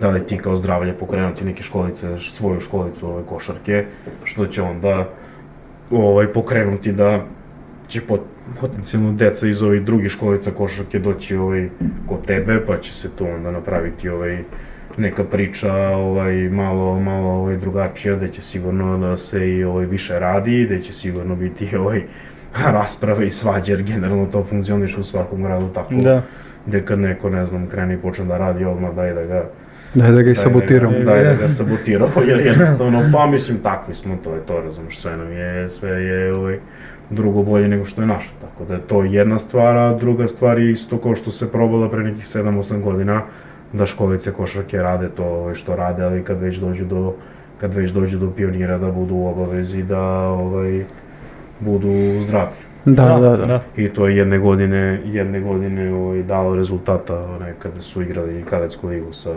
da li ti kao zdravlje pokrenuti neke školice, svoju školicu ove košarke, što će onda ovaj, pokrenuti da će pot, potencijalno deca iz ovih drugih školica košarke doći ovaj, kod tebe, pa će se tu onda napraviti ovaj, neka priča ovaj, malo, malo ovaj, drugačija, gde će sigurno da se i ovaj, više radi, gde će sigurno biti <laughs> ovaj, rasprave i svađe, jer generalno to funkcioniše u svakom gradu tako. Da. Gde kad neko, ne znam, krene i počne da radi odmah, daj da ga Daj da ga i Daj sabotiram. Da ga, daj da ga sabotiramo, <laughs> jer jednostavno, pa mislim, takvi smo, to je to, razumeš, sve nam je, sve je ovaj, drugo bolje nego što je naše, tako da je to jedna stvar, a druga stvar je isto kao što se probala pre nekih 7-8 godina, da školice košarke rade to ovaj, što rade, ali kad već dođu do kad već dođu do pionira da budu u obavezi da ovaj budu zdravi. Da, da, da. I to je jedne godine, jedne godine ovaj, dalo rezultata onaj, kada su igrali kadetsku ligu sa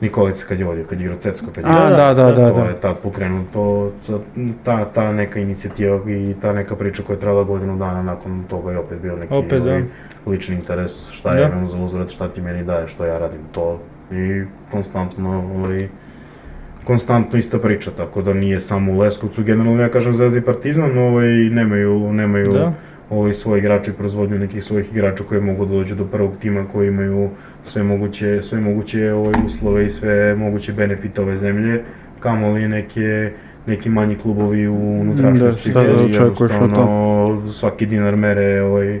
Nikolica kad je vodio, kad je igrao Cecko, kad je A, da, da, da, to da. je tad pokrenuto, ta, ta neka inicijativa i ta neka priča koja je trajala godinu dana nakon toga je opet bio neki Opet, da. lični interes, šta Da. ja imam za uzvrat, šta ti meni daje, što ja radim to i konstantno ovaj, konstantno ista priča, tako da nije samo u Leskovcu, generalno ja kažem Zvezda i Partizan, ovaj, nemaju, nemaju Da. ovaj, svoji igrači proizvodnju nekih svojih igrača koji mogu da dođu do prvog tima, koji imaju sve moguće, sve moguće ovaj, uslove i sve moguće benefite ove zemlje, kamoli neke neki manji klubovi u unutrašnjosti. Da, šta da očekuješ od jednostavno Svaki dinar mere ovaj,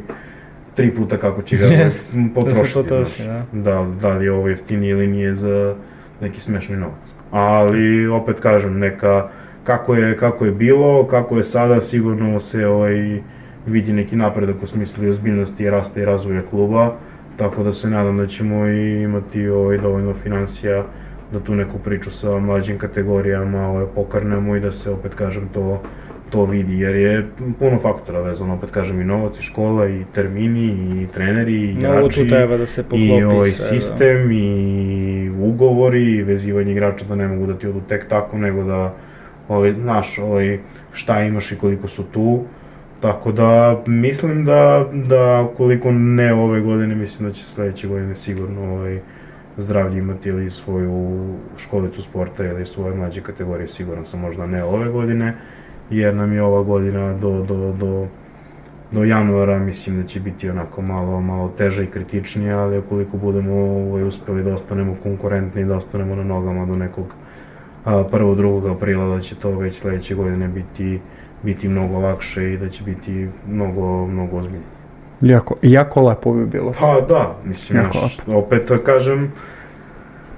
tri puta kako će ga Yes, ovaj, da se potrošiti. potroši, znaš. Da, da li je ovo jeftinije ili nije za neki smešni novac. Ali opet kažem, neka kako je, kako je bilo, kako je sada, sigurno se ovaj, vidi neki napredak u smislu i ozbiljnosti i rasta i razvoja kluba, tako da se nadam da ćemo i imati ovaj, dovoljno financija da tu neku priču sa mlađim kategorijama ovaj, pokarnemo i da se opet kažem to to vidi, jer je puno faktora vezano, opet kažem i novac, i škola, i termini, i treneri, i igrači, da se i ovaj da. sistem, i ugovori, i vezivanje igrača da ne mogu da ti odu tek tako, nego da ovaj, znaš ovaj, šta imaš i koliko su tu. Tako da mislim da, da koliko ne ove godine, mislim da će sledeće godine sigurno ovaj, zdravlje imati ili svoju školicu sporta ili svoje mlađe kategorije, siguran sam možda ne ove godine, jer nam je ova godina do, do, do, do januara mislim da će biti onako malo, malo teža i kritičnija, ali ukoliko budemo ovaj, uspeli da ostanemo konkurentni, da ostanemo na nogama do nekog a, 1. 2. aprila, da će to već sledeće godine biti, biti mnogo lakše i da će biti mnogo, mnogo ozbiljnije. Jako, jako lepo bi bilo. Pa da, mislim, Jako znaš, opet da kažem,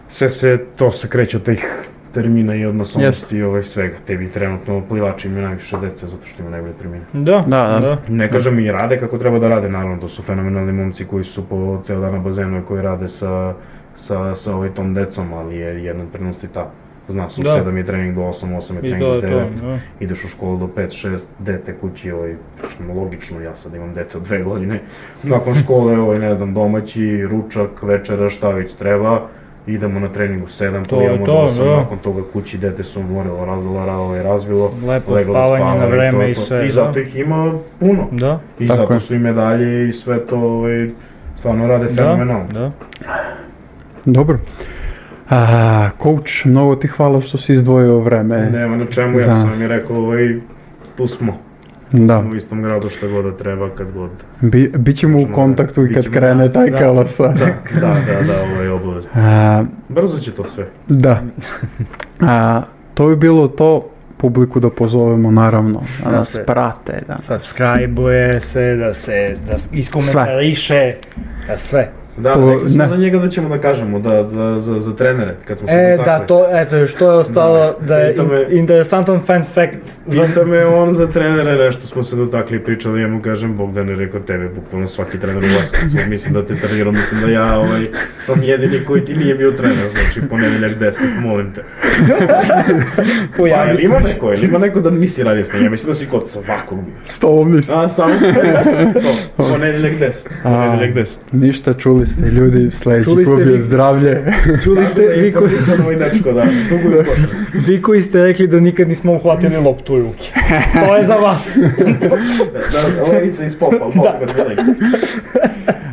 sve se, to se kreće od tih termina i odnosnosti i ovaj svega. Tebi trenutno plivači imaju najviše dece zato što imaju najbolje termine. Da, Da, da. Ne kažem i rade kako treba da rade, naravno, to su fenomenalni momci koji su po ceo dan na bazenu i koji rade sa, sa, sa ovaj tom decom, ali je jedan prenost i ta. Zna se, u Da. 7 je trening do 8, 8 je I trening do je to, 9, da. ideš u školu do 5, 6, dete kući, ovaj, što logično, ja sad imam dete od dve godine, nakon škole, ovaj, ne znam, domaći, ručak, večera, šta već treba, idemo na trening u 7, To je imamo to, do 8, da. nakon toga kući dete su umorilo, razdala, ovaj, razvilo, Lepo leglo da spavanje na spava vreme to je i to. sve, I da. zato ih ima puno. Da, I Tako zato je. su i medalje i sve to ovaj, stvarno rade da, fenomenalno. da. Dobro. A, coach, mnogo ti hvala što si izdvojio vreme. Nema na čemu, ja sam mi rekao, ovaj, tu smo. Da. U istom gradu šta god da treba, kad god. Bi, bićemo u da- kontaktu i kad krene da, taj da, kalasa. Da, da, da, da, ovo je obavezno. A, Brzo će to sve. da. A, to bi bilo to. Publiku da pozovemo naravno, da, Da nas se- prate. Da, Subscribe-uje se, da se, da iskomentariše, da sve. Da, To- rekli smo ne. za njega da ćemo da kažemo, da, za, za, za trenere, kad smo se E, dotakli. da, to, eto, što je ostalo, Da, da je pita me- in- interesantan fan fact Pita me on za trenere, nešto smo se dotakli i pričali, ja mu kažem, Bogdan je rekao tebe, bukvalno svaki trener u Leskovcu, <laughs> mislim da te trenirao, mislim da ja ovaj, sam jedini koji ti nije bio trener, znači ponedeljak 10, molim te. <laughs> Pa, pojavi jel se. ima neko, jel ima neko da nisi radio s njim, ja mislim da si kod svakog bio. S tobom nisam. A, samo <laughs> to, ponedeljak 10, ponedeljak 10. Ništa, čuli ste ljudi, ste klub je vi- zdravlje. <laughs> Čuli ste, vi, koji, Informisan ovaj dečko, da, košarci. vi koji ste rekli da nikad nismo uhvatili loptu u ruke. To je za vas. <laughs> Da, da, levica iz popa, popa, da.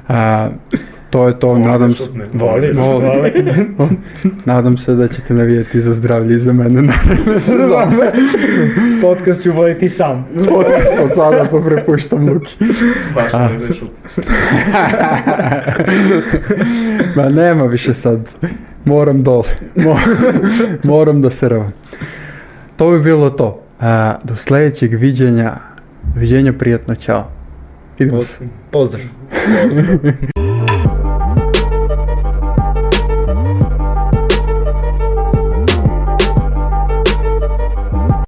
A, to je to, nadam se. Voli, Voli. <laughs> <laughs> Nadam se da ćete navijeti za zdravlje i za mene naredne <laughs> sezone. Podcast ću voditi sam. Podcast od sada pa prepuštam Luki. Baš ne ideš. Ma nema više sad. Moram dole. Mo- Moram da se ravam. To bi bilo to. A, do sljedećeg viđenja. Viđenja prijatno, čao. Idemo se. Pozdrav.